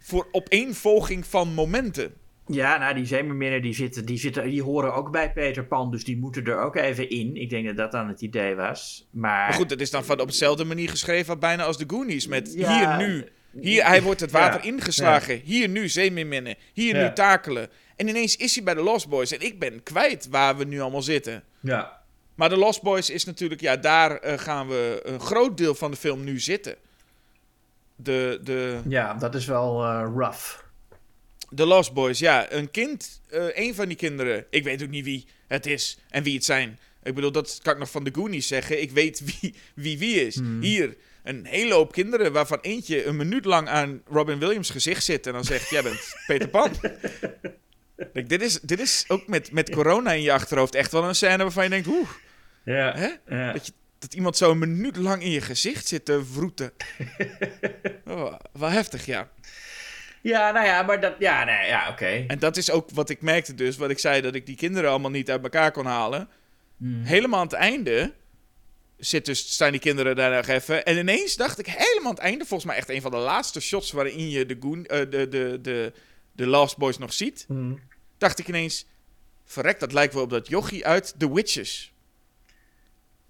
voor opeenvolging van momenten? Ja, nou, die zeemerminnen die zitten, die zitten, die horen ook bij Peter Pan, dus die moeten er ook even in. Ik denk dat dat dan het idee was. Maar, Maar goed, het is dan van op dezelfde manier geschreven bijna als de Goonies. Met Ja, hier nu. Hier, hij wordt het water Ja, ingeslagen. Hier nu zeemeerminnen. Hier Ja. nu takelen. En ineens is hij bij de Lost Boys. En ik ben kwijt waar we nu allemaal zitten. ja. Maar The Lost Boys is natuurlijk, ja, daar eh, gaan we een groot deel van de film nu zitten. De, de, Ja, dat is wel eh, rough. The Lost Boys, ja. Een kind, eh een van die kinderen. Ik weet ook niet wie het is en wie het zijn. Ik bedoel, dat kan ik nog van de Goonies zeggen. Ik weet wie wie, wie is. Hmm. Hier, een hele hoop kinderen waarvan eentje een minuut lang aan Robin Williams gezicht zit en dan zegt, jij bent Peter Pan. Kijk, dit, is, dit is ook met, met corona in je achterhoofd echt wel een scène waarvan je denkt, oeh, Ja. hè? ja. Dat, je, dat iemand zo een minuut lang in je gezicht zit te vroeten. Oh, wel heftig, ja. Ja, nou ja, maar dat... Ja, nee, ja, oké. En dat is ook wat ik merkte dus, wat ik zei, dat ik die kinderen allemaal niet uit elkaar kon halen. Hmm. Helemaal aan het einde zit dus, staan die kinderen daar nog even. En ineens dacht ik helemaal aan het einde, volgens mij echt een van de laatste shots waarin je de, Goon, eh, de, de, de, de Last Boys nog ziet, Hmm. Dacht ik ineens, verrek, dat lijkt wel op dat jochie uit The Witches.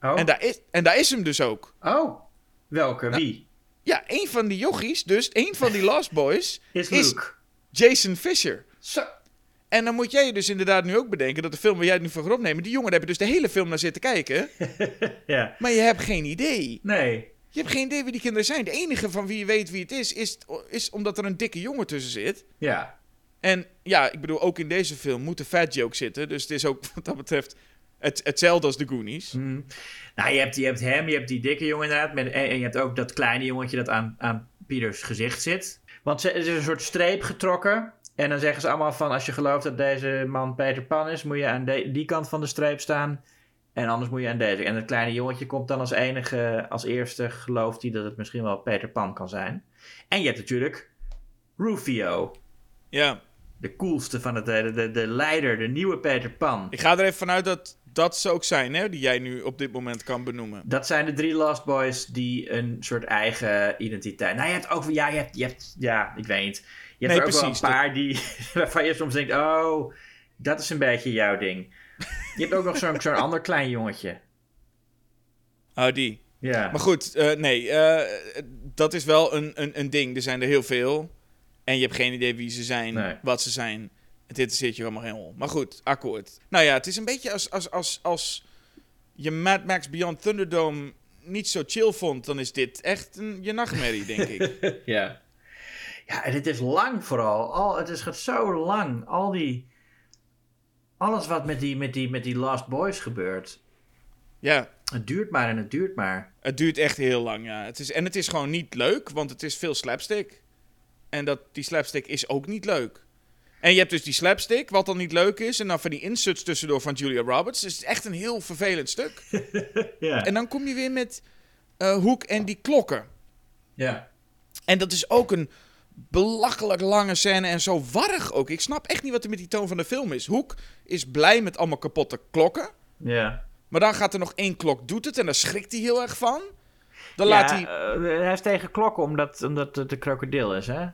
Oh. En, daar is, en daar is hem dus ook. oh. Welke? Wie? Ja, een van die jochies, dus een van die Last Boys, Is. Jason Fisher. Zo. En dan moet jij je dus inderdaad nu ook bedenken dat de film waar jij het nu voor gaat opnemen, die jongen daar heb je dus de hele film naar zitten kijken, Ja. maar je hebt geen idee. Nee. Je hebt geen idee wie die kinderen zijn. De enige van wie je weet wie het is, is, is omdat er een dikke jongen tussen zit. Ja. En ja, ik bedoel, ook in deze film moet een fat joke zitten. Dus het is ook wat dat betreft het, hetzelfde als de Goonies. Hmm. Nou, je hebt, je hebt hem, je hebt die dikke jongen inderdaad. Met, en, en je hebt ook dat kleine jongetje dat aan, aan Pieters gezicht zit. Want ze, er is een soort streep getrokken. En dan zeggen ze allemaal van... als je gelooft dat deze man Peter Pan is... moet je aan de- die kant van de streep staan. En anders moet je aan deze. En het kleine jongetje komt dan als enige... als eerste gelooft hij dat het misschien wel Peter Pan kan zijn. En je hebt natuurlijk Rufio. Ja, De coolste van het... De, de, de leider, de nieuwe Peter Pan. ik ga er even vanuit dat dat ze ook zijn, hè, die jij nu op dit moment kan benoemen. Dat zijn de drie Lost Boys die een soort eigen identiteit. Nou, je hebt ook, ja, je hebt, je hebt, ja, ik weet niet. Je hebt Nee, er ook precies, wel een paar die, waarvan je soms denkt, oh, dat is een beetje jouw ding. Je hebt ook nog zo'n zo'n ander klein jongetje. Oh, die. Ja. Maar goed, eh, nee, eh, dat is wel een, een, een ding. Er zijn er heel veel. En je hebt geen idee wie ze zijn, Nee. wat ze zijn. Het interesseert je helemaal geen hol. Maar goed, akkoord. Nou ja, het is een beetje als, als, als, als je Mad Max Beyond Thunderdome niet zo chill vond, dan is dit echt een, je nachtmerrie, denk ik. ja. Ja, en het is lang vooral. Al, het is gaat zo lang. Al die, alles wat met die, met die, met die Lost Boys gebeurt. Ja, Het duurt maar en het duurt maar. het duurt echt heel lang, ja. Het is, en het is gewoon niet leuk, want het is veel slapstick. En dat, die slapstick is ook niet leuk. En je hebt dus die slapstick, wat dan niet leuk is. En dan van die inserts tussendoor van Julia Roberts. Dus het is echt een heel vervelend stuk. Ja. En dan kom je weer met eh Hoek en die klokken. ja. En dat is ook een belachelijk lange scène en zo warrig ook. Ik snap echt niet wat er met die toon van de film is. Hoek is blij met allemaal kapotte klokken. Ja. Maar dan gaat er nog één klok, doet het en daar schrikt hij heel erg van. Dan ja, laat hij... eh, hij is tegen klokken omdat, omdat het een krokodil is, hè?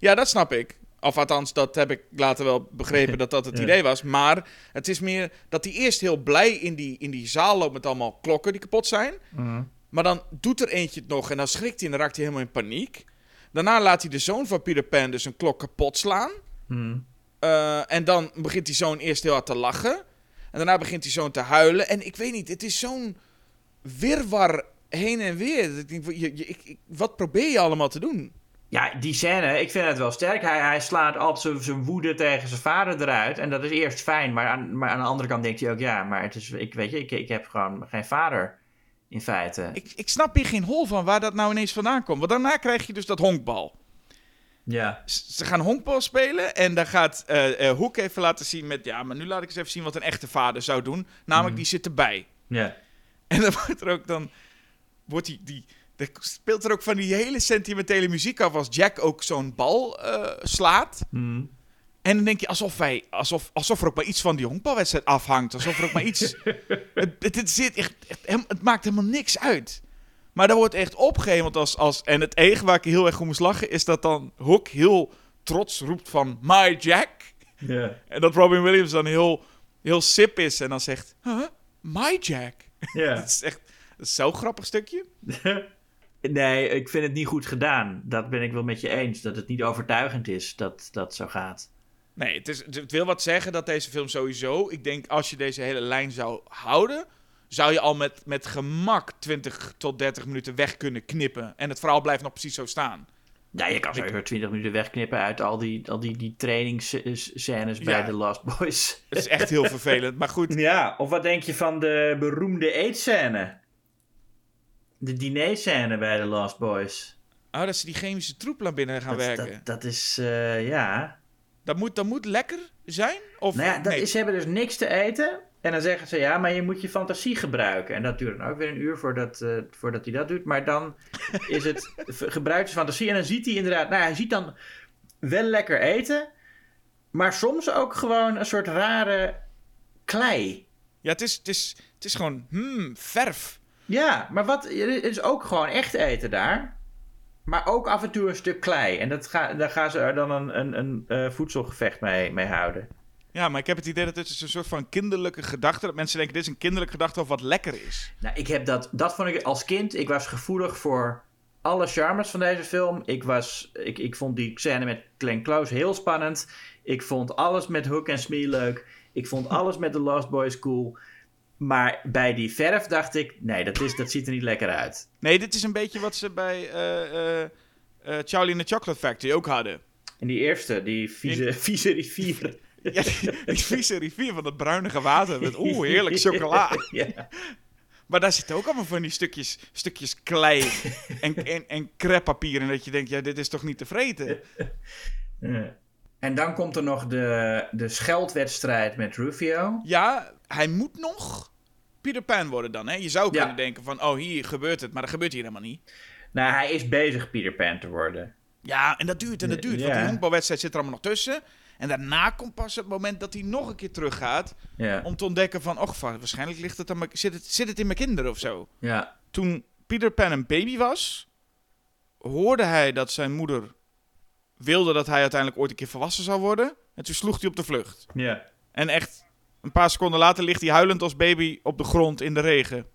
Ja, dat snap ik. Of althans, dat heb ik later wel begrepen dat dat het Ja. idee was. Maar het is meer dat hij eerst heel blij in die, in die zaal loopt met allemaal klokken die kapot zijn. Maar dan doet er eentje het nog en dan schrikt hij en dan raakt hij helemaal in paniek. Daarna laat hij de zoon van Peter Pan dus een klok kapot slaan. Hmm. Eh, en dan begint die zoon eerst heel hard te lachen. En daarna begint die zoon te huilen. En ik weet niet, het is zo'n wirwar heen en weer. Dat Ik denk, je, je, ik, ik- wat probeer je allemaal te doen? Ja, die scène, ik vind het wel sterk. Hij, hij slaat altijd zijn- woede tegen zijn vader eruit. En dat is eerst fijn, maar aan, maar aan de andere kant denkt hij ook... Ja, maar het is, ik, weet je, ik, ik heb gewoon geen vader, in feite. Ik, ik snap hier geen hol van waar dat nou ineens vandaan komt. Want daarna krijg je dus dat honkbal. Ja. Ze gaan honkbal spelen en dan gaat eh, Hoek even laten zien met... Ja, maar nu laat ik eens even zien wat een echte vader zou doen. Namelijk, die zit erbij. Ja. En dan wordt er ook dan... Wordt die, die, er speelt er ook van die hele sentimentele muziek af als Jack ook zo'n bal eh, slaat. Hmm. En dan denk je alsof, wij, alsof, alsof er ook maar iets van die honkbalwedstrijd afhangt. Alsof er ook maar iets... het, het, het, zit echt, echt, het maakt helemaal niks uit. Maar daar wordt echt opgehemeld als, als... En het enige waar ik heel erg om moest lachen... is dat dan Hook heel trots roept van... My Jack. Ja. En dat Robin Williams dan heel, heel sip is en dan zegt... Huh? My Jack. Ja. Dat is echt dat is zo'n grappig stukje. Nee, ik vind het niet goed gedaan. Dat ben ik wel met je eens. Dat het niet overtuigend is dat dat zo gaat. Nee, het, is, het wil wat zeggen dat deze film sowieso... Ik denk als je deze hele lijn zou houden... zou je al met, met gemak 20 tot 30 minuten weg kunnen knippen. En het verhaal blijft nog precies zo staan. Ja, je kan sowieso 20 minuten wegknippen uit al die, al die, die trainingsscènes bij Ja. The Last Boys. Het is echt heel vervelend. Maar goed, Ja, of wat denk je van de beroemde eetscène? De dinerscène bij The Last Boys. oh, dat ze die chemische troep naar binnen gaan dat, werken. Dat, dat is, eh, ja... Dat, moet, dat moet lekker zijn? Of Nou ja, dat nee? is, ze hebben dus niks te eten. En dan zeggen ze, ja, maar je moet je fantasie gebruiken. En dat duurt dan ook weer een uur voordat, eh, voordat hij dat doet. Maar dan is het gebruikt zijn fantasie. En dan ziet hij inderdaad, nou hij ziet dan wel lekker eten. Maar soms ook gewoon een soort rare klei. Ja, het is, het is, het is gewoon, hmm, verf. Ja, maar wat, het is ook gewoon echt eten daar. Maar ook af en toe een stuk klei. En dat ga, daar gaan ze er dan een, een, een eh, voedselgevecht mee, mee houden. Ja, maar ik heb het idee dat het is een soort van kinderlijke gedachte. Dat mensen denken, dit is een kinderlijke gedachte over wat lekker is. Nou, ik heb dat, dat vond ik als kind. Ik was gevoelig voor alle charmes van deze film. Ik, was, ik, ik vond die scène met Glenn Close heel spannend. Ik vond alles met Hook en Smee leuk. Ik vond alles met The Lost Boys cool. Maar bij die verf dacht ik, nee, dat, is, dat ziet er niet lekker uit. Nee, dit is een beetje wat ze bij eh, eh, eh, Charlie in the Chocolate Factory ook hadden. En die eerste, die vieze, vieze rivier. Ja, die, die vieze rivier van dat bruinige water met oeh, heerlijk chocola. ja. Maar daar zitten ook allemaal van die stukjes, stukjes klei en, en, en. En dat je denkt, ja, dit is toch niet te vreten? En dan komt er nog de, de scheldwedstrijd met Rufio. Ja, hij moet nog Peter Pan worden dan. Hè? Je zou Ja. kunnen denken van, oh, hier gebeurt het. Maar dat gebeurt hier helemaal niet. Nou, hij is bezig Peter Pan te worden. Ja, en dat duurt en dat duurt. Want die honkbalwedstrijd zit er allemaal nog tussen. En daarna komt pas het moment dat hij nog een keer teruggaat. Ja. Om te ontdekken van, och, waarschijnlijk ligt het aan mijn, zit, het, zit het in mijn kinderen of zo. ja. Toen Peter Pan een baby was, hoorde hij dat zijn moeder wilde dat hij uiteindelijk ooit een keer volwassen zou worden. En toen sloeg hij op de vlucht. Ja. En echt, een paar seconden later ligt hij huilend als baby op de grond in de regen.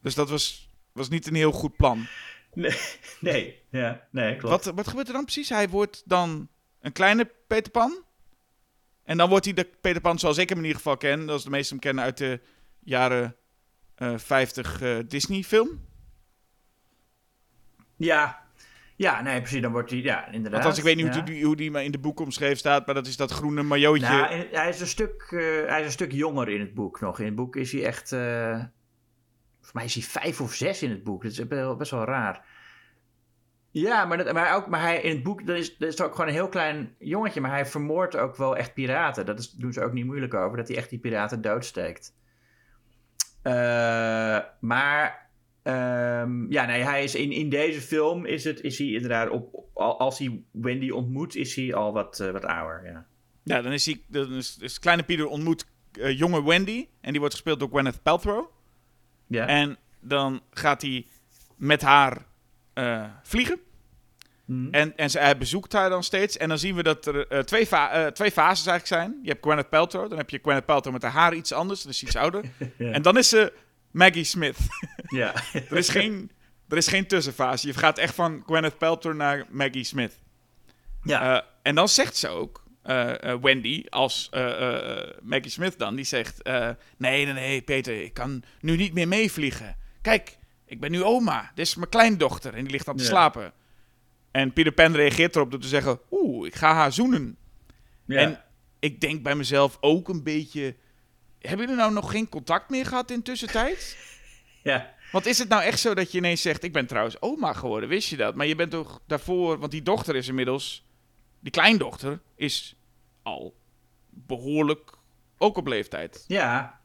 Dus dat was, was niet een heel goed plan. Nee, nee, ja, nee, klopt. Wat, wat gebeurt er dan precies? Hij wordt dan een kleine Peter Pan. En dan wordt hij de Peter Pan zoals ik hem in ieder geval ken. Dat is de meeste hem kennen uit de jaren eh 50 eh, Disney film. Ja, ja, nee, precies, dan wordt hij, ja, inderdaad. Althans, ik weet niet ja. hoe, die, hoe die maar in de boek omschreven staat. Maar dat is dat groene majootje. Nou, hij is, een stuk, eh, hij is een stuk jonger in het boek nog. In het boek is hij echt, eh voor mij is hij vijf of zes in het boek. Dat is best wel, best wel raar. Ja, maar, dat, maar, ook, maar hij in het boek, dat is, dat is ook gewoon een heel klein jongetje. Maar hij vermoordt ook wel echt piraten. Dat is, doen ze ook niet moeilijk over, dat hij echt die piraten doodsteekt. Eh, maar ehm, ja, nee, hij is in, in deze film is, het, is hij inderdaad op, op- al- als hij Wendy ontmoet, is hij al wat, eh, wat ouder. Ja. Ja, dan is, hij, dan is, is kleine Peter ontmoet eh, jonge Wendy. En die wordt gespeeld door Gwyneth Paltrow. Ja. En dan gaat hij met haar eh, vliegen. Mhm. En, en ze, hij bezoekt haar dan steeds. En dan zien we dat er twee, fa- twee fases eigenlijk zijn. Je hebt Gwyneth Paltrow. Dan heb je Gwyneth Paltrow met haar haar iets anders. Dus iets ouder. Ja. En dan is ze Maggie Smith. Ja. er, is geen, er is geen tussenfase. Je gaat echt van Gwyneth Paltrow naar Maggie Smith. ja. Eh, en dan zegt ze ook, eh, eh, Wendy, als Maggie Smith dan, die zegt: Nee, nee, nee, Peter, ik kan nu niet meer meevliegen. Kijk, ik ben nu oma. Dit is mijn kleindochter en die ligt aan te Ja. slapen. En Peter Pan reageert erop door te zeggen: Oeh, ik ga haar zoenen. ja. En ik denk bij mezelf ook een beetje: Hebben jullie nou nog geen contact meer gehad in tussentijd? ja. Want is het nou echt zo dat je ineens zegt: Ik ben trouwens oma geworden, wist je dat? Maar je bent toch daarvoor, want die dochter is inmiddels, die kleindochter is al behoorlijk ook op leeftijd. Ja,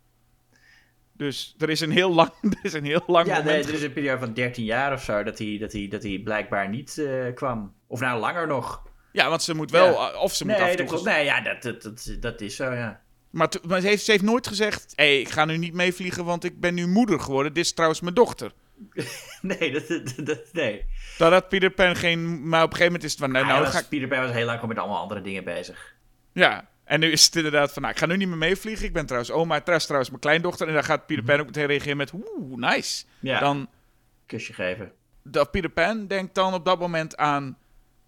Dus er is een heel lang, er is een heel lang ja nee, er is een periode van 13 jaar of zo dat hij, dat hij, dat hij blijkbaar niet eh, kwam. Of nou, langer nog. Ja, want ze moet wel, Ja. of ze moet af Nee, en toe. Nee, ja, dat, dat, dat, dat is zo, ja. Maar, maar ze, heeft, ze heeft nooit gezegd: Hé, hey, ik ga nu niet meevliegen, want ik ben nu moeder geworden. Dit is trouwens mijn dochter. Nee, dat, dat, dat- nee. Dat had Peter Pan geen. Maar op een gegeven moment is het van: Nou, nou ga ik. Peter Pan was heel lang met allemaal andere dingen bezig. Ja. En nu is het inderdaad van, nou, ik ga nu niet meer meevliegen. Ik ben trouwens oma, trouwens, trouwens mijn kleindochter. En dan gaat Peter Pan ook meteen reageren met, oeh, nice. Ja, Dan, kusje geven. dat Peter Pan denkt dan op dat moment aan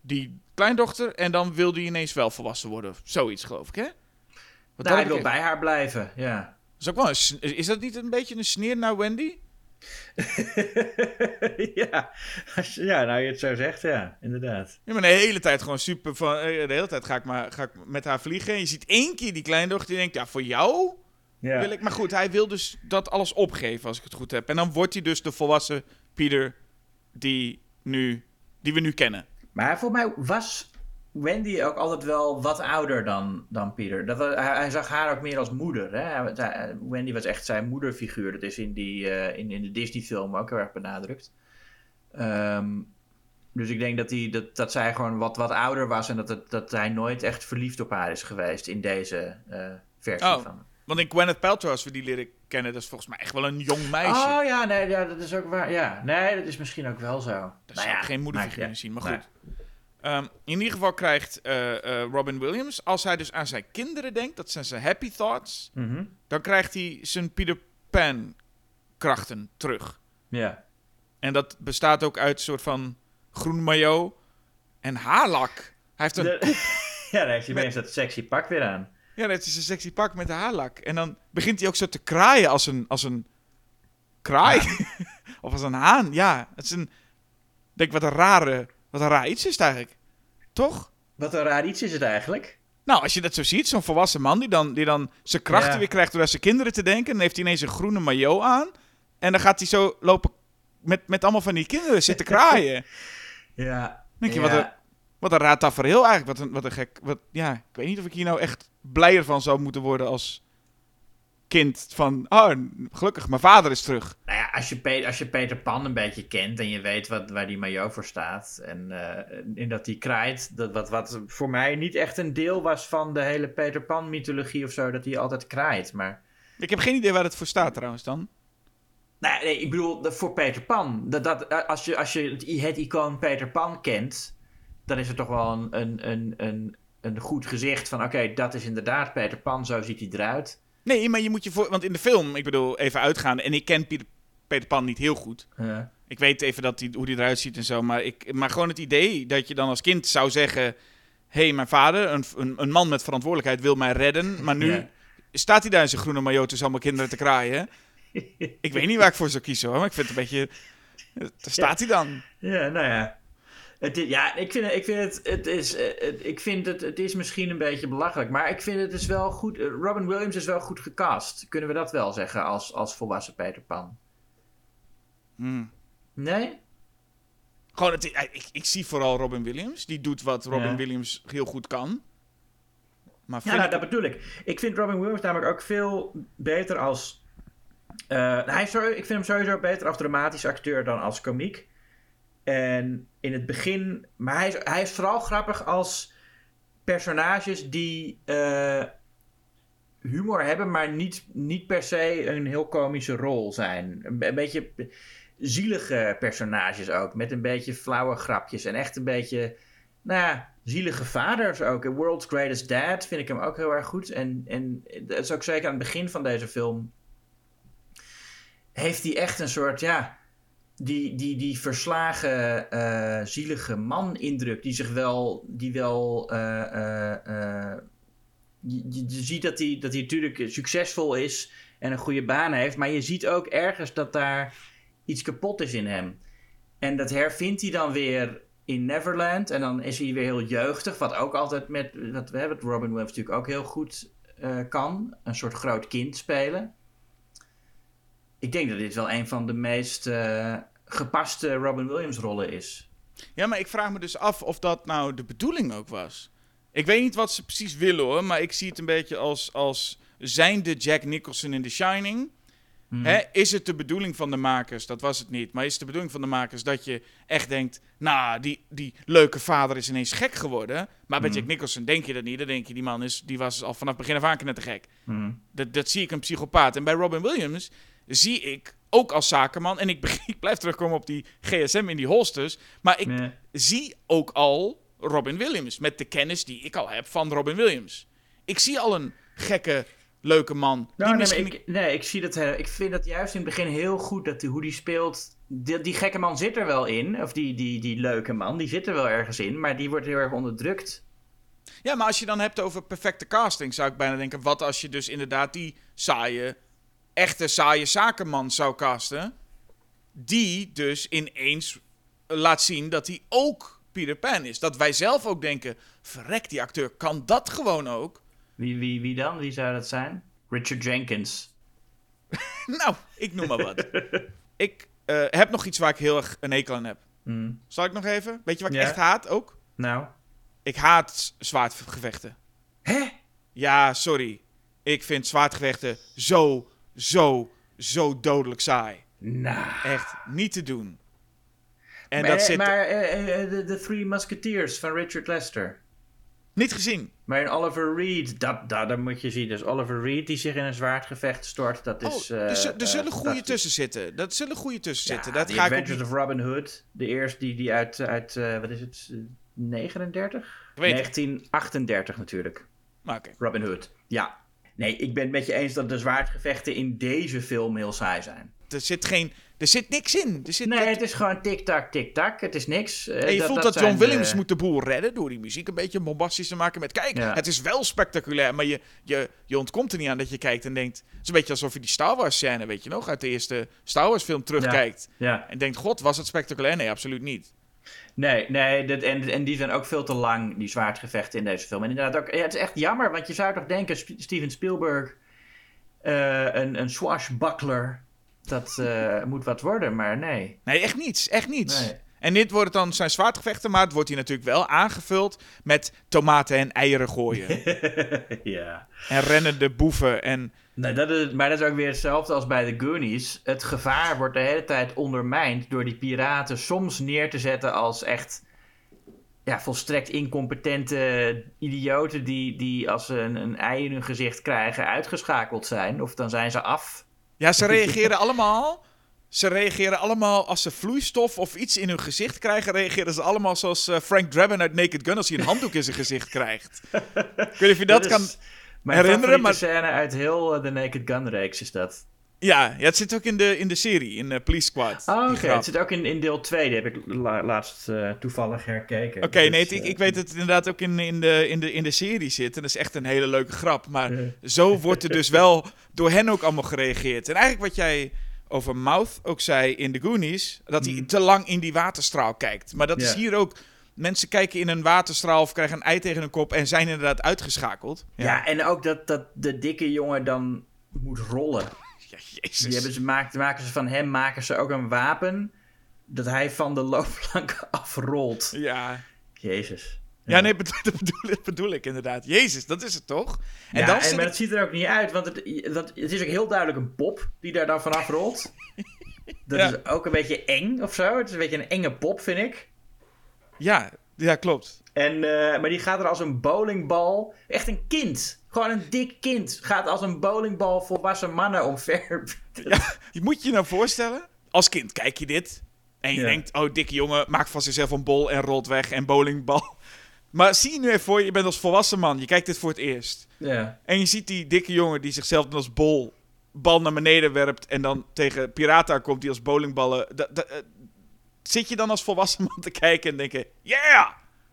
die kleindochter. En dan wil die ineens wel volwassen worden. Zoiets, geloof ik, hè? Wat Nou, hij wil bij haar blijven, ja. is, ook wel een is dat niet een beetje een sneer naar Wendy? ja. Als je- ja, nou je het zo zegt, ja, inderdaad. Ja, maar de hele tijd gewoon super van... eh, De hele tijd ga ik, maar, ga ik met haar vliegen. En je ziet één keer die kleindochter die denkt... Ja, voor jou Ja. wil ik... Maar goed, hij wil dus dat alles opgeven als ik het goed heb. En dan wordt hij dus de volwassen Peter die, nu, die we nu kennen. Maar volgens mij was Wendy ook altijd wel wat ouder dan, dan Peter. Dat was, hij, hij zag haar ook meer als moeder. Hè? Hij- Wendy was echt zijn moederfiguur. Dat is in, die, eh, in, in de Disney-film ook heel erg benadrukt. Ehm, dus ik denk dat, hij, dat, dat zij gewoon wat, wat ouder was en dat, het, dat hij nooit echt verliefd op haar is geweest in deze eh, versie Oh. van. Want in Gwyneth Paltrow, als we die leren kennen... Dat is volgens mij echt wel een jong meisje. Oh ja, nee, ja, dat is ook waar. Ja, nee, dat is misschien ook wel zo. Daar Nou zou ja, geen moederfiguur zien, maar nee. Ehm, in ieder geval krijgt eh, eh, Robin Williams, als hij dus aan zijn kinderen denkt, dat zijn zijn happy thoughts, Mhm. dan krijgt hij zijn Peter Pan krachten terug. Ja. En dat bestaat ook uit een soort van groen maillot en haarlak. Hij heeft een, De- ja, daar heeft hij opeens dat sexy pak weer aan. ja, dat is een sexy pak met haarlak. En dan begint hij ook zo te kraaien als een, als een kraai. of als een haan. Ja, het is een, ik denk wat een rare, wat een raar iets is het eigenlijk. Toch? Wat een raar iets is het eigenlijk. Nou, als je dat zo ziet, zo'n volwassen man die dan, die dan zijn krachten Ja. weer krijgt door aan zijn kinderen te denken. Dan heeft hij ineens een groene maillot aan. En dan gaat hij zo lopen met, met allemaal van die kinderen zitten kraaien. Ja. Denk je, ja. wat, een, wat een raar tafereel eigenlijk. Wat een, wat een gek... Wat, ja, ik weet niet of ik hier nou echt blijer van zou moeten worden als kind. Van, oh, gelukkig, mijn vader is terug. Nou ja, als je, Pe- als je Peter Pan een beetje kent en je weet wat, waar die maillot voor staat. En, eh, en dat die kraait, dat, wat, wat voor mij niet echt een deel was van de hele Peter Pan mythologie of zo, dat hij altijd kraait. Maar Ik heb geen idee waar het voor staat trouwens dan. Nee, nee, ik bedoel, voor Peter Pan. Dat, dat, eh, als je, als je het icoon Peter Pan kent, dan is het toch wel een, een, een, een, een goed gezicht van... oké, dat is inderdaad Peter Pan, zo ziet hij eruit. Nee, maar je moet je voor... Want in de film, ik bedoel, even uitgaande. En ik ken Peter, Peter Pan niet heel goed. Eh, Ik weet even dat die, hoe die eruit ziet en zo. Maar, ik, maar gewoon het idee dat je dan als kind zou zeggen... Hé, hey, mijn vader, een, een, een man met verantwoordelijkheid, wil mij redden. Maar nu Ja. staat hij daar in zijn groene maillot tussen allemaal kinderen te kraaien. ik weet niet waar ik voor zou kiezen hoor. Maar ik vind het een beetje... Daar staat hij dan. ja, nou ja. Het is, ja, ik vind, het- ik vind het, het is, eh, het, ik vind het, het is misschien een beetje belachelijk, maar ik vind het is wel goed. eh, Robin Williams is wel goed gecast. Kunnen we dat wel zeggen als, als volwassen Peter Pan? Hmm. Nee? Gewoon, het, ik, ik zie vooral Robin Williams. Die doet wat Robin Ja. Williams heel goed kan. Maar Ja, nou, ik- dat bedoel ik. Ik vind Robin Williams namelijk ook veel beter als. eh, hij is, zo- ik vind hem sowieso beter als dramatisch acteur dan als komiek. En in het begin. Maar hij is, hij is vooral grappig als personages die eh, humor hebben, maar niet, niet per se een heel komische rol zijn. Een, be- een beetje zielige personages ook, met een beetje flauwe grapjes en echt een beetje nou ja, zielige vaders ook. World's Greatest Dad vind ik hem ook heel erg goed. En, en dat is ook zeker aan het begin van deze film. Heeft hij echt een soort, ja, die, die, die verslagen, eh, zielige man-indruk. Die zich wel, die wel, eh, eh, je, je- ziet dat hij, dat hij natuurlijk succesvol is en een goede baan heeft. Maar je ziet ook ergens dat daar iets kapot is in hem. En dat hervindt hij dan weer in Neverland. En dan is hij weer heel jeugdig. Wat ook altijd met. Wat we hebben, wat Robin Williams natuurlijk ook heel goed kan. Een soort groot kind spelen. Ik denk dat dit wel een van de meest gepaste Robin Williams rollen is. Ja, maar ik vraag me dus af of dat nou de bedoeling ook was. Ik weet niet wat ze precies willen hoor, maar ik zie het een beetje als, als zijnde Jack Nicholson in The Shining. Hmm. Hè, is het de bedoeling van de makers, dat was het niet, maar is het de bedoeling van de makers dat je echt denkt, nou, die, die leuke vader is ineens gek geworden. Maar bij Mhm. Jack Nicholson denk je dat niet, dan denk je, die man is, die was al vanaf begin af aan knettergek. Hmm. Dat, dat zie ik een psychopaat. En bij Robin Williams zie ik ook als zakenman, en ik, blijf terugkomen op die GSM in die holsters, maar ik Nee. zie ook al Robin Williams. Met de kennis die ik al heb van Robin Williams. Ik zie al een gekke, leuke man. Die Nou, nee, misschien... ik, nee, ik zie dat. heel- Ik vind dat juist in het begin heel goed dat die, hoe die speelt. Die, die gekke man zit er wel in. Of die, die, die leuke man, die zit er wel ergens in. Maar die wordt heel erg onderdrukt. Ja, maar als je dan hebt over perfecte casting, zou ik bijna denken: wat als je dus inderdaad die saaie echte saaie zakenman zou casten. Die dus ineens laat zien dat hij ook Peter Pan is. Dat wij zelf ook denken, verrek, die acteur kan dat gewoon ook. Wie, wie, wie dan? Wie zou dat zijn? Richard Jenkins. nou, ik noem maar wat. ik uh, heb nog iets waar ik heel erg een hekel aan heb. Mm. Zal ik nog even? Weet je wat ik Ja. echt haat ook? Nou. Ik haat zwaardgevechten. Hè? Ja, sorry. Ik vind zwaardgevechten zo, zo, zo dodelijk saai. Nou. Echt niet te doen. En maar dat zit maar eh, eh, de Three Musketeers van Richard Lester. niet gezien. Maar in Oliver Reed, dat, dat, dat moet je zien. Dus Oliver Reed die zich in een zwaardgevecht stort, dat is... oh, eh, er, er eh, zullen goede tussen zitten. Dat zullen goede tussen Ja, zitten. Dat The ga ik Adventures niet... of Robin Hood. De eerste die, die uit, uit eh, wat is het, eh, 39? Ik weet het. 1938 natuurlijk. Maar. Robin Hood, ja. Nee, ik ben het met je eens dat de zwaardgevechten in deze film heel saai zijn. Er zit geen... Er zit niks in. Er zit Nee, het- het is gewoon tik-tak, tik-tak. Het is niks. Eh, En je voelt dat, John Williams de- moet de boel redden door die muziek een beetje bombastisch te maken met kijk, Ja. het is wel spectaculair, maar je, je, je ontkomt er niet aan dat je kijkt en denkt, het is een beetje alsof je die Star Wars scène, weet je nog, uit de eerste Star Wars film terugkijkt Ja, en denkt, god, was het spectaculair? Nee, absoluut niet. Nee, nee. Dat, en, en die zijn ook veel te lang, die zwaardgevechten in deze film. En inderdaad ook, ja, het is echt jammer, want je zou toch denken, Sp- Steven Spielberg, eh, een, een swashbuckler, dat eh, moet wat worden, maar nee. Nee, echt niets, echt niets. Nee. En dit wordt dan zijn zwaardgevechten, maar het wordt hier natuurlijk wel aangevuld met tomaten en eieren gooien. ja. en rennende boeven en... Nee, dat is, maar dat is ook weer hetzelfde als bij de Goonies. Het gevaar wordt de hele tijd ondermijnd door die piraten soms neer te zetten als echt ja, volstrekt incompetente idioten die, die als ze een, een ei in hun gezicht krijgen uitgeschakeld zijn. Of dan zijn ze af. Ja, ze reageren allemaal. Ze reageren allemaal als ze vloeistof of iets in hun gezicht krijgen. Reageren ze allemaal zoals eh, Frank Drabin uit Naked Gun als hij een handdoek in zijn gezicht krijgt. Ik weet niet of je dat, is kan mijn herinneren. Maar scène uit heel eh, de Naked Gun reeks is dat. ja, ja, het zit ook in de, in de serie, in eh, Police Squad. Oh, oké. Het zit ook in, in deel 2. Die heb ik la- laatst toevallig herkeken. Oké, Dus, nee, het- ik, ik weet dat het inderdaad ook in, in, de, in, de, in de serie zit. En dat is echt een hele leuke grap. Maar zo wordt er dus wel door hen ook allemaal gereageerd. En eigenlijk wat jij over Mouth ook zei in The Goonies... dat hij Mhm. te lang in die waterstraal kijkt. Maar dat is hier ook... Mensen kijken in een waterstraal of krijgen een ei tegen hun kop... en zijn inderdaad uitgeschakeld. Ja. en ook dat, dat de dikke jongen dan moet rollen. Ja, jezus. Die hebben ze, maakt, maken ze van hem maken ze ook een wapen dat hij van de loopplank afrolt. Ja. Jezus. Ja, nee, bedoel, dat, bedoel, bedoel ik inderdaad. Jezus, dat is het toch? En ja, dan en, maar het ziet er ook niet uit, want het, dat, het is ook heel duidelijk een pop die daar dan vanaf rolt. Dat Ja. is ook een beetje eng of zo. Het is een beetje een enge pop, vind ik. Ja, ja, klopt. En, eh, maar die gaat er als een bowlingbal. Echt een kind. Gewoon een dik kind. Gaat als een bowlingbal volwassen mannen omver. Je moet je nou voorstellen, als kind kijk je dit. En je Ja. denkt, oh, dikke jongen, maakt van zichzelf een bol en rolt weg en bowlingbal. Maar zie je nu even voor je, je bent als volwassen man, je kijkt dit voor het eerst. ja. En je ziet die dikke jongen die zichzelf dan als bol, bal naar beneden werpt en dan tegen piraten aankomt die als bowlingballen. Da- da- eh, zit je dan als volwassen man te kijken en denken, yeah!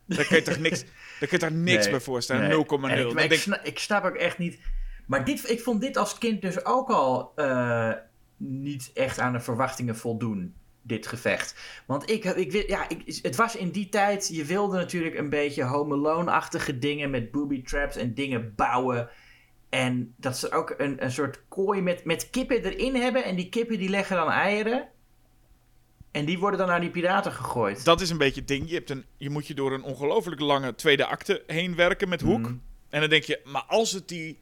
Daar kun je toch niks, daar kun je toch niks Nee, bij voorstellen, nee. 0,0. En Ik, maar ik, denk- snap, ik snap ook echt niet. Maar dit, ik vond dit als kind dus ook al eh, niet echt aan de verwachtingen voldoen. Dit gevecht. Want ik, ik, ja, ik, het was in die tijd. Je wilde natuurlijk een beetje Home Alone-achtige dingen met booby traps en dingen bouwen. En dat ze ook een, een soort kooi met, met kippen erin hebben. En die kippen die leggen dan eieren. En die worden dan naar die piraten gegooid. Dat is een beetje het ding. Je, hebt een, je moet je door een ongelooflijk lange tweede acte heen werken met hoek. Mhm. En dan denk je, maar als het die,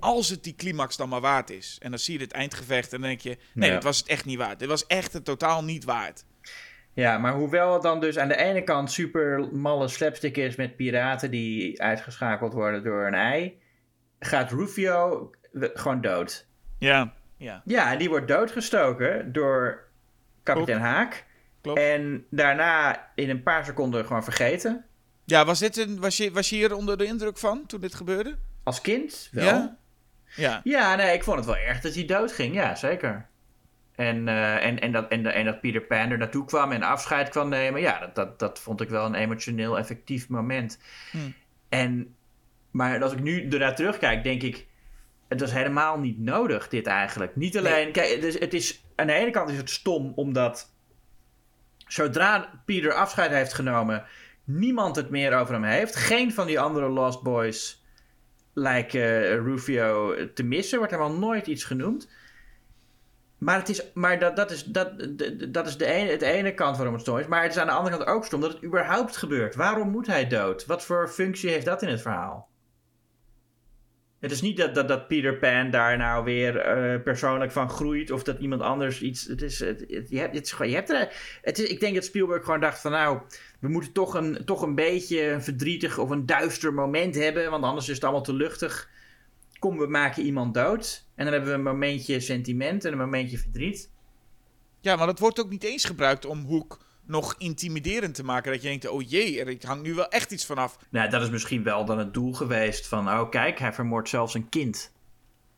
als het die climax dan maar waard is. En dan zie je het eindgevecht en dan denk je, nee, Ja. het was het echt niet waard. Dit was echt het totaal niet waard. Ja, maar hoewel het dan dus aan de ene kant super malle slapstick is met piraten die uitgeschakeld worden door een ei, gaat Rufio gewoon dood. Ja, ja, Ja, en die wordt doodgestoken door kapitein Haak. klopt. En daarna in een paar seconden gewoon vergeten. Ja, was, dit een, was, je, was je hier onder de indruk van toen dit gebeurde? Als kind wel. Ja? Ja. Ja, nee, ik vond het wel erg dat hij doodging. Ja, zeker. En, eh, en, en, dat, en, en dat Peter Pan er naartoe kwam en afscheid kwam nemen. Ja, dat, dat, dat vond ik wel een emotioneel effectief moment. Hmm. En, maar als ik nu ernaar terugkijk, denk ik... het was helemaal niet nodig, dit eigenlijk. Niet alleen, kijk, dus het is, aan de ene kant is het stom, omdat zodra Peter afscheid heeft genomen, niemand het meer over hem heeft. Geen van die andere Lost Boys lijken uh, Rufio te missen, wordt helemaal nooit iets genoemd. Maar, het is, maar dat, dat is, dat, dat is de ene, het ene kant waarom het stom is. Maar het is aan de andere kant ook stom dat het überhaupt gebeurt. Waarom moet hij dood? Wat voor functie heeft dat in het verhaal? Het is niet dat, dat, dat Peter Pan daar nou weer uh, persoonlijk van groeit of dat iemand anders iets. Het is, het, je hebt, het is je hebt er. Het is, ik denk dat Spielberg gewoon dacht van nou, we moeten toch een, toch een beetje een verdrietig of een duister moment hebben, want anders is het allemaal te luchtig. Kom, we maken iemand dood. En dan hebben we een momentje sentiment en een momentje verdriet. Ja, maar dat wordt ook niet eens gebruikt om Hoek nog intimiderend te maken. Dat je denkt, oh jee, er hangt nu wel echt iets vanaf. Nou, dat is misschien wel dan het doel geweest van, oh kijk, hij vermoordt zelfs een kind.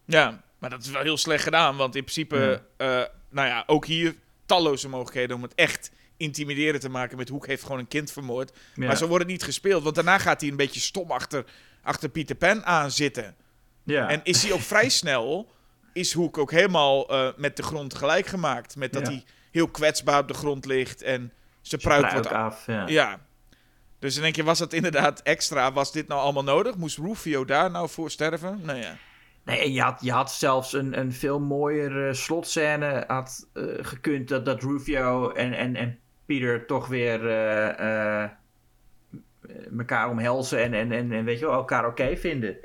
Ja, maar dat is wel heel slecht gedaan. Want in principe. Uh, nou ja, ook hier talloze mogelijkheden om het echt intimiderend te maken met Hoek heeft gewoon een kind vermoord. Ja. Maar zo wordt het niet gespeeld. Want daarna gaat hij een beetje stom achter, achter Pieter Pan aan zitten. Ja. En is hij ook vrij snel, is Hoek ook helemaal uh, met de grond gelijk gemaakt. Met dat ja. hij heel kwetsbaar op de grond ligt en zijn pruik wordt af. Ja. ja. Dus dan denk je, was dat inderdaad extra? Was dit nou allemaal nodig? Moest Rufio daar nou voor sterven? Nou ja. Nee, je had, je had zelfs een, een veel mooiere slotscène had, uh, gekund. Dat, dat Rufio en, en, en Peter toch weer uh, elkaar omhelzen en, en, en, en weet je wel, elkaar oké okay vinden.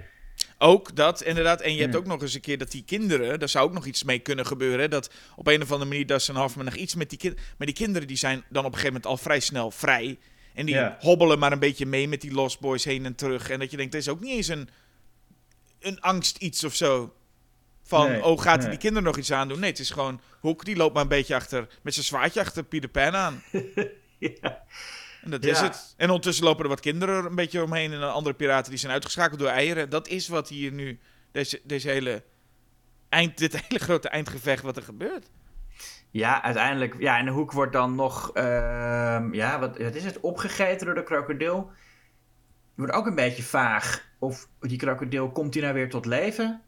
Ook dat, inderdaad. En je hebt ook nog eens een keer dat die kinderen, daar zou ook nog iets mee kunnen gebeuren. Dat op een of andere manier Dustin Hoffman nog iets met die kinderen. Maar die kinderen die zijn dan op een gegeven moment al vrij snel vrij. En die ja. hobbelen maar een beetje mee met die Lost Boys heen en terug. En dat je denkt, er is ook niet eens een, een angst iets of zo. Van, nee, oh, gaat hij nee. die kinderen nog iets aandoen? Nee, het is gewoon, Hoek die loopt maar een beetje achter, met zijn zwaardje achter Peter Pan aan. ja. En dat ja. is het. En ondertussen lopen er wat kinderen een beetje omheen. En andere piraten die zijn uitgeschakeld door eieren. Dat is wat hier nu, deze, deze hele eind, dit hele grote eindgevecht wat er gebeurt. Ja, uiteindelijk. Ja, en de hoek wordt dan nog, uh, ja, wat, wat is het, opgegeten door de krokodil. Wordt ook een beetje vaag. Of die krokodil, komt hij nou weer tot leven?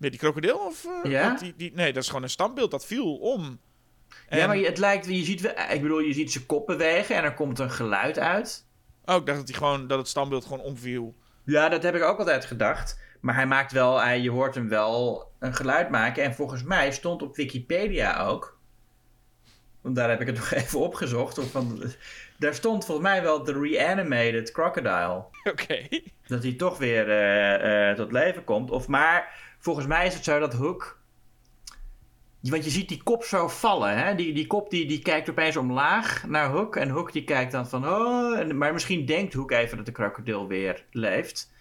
Nee, die krokodil? Of, uh, ja? Die, die, nee, dat is gewoon een standbeeld. Dat viel om. En... Ja, maar het lijkt, je ziet, ik bedoel, je ziet zijn kop bewegen en er komt een geluid uit. Oh, ik dacht dat, hij gewoon, dat het standbeeld gewoon omviel. Ja, dat heb ik ook altijd gedacht. Maar hij maakt wel, hij, je hoort hem wel een geluid maken. En volgens mij stond op Wikipedia ook. Want daar heb ik het nog even opgezocht. Of van, daar stond volgens mij wel de reanimated crocodile. Oké. Okay. Dat hij toch weer uh, uh, tot leven komt. Of maar, volgens mij is het zo dat Hook want je ziet die kop zo vallen. Hè? Die, die kop die, die kijkt opeens omlaag naar Hook. En Hook die kijkt dan van... Oh, en, maar misschien denkt Hook even dat de krokodil weer leeft.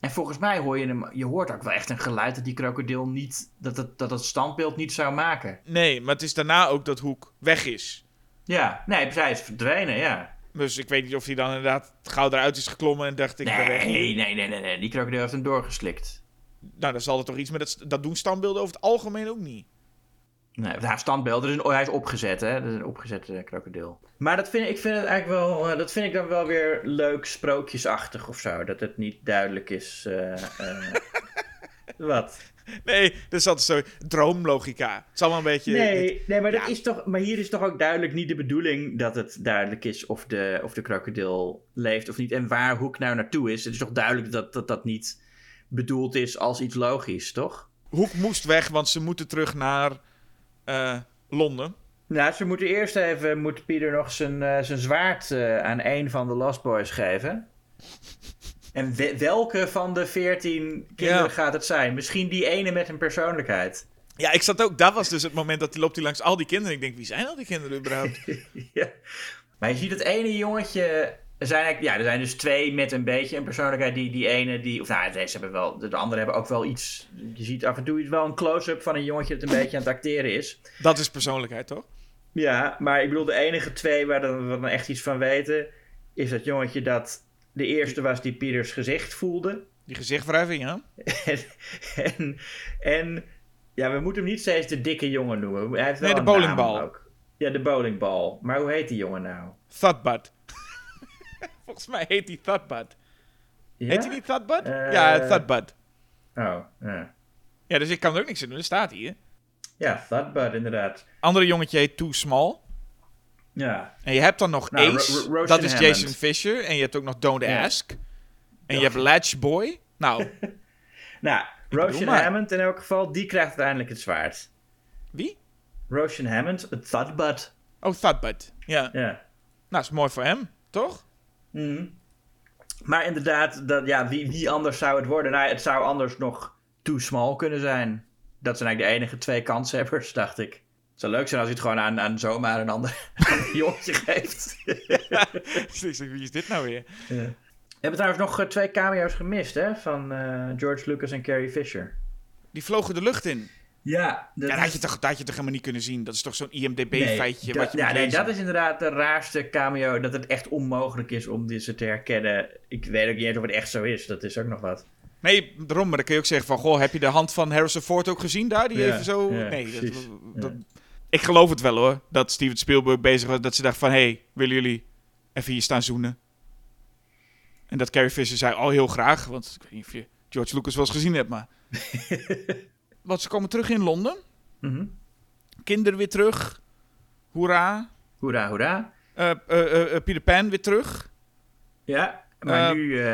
En volgens mij hoor je hem... Je hoort ook wel echt een geluid dat die krokodil niet... Dat het, dat het standbeeld niet zou maken. Nee, maar het is daarna ook dat Hoek weg is. Ja, nee, hij is verdwenen, ja. Dus ik weet niet of hij dan inderdaad gauw eruit is geklommen en dacht ik... Nee, nee, nee, nee, nee, nee. Die krokodil heeft hem doorgeslikt. Nou, dan zal er toch iets met het... Dat doen standbeelden over het algemeen ook niet. Nee, haar standbeeld, is hij is opgezet, hè? Dat is een opgezette krokodil. Maar dat vind, ik vind het eigenlijk wel, uh, dat vind ik dan wel weer leuk sprookjesachtig of zo. Dat het niet duidelijk is. Uh, uh, wat? Nee, dat is altijd zo droomlogica. Het is allemaal een beetje. Nee, nee maar, dat is toch, maar hier is toch ook duidelijk niet de bedoeling dat het duidelijk is of de, of de krokodil leeft of niet. En waar Hoek nou naartoe is. Het is toch duidelijk dat dat, dat niet bedoeld is als iets logisch, toch? Hoek moest weg, want ze moeten terug naar uh, Londen. Nou, ze moeten eerst even, moet Pieter nog zijn, uh, zijn zwaard uh, aan een van de Lost Boys geven. En we welke van de veertien kinderen ja. gaat het zijn? Misschien die ene met een persoonlijkheid. Ja, ik zat ook, dat was dus het moment dat hij loopt hij langs al die kinderen. Ik denk, wie zijn al die kinderen überhaupt? ja. Maar je ziet het ene jongetje er zijn, ja, er zijn dus twee met een beetje een persoonlijkheid. Die, die ene, die, of nou, deze hebben wel, de andere hebben ook wel iets. Je ziet af en toe wel een close-up van een jongetje dat een beetje aan het acteren is. Dat is persoonlijkheid, toch? Ja, maar ik bedoel, de enige twee waar we dan echt iets van weten, is dat jongetje dat de eerste was die Pieters gezicht voelde. Die gezichtwrijving, ja. en, en, en, ja, we moeten hem niet steeds de dikke jongen noemen. Hij heeft wel nee, de bowlingbal. Ook. Ja, de bowlingbal. Maar hoe heet die jongen nou? Thudbud. Volgens mij heet hij Thudbud. Ja? Heet hij niet Thudbud? Uh, ja, Thudbud. Oh, ja. Ja, dus ik kan er ook niks aan doen. Dat staat hier. Ja, Thudbud inderdaad. Andere jongetje heet Too Small. Ja. En je hebt dan nog Nou, Ace. Ro- Ro- Roshan dat is Hammond. Jason Fisher. En je hebt ook nog Don't Ja. Ask. En je hebt Latch Boy. Nou, Nou, Roshan. Hammond in elk geval, die krijgt uiteindelijk het zwaard. wie? Roshan Hammond, het Thudbud. Oh, Thudbud. Ja. Ja. Nou, is mooi voor hem, toch? Mhm. Maar inderdaad, dat, ja, wie, wie anders zou het worden? Nou, het zou anders nog too small kunnen zijn. Dat zijn eigenlijk de enige twee kanshebbers, dacht ik. Het zou leuk zijn als hij het gewoon aan, aan zomaar een ander, jongetje geeft. Dus ik wie is dit nou weer? We hebben trouwens nog eh, twee cameo's gemist, hè? Van eh, George Lucas en Carrie Fisher. Die vlogen de lucht in. Ja, dat Ja, dat had je, toch, dat had je toch helemaal niet kunnen zien? Dat is toch zo'n IMDB-feitje wat je ja, nee, dat is inderdaad de raarste cameo. Dat het echt onmogelijk is om dit te herkennen. Ik weet ook niet eens of het echt zo is. Dat is ook nog wat. Nee, daarom. Maar dan kun je ook zeggen van... Goh, heb je de hand van Harrison Ford ook gezien daar? Die Ja, even zo... ja, nee, dat, ik geloof het wel hoor. Dat Steven Spielberg bezig was. Dat ze dacht van... Hé, hey, willen jullie even hier staan zoenen? En dat Carrie Fisher zei al heel graag. Want ik weet niet of je George Lucas wel eens gezien hebt, maar... want ze komen terug in Londen. Mhm. Kinderen weer terug. Hoera. Hoera, hoera. Eh, eh, eh, eh, Peter Pan weer terug. Ja, maar nu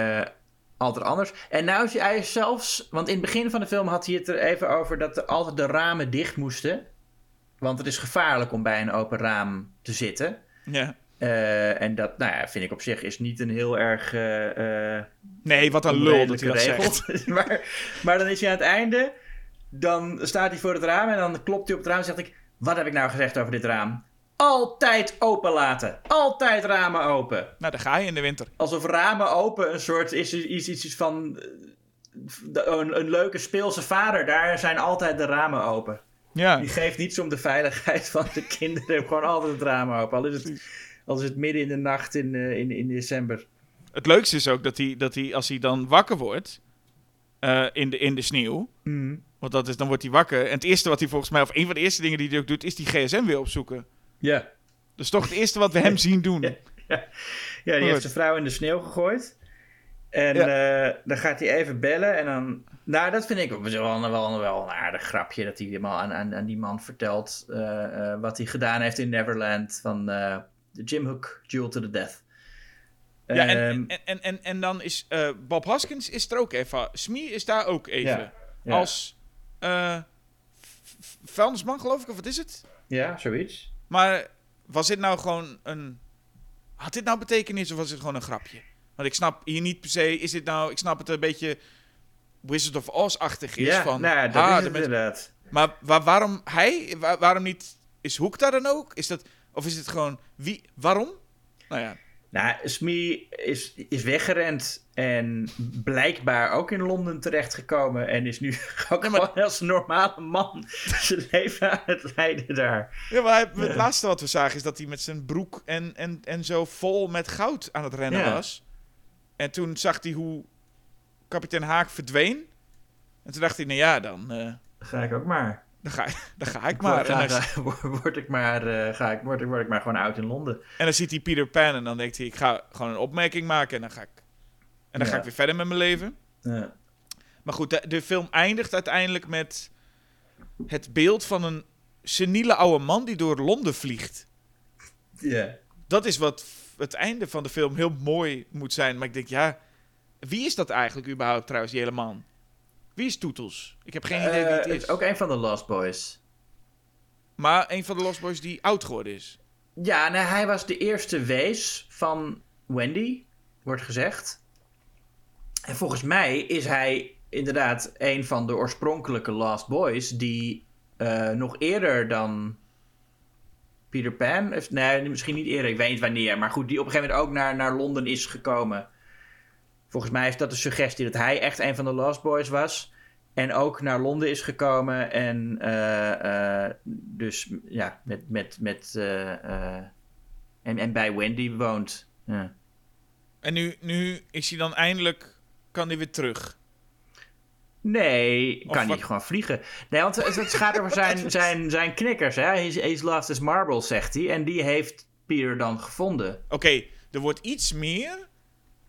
altijd anders. En nou is hij zelfs... Want in het begin van de film had hij het er even over... dat er altijd de ramen dicht moesten. Want het is gevaarlijk om bij een open raam te zitten. Ja. En dat, nou ja, vind ik op zich is niet een heel erg... Nee, wat een lul dat hij dat zegt. maar, maar dan is hij aan het einde... Dan staat hij voor het raam en dan klopt hij op het raam en zegt ik... Wat heb ik nou gezegd over dit raam? Altijd open laten. Altijd ramen open. Nou, daar ga je in de winter. Alsof ramen open een soort is iets, iets, iets van... eh, Een, een leuke speelse vader, daar zijn altijd de ramen open. Ja. Die geeft niets om de veiligheid van de kinderen. Gewoon altijd het raam open. Al is het, al is het midden in de nacht in, eh, in, in december. Het leukste is ook dat hij, dat hij als hij dan wakker wordt eh, in, de, in de sneeuw, want dat is, dan wordt hij wakker. En het eerste wat hij volgens mij, of een van de eerste dingen die hij ook doet, is die gsm weer opzoeken. Ja. Dus toch het eerste wat we hem zien doen. Ja. Ja, die heeft zijn vrouw in de sneeuw gegooid. En eh, dan gaat hij even bellen. En dan. Nou, dat vind ik wel, wel, wel, wel een aardig grapje. Dat hij helemaal aan, aan, aan die man vertelt. eh, wat hij gedaan heeft in Neverland. Van de Jim Hook Duel to the Death. Ja, en, Ehm, en, en, en, en dan is eh, Bob Hoskins is er ook even. Smee is daar ook even. Als eh, v- v- vuilnisman, geloof ik, of wat is het? ja, zoiets. Maar was dit nou gewoon een. Had dit nou betekenis of was het gewoon een grapje? Want ik snap hier niet per se. Is dit nou. Ik snap het een beetje. Wizard of Oz-achtig is. Ja, van, nou, ja, dat ah, is inderdaad. Maar wa- waarom hij? Wa- waarom niet? Is Hoek daar dan ook? Is dat, of is het gewoon. Wie? Waarom? Nou ja. Nou, Smee is, is weggerend en blijkbaar ook in Londen terechtgekomen. En is nu ook Ja, maar- gewoon als een normale man zijn leven aan het leiden daar. ja maar hij- het laatste wat we zagen is dat hij met zijn broek en, en, en zo vol met goud aan het rennen Ja. was. En toen zag hij hoe kapitein Haak verdween. En toen dacht hij, nou ja, dan, eh, Ga ik ook maar. Dan, ga, dan ga ik maar. Word, ga- ga- word ik maar, eh, ga ik, word, word ik maar gewoon oud in Londen. en dan ziet hij Peter Pan en dan denkt hij, ik ga gewoon een opmerking maken en dan ga ik, en dan ga ik weer verder met mijn leven. Ja. Maar goed, de, de film eindigt uiteindelijk met het beeld van een seniele oude man die door Londen vliegt. Ja. Dat is wat het einde van de film heel mooi moet zijn. Maar ik denk, ja, wie is dat eigenlijk überhaupt trouwens, die hele man? Wie is Toetels? Ik heb geen idee wie Eh, het is. ook een van de Lost Boys. Maar een van de Lost Boys die oud geworden is. Ja, nou, hij was de eerste wees van Wendy, wordt gezegd. En volgens mij is hij inderdaad een van de oorspronkelijke Lost Boys die eh, nog eerder dan Peter Pan, of, nee, misschien niet eerder, ik weet niet wanneer, maar goed, die op een gegeven moment ook naar, naar Londen is gekomen. Volgens mij is dat de suggestie dat hij echt een van de Lost Boys was. En ook naar Londen is gekomen. En eh, eh, dus ja, met. met, met eh, en, en bij Wendy woont. Ja. En nu, nu is hij dan eindelijk, kan hij weer terug. Nee, Of kan wat- niet gewoon vliegen. Nee, want het, gaat over zijn, zijn, zijn knikkers. Hè? He's, he's lost his marbles, zegt hij. En die heeft Peter dan gevonden. Oké, er wordt iets meer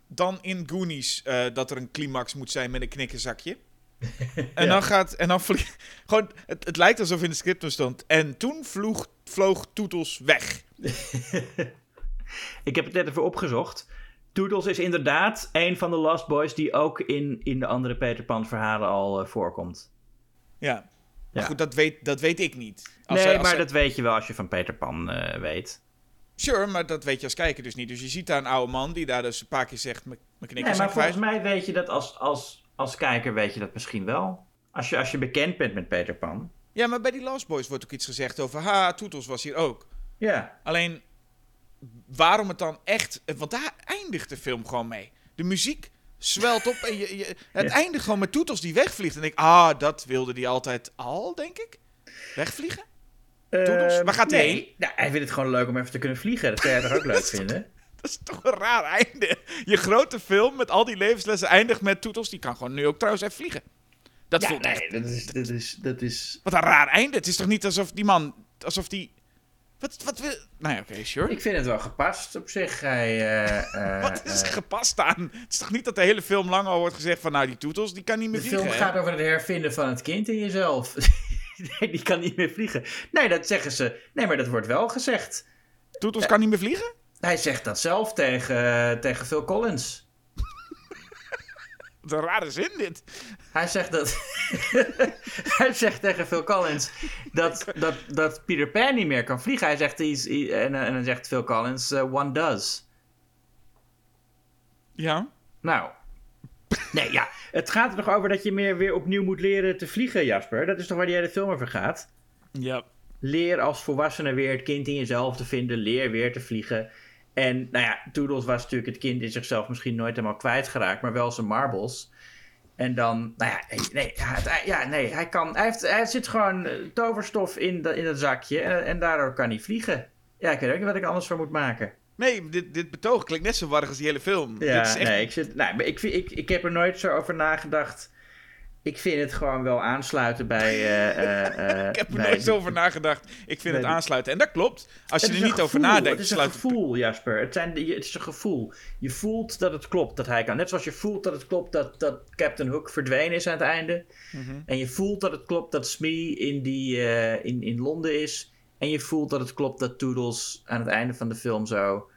dan in Goonies eh, dat er een climax moet zijn met een knikkerzakje. En dan gaat. En dan vlieg, gewoon, het, het lijkt alsof in de script stond. En toen vloog, vloog Toetels weg. ik heb het net even opgezocht. Toetels is inderdaad een van de Lost Boys die ook in, in de andere Peter Pan verhalen al uh, voorkomt. Ja. Maar ja. goed, dat weet, dat weet ik niet. Als nee, maar dat weet je wel als je van Peter Pan uh, weet. Sure, maar dat weet je als kijker dus niet. Dus je ziet daar een oude man die daar dus een paar keer zegt... Mijn knikkers nee, maar volgens mij weet je dat als, als, als kijker weet je dat misschien wel. Als je, als je bekend bent met Peter Pan. Ja, maar bij die Lost Boys wordt ook iets gezegd over... Ha, Toetels was hier ook. Ja. Alleen, waarom het dan echt... Want daar eindigt de film gewoon mee. De muziek zwelt op en je, je het eindigt gewoon met Toetels die wegvliegt. En ik, ah, dat wilde die altijd al, denk ik. Wegvliegen? Toetels? Ehm, Waar gaat hij nee, Nou, hij vindt het gewoon leuk om even te kunnen vliegen. Dat zou jij toch ook leuk vinden? Dat is toch een raar einde. Je grote film met al die levenslessen eindigt met Toetels. Die kan gewoon nu ook trouwens even vliegen. Dat ja, voelt nee, dat is, dat, is, dat is... Wat een raar einde. Het is toch niet alsof die man... Alsof die... Wat, wat wil... Nou ja, oké, sure. Ik vind het wel gepast op zich. Hij, uh, wat is er gepast aan? Het is toch niet dat de hele film lang al wordt gezegd van... Nou, die toetels, die kan niet meer vliegen. De film gaat over het hervinden van het kind in jezelf. nee, die kan niet meer vliegen. Nee, dat zeggen ze. Nee, maar dat wordt wel gezegd. Toetels kan niet meer vliegen? Hij zegt dat zelf tegen, tegen Phil Collins. Wat een rare zin dit. Hij zegt dat. hij zegt tegen Phil Collins dat, dat, dat Peter Pan niet meer kan vliegen. Hij zegt iets. En, en dan zegt Phil Collins: uh, One does. Ja. Nou. Nee, ja. Het gaat er toch over dat je meer weer opnieuw moet leren te vliegen, Jasper? Dat is toch waar die hele film over gaat? Ja. Leer als volwassene weer het kind in jezelf te vinden. Leer weer te vliegen. En nou ja, Toodles was natuurlijk het kind in zichzelf misschien nooit helemaal kwijtgeraakt, maar wel zijn marbles. En dan, nou ja, nee, ja, nee hij, kan, hij, heeft, hij zit gewoon eh, toverstof in, de, in het zakje en, en daardoor kan hij vliegen. Ja, ik weet ook niet wat ik anders voor moet maken. Nee, dit, dit betoog klinkt net zo warrig als die hele film. Ja, dit is echt... nee, ik, zit, nou, ik, ik, ik heb er nooit zo over nagedacht ik vind het gewoon wel aansluiten bij. Uh, ik heb er nooit over nagedacht. Ik vind het aansluiten. En dat klopt. Als je er niet over nadenkt. Het is een gevoel, Jasper. Het, zijn, het is een gevoel. Je voelt dat het klopt dat hij kan. Net zoals je voelt dat het klopt dat, dat Captain Hook verdwenen is aan het einde. Mhm. En je voelt dat het klopt dat Smee in, die, in, in Londen is. En je voelt dat het klopt dat Toodles aan het einde van de film zo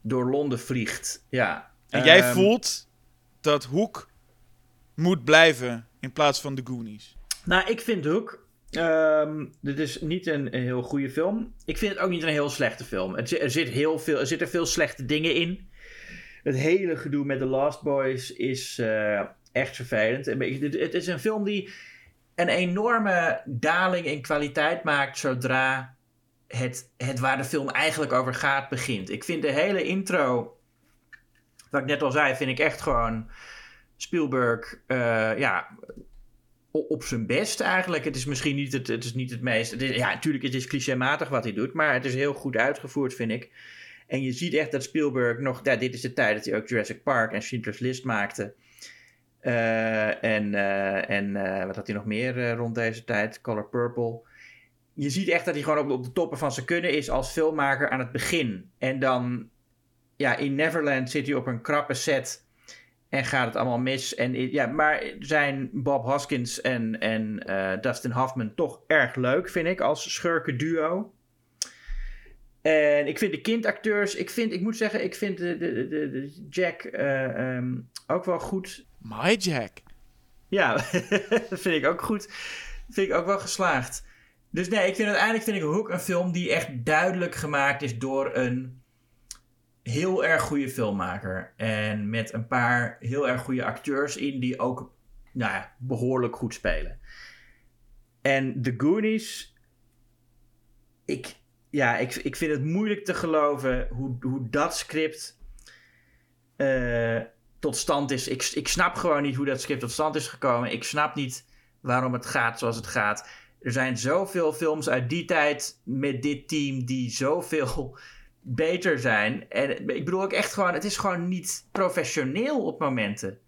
door Londen vliegt. Ja. En jij ehm, voelt dat Hoek moet blijven in plaats van de Goonies? Nou, ik vind ook. Um, dit is niet een, heel goede film. Ik vind het ook niet een heel slechte film. Het, er, zit heel veel, er zitten veel slechte dingen in. Het hele gedoe met The Last Boys is uh, echt vervelend. Het is een film die een enorme daling in kwaliteit maakt zodra het, het waar de film eigenlijk over gaat begint. Ik vind de hele intro, wat ik net al zei, vind ik echt gewoon Spielberg, uh, ja, op zijn best eigenlijk. Het is misschien niet het, het, is niet het meest. Ja, natuurlijk, het is clichématig wat hij doet, maar het is heel goed uitgevoerd, vind ik. En je ziet echt dat Spielberg nog. Dit is de tijd dat hij ook Jurassic Park en Schindler's List maakte. Uh, en uh, en wat had hij nog meer rond deze tijd? Color Purple. Je ziet echt dat hij gewoon op, de toppen van zijn kunnen is als filmmaker aan het begin. En dan, ja, in Neverland zit hij op een krappe set en gaat het allemaal mis. En, ja, maar zijn Bob Hoskins en, en Dustin Hoffman toch erg leuk, vind ik, als schurken duo. En ik vind de kindacteurs, ik, vind, ik moet zeggen, ik vind de, de, de, Jack um, ook wel goed. My Jack. Ja, dat vind ik ook goed. Vind ik ook wel geslaagd. Dus nee, ik vind uiteindelijk vind ik Hook een film die echt duidelijk gemaakt is door een heel erg goede filmmaker. En met een paar heel erg goede acteurs in die ook nou ja, behoorlijk goed spelen. En The Goonies. Ik, ja, ik, ik vind het moeilijk te geloven hoe, hoe dat script uh, tot stand is. Ik, ik snap gewoon niet hoe dat script tot stand is gekomen. Ik snap niet waarom het gaat zoals het gaat. Er zijn zoveel films uit die tijd met dit team die zoveel beter zijn. En ik bedoel ook echt gewoon, het is gewoon niet professioneel op momenten.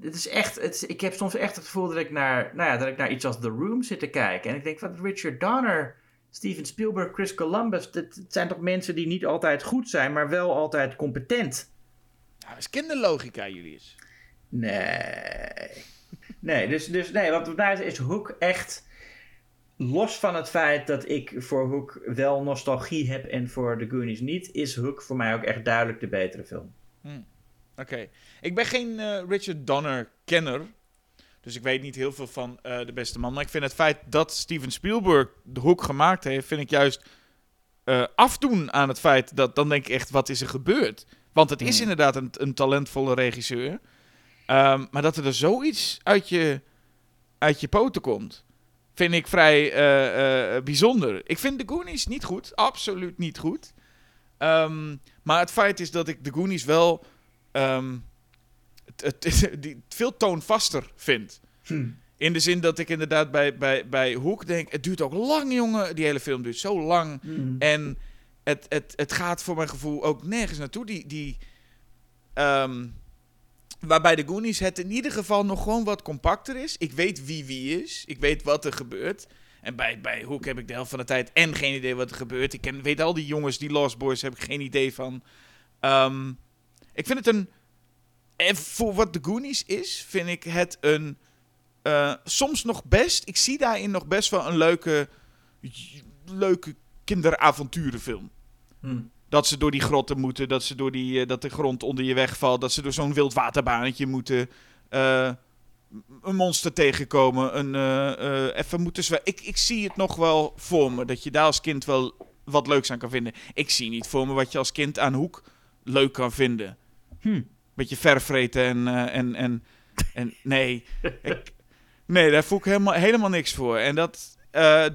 Het is echt, het ik heb soms echt het gevoel dat ik, naar, nou ja, dat ik naar iets als The Room zit te kijken. En ik denk, wat Richard Donner, Steven Spielberg, Chris Columbus, dat, zijn toch mensen die niet altijd goed zijn, maar wel altijd competent. Dat is kinderlogica, Julius. Nee. Nee, dus, dus nee, want daar is Hoek echt... Los van het feit dat ik voor Hoek wel nostalgie heb en voor The Goonies niet... is Hoek voor mij ook echt duidelijk de betere film. Oké. Ik ben geen eh, Richard Donner-kenner. Dus ik weet niet heel veel van eh, De Beste Man. Maar ik vind het feit dat Steven Spielberg de hoek gemaakt heeft... vind ik juist eh, afdoen aan het feit dat... dan denk ik echt, wat is er gebeurd? Want het is Hmm. inderdaad een, een talentvolle regisseur. Ehm, maar dat er er zoiets uit je, uit je poten komt... vind ik vrij eh, eh, bijzonder. Ik vind de Goonies niet goed. Absoluut niet goed. Ehm, maar het feit is dat ik de Goonies wel... ehm, die, veel toonvaster vind. Hm. In de zin dat ik inderdaad bij, bij, bij Hoek denk... Het duurt ook lang, jongen. Die hele film duurt zo lang. Hm. En het, het, het gaat voor mijn gevoel ook nergens naartoe. Die, die, ehm, waarbij de Goonies het in ieder geval nog gewoon wat compacter is. Ik weet wie wie is. Ik weet wat er gebeurt. En bij, bij Hoek heb ik de helft van de tijd en geen idee wat er gebeurt. Ik ken, weet al die jongens, die Lost Boys, heb ik geen idee van. Ehm, ik vind het een... En voor wat de Goonies is, vind ik het een... eh, soms nog best... Ik zie daarin nog best wel een leuke... Leuke kinderavonturenfilm. Hm. Dat ze door die grotten moeten, dat, ze door die, eh, dat de grond onder je wegvalt, dat ze door zo'n wildwaterbaantje moeten. eh, een monster tegenkomen, een, eh, even moeten zwemmen. Ik, ik zie het nog wel voor me, dat je daar als kind wel wat leuks aan kan vinden. Ik zie niet voor me wat je als kind aan Hoek leuk kan vinden. Hm. Beetje vervreten en, en, en, en nee. ik, nee, daar voel ik helemaal, helemaal niks voor. En dat,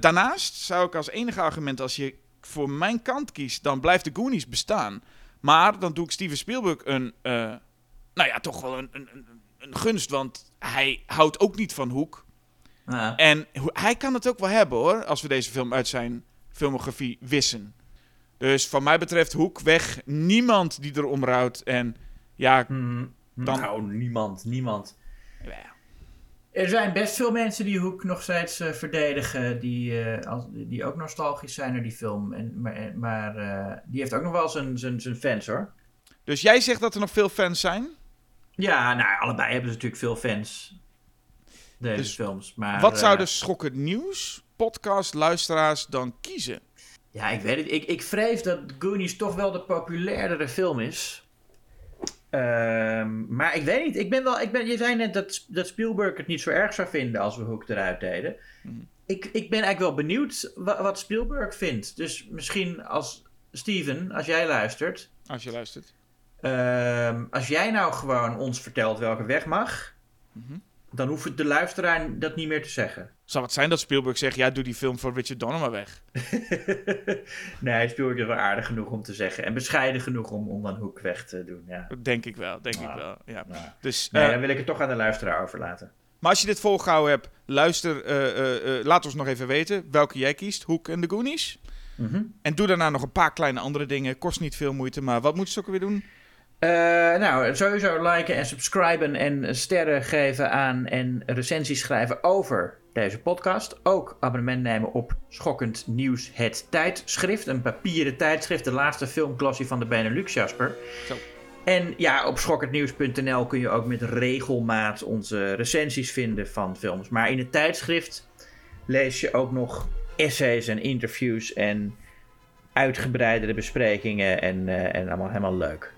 daarnaast zou ik als enige argument, als je voor mijn kant kiest, dan blijft de Goonies bestaan. Maar dan doe ik Steven Spielberg een, eh, nou ja, toch wel een, een, een, gunst, want hij houdt ook niet van Hoek. Ah. En hij kan het ook wel hebben hoor, als we deze film uit zijn filmografie wissen. Dus van mij betreft Hoek weg, niemand die erom rouwt. En ja, Hm. Dan- Nou, niemand, niemand. ja, Er zijn best veel mensen die Hoek nog steeds eh, verdedigen, die, eh, als, die ook nostalgisch zijn naar die film. En, maar eh, maar die heeft ook nog wel zijn, zijn, zijn fans hoor. dus jij zegt dat er nog veel fans zijn. Ja, nou, allebei hebben ze natuurlijk veel fans. Deze Dus films. Maar, Wat zouden Schokkend Nieuws podcast luisteraars dan kiezen? Ja, ik weet het. Ik, ik vrees dat Goonies toch wel de populairdere film is. Ehm, maar ik weet niet. Ik ben wel, ik ben, je zei net dat, dat Spielberg het niet zo erg zou vinden als we Hook eruit deden. Mhm. Ik, ik ben eigenlijk wel benieuwd wa- wat Spielberg vindt. Dus misschien als Steven, als jij luistert. Als je luistert. ehm, als jij nou gewoon ons vertelt welke weg mag. Mhm. Dan hoeft de luisteraar dat niet meer te zeggen. Zou het zijn dat Spielberg zegt, ja, doe die film van Richard Donner maar weg. nee, Spielberg is wel aardig genoeg om te zeggen. En bescheiden genoeg om, om dan Hoek weg te doen. Ja. Denk ik wel, denk Nou, ik wel. Ja. nou. Dus, Nee, eh, dan wil ik het toch aan de luisteraar overlaten. maar als je dit volgehouden hebt, luister, eh, eh, laat ons nog even weten welke jij kiest, Hoek en de Goonies. Mhm. En doe daarna nog een paar kleine andere dingen. Kost niet veel moeite, maar wat moeten ze ook weer doen? Nou, sowieso liken en subscriben en sterren geven aan en recensies schrijven over deze podcast. Ook abonnement nemen op Schokkend Nieuws Het Tijdschrift. Een papieren tijdschrift, de laatste filmklassie van de Benelux, Jasper. Zo. En ja, op schokkendnieuws.nl kun je ook met regelmaat onze recensies vinden van films. Maar in het tijdschrift lees je ook nog essays en interviews en uitgebreidere besprekingen en, eh, en allemaal helemaal leuk.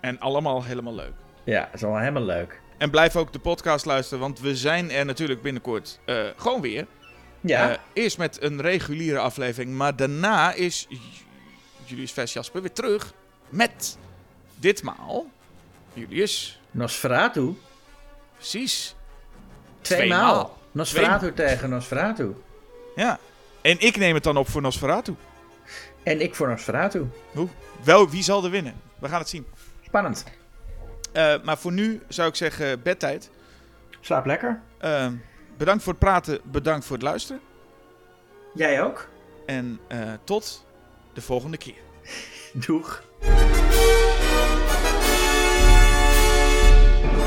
En allemaal helemaal leuk. Ja, is allemaal helemaal leuk. En blijf ook de podcast luisteren, want we zijn er natuurlijk binnenkort eh, gewoon weer. Ja, Eh, eerst met een reguliere aflevering, maar daarna is Julius Vers Jasper weer terug met ditmaal Julius. Nosferatu. Precies. Tweemaal. Tweemaal. Nosferatu tegen Nosferatu. Ja. En ik neem het dan op voor Nosferatu. En ik voor Nosferatu. Hoe? Wel, wie zal er winnen? We gaan het zien. Spannend. Eh, maar voor nu zou ik zeggen bedtijd. Slaap lekker. Eh, bedankt voor het praten, bedankt voor het luisteren. Jij ook. En eh, tot de volgende keer. Doeg.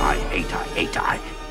I hate I hate I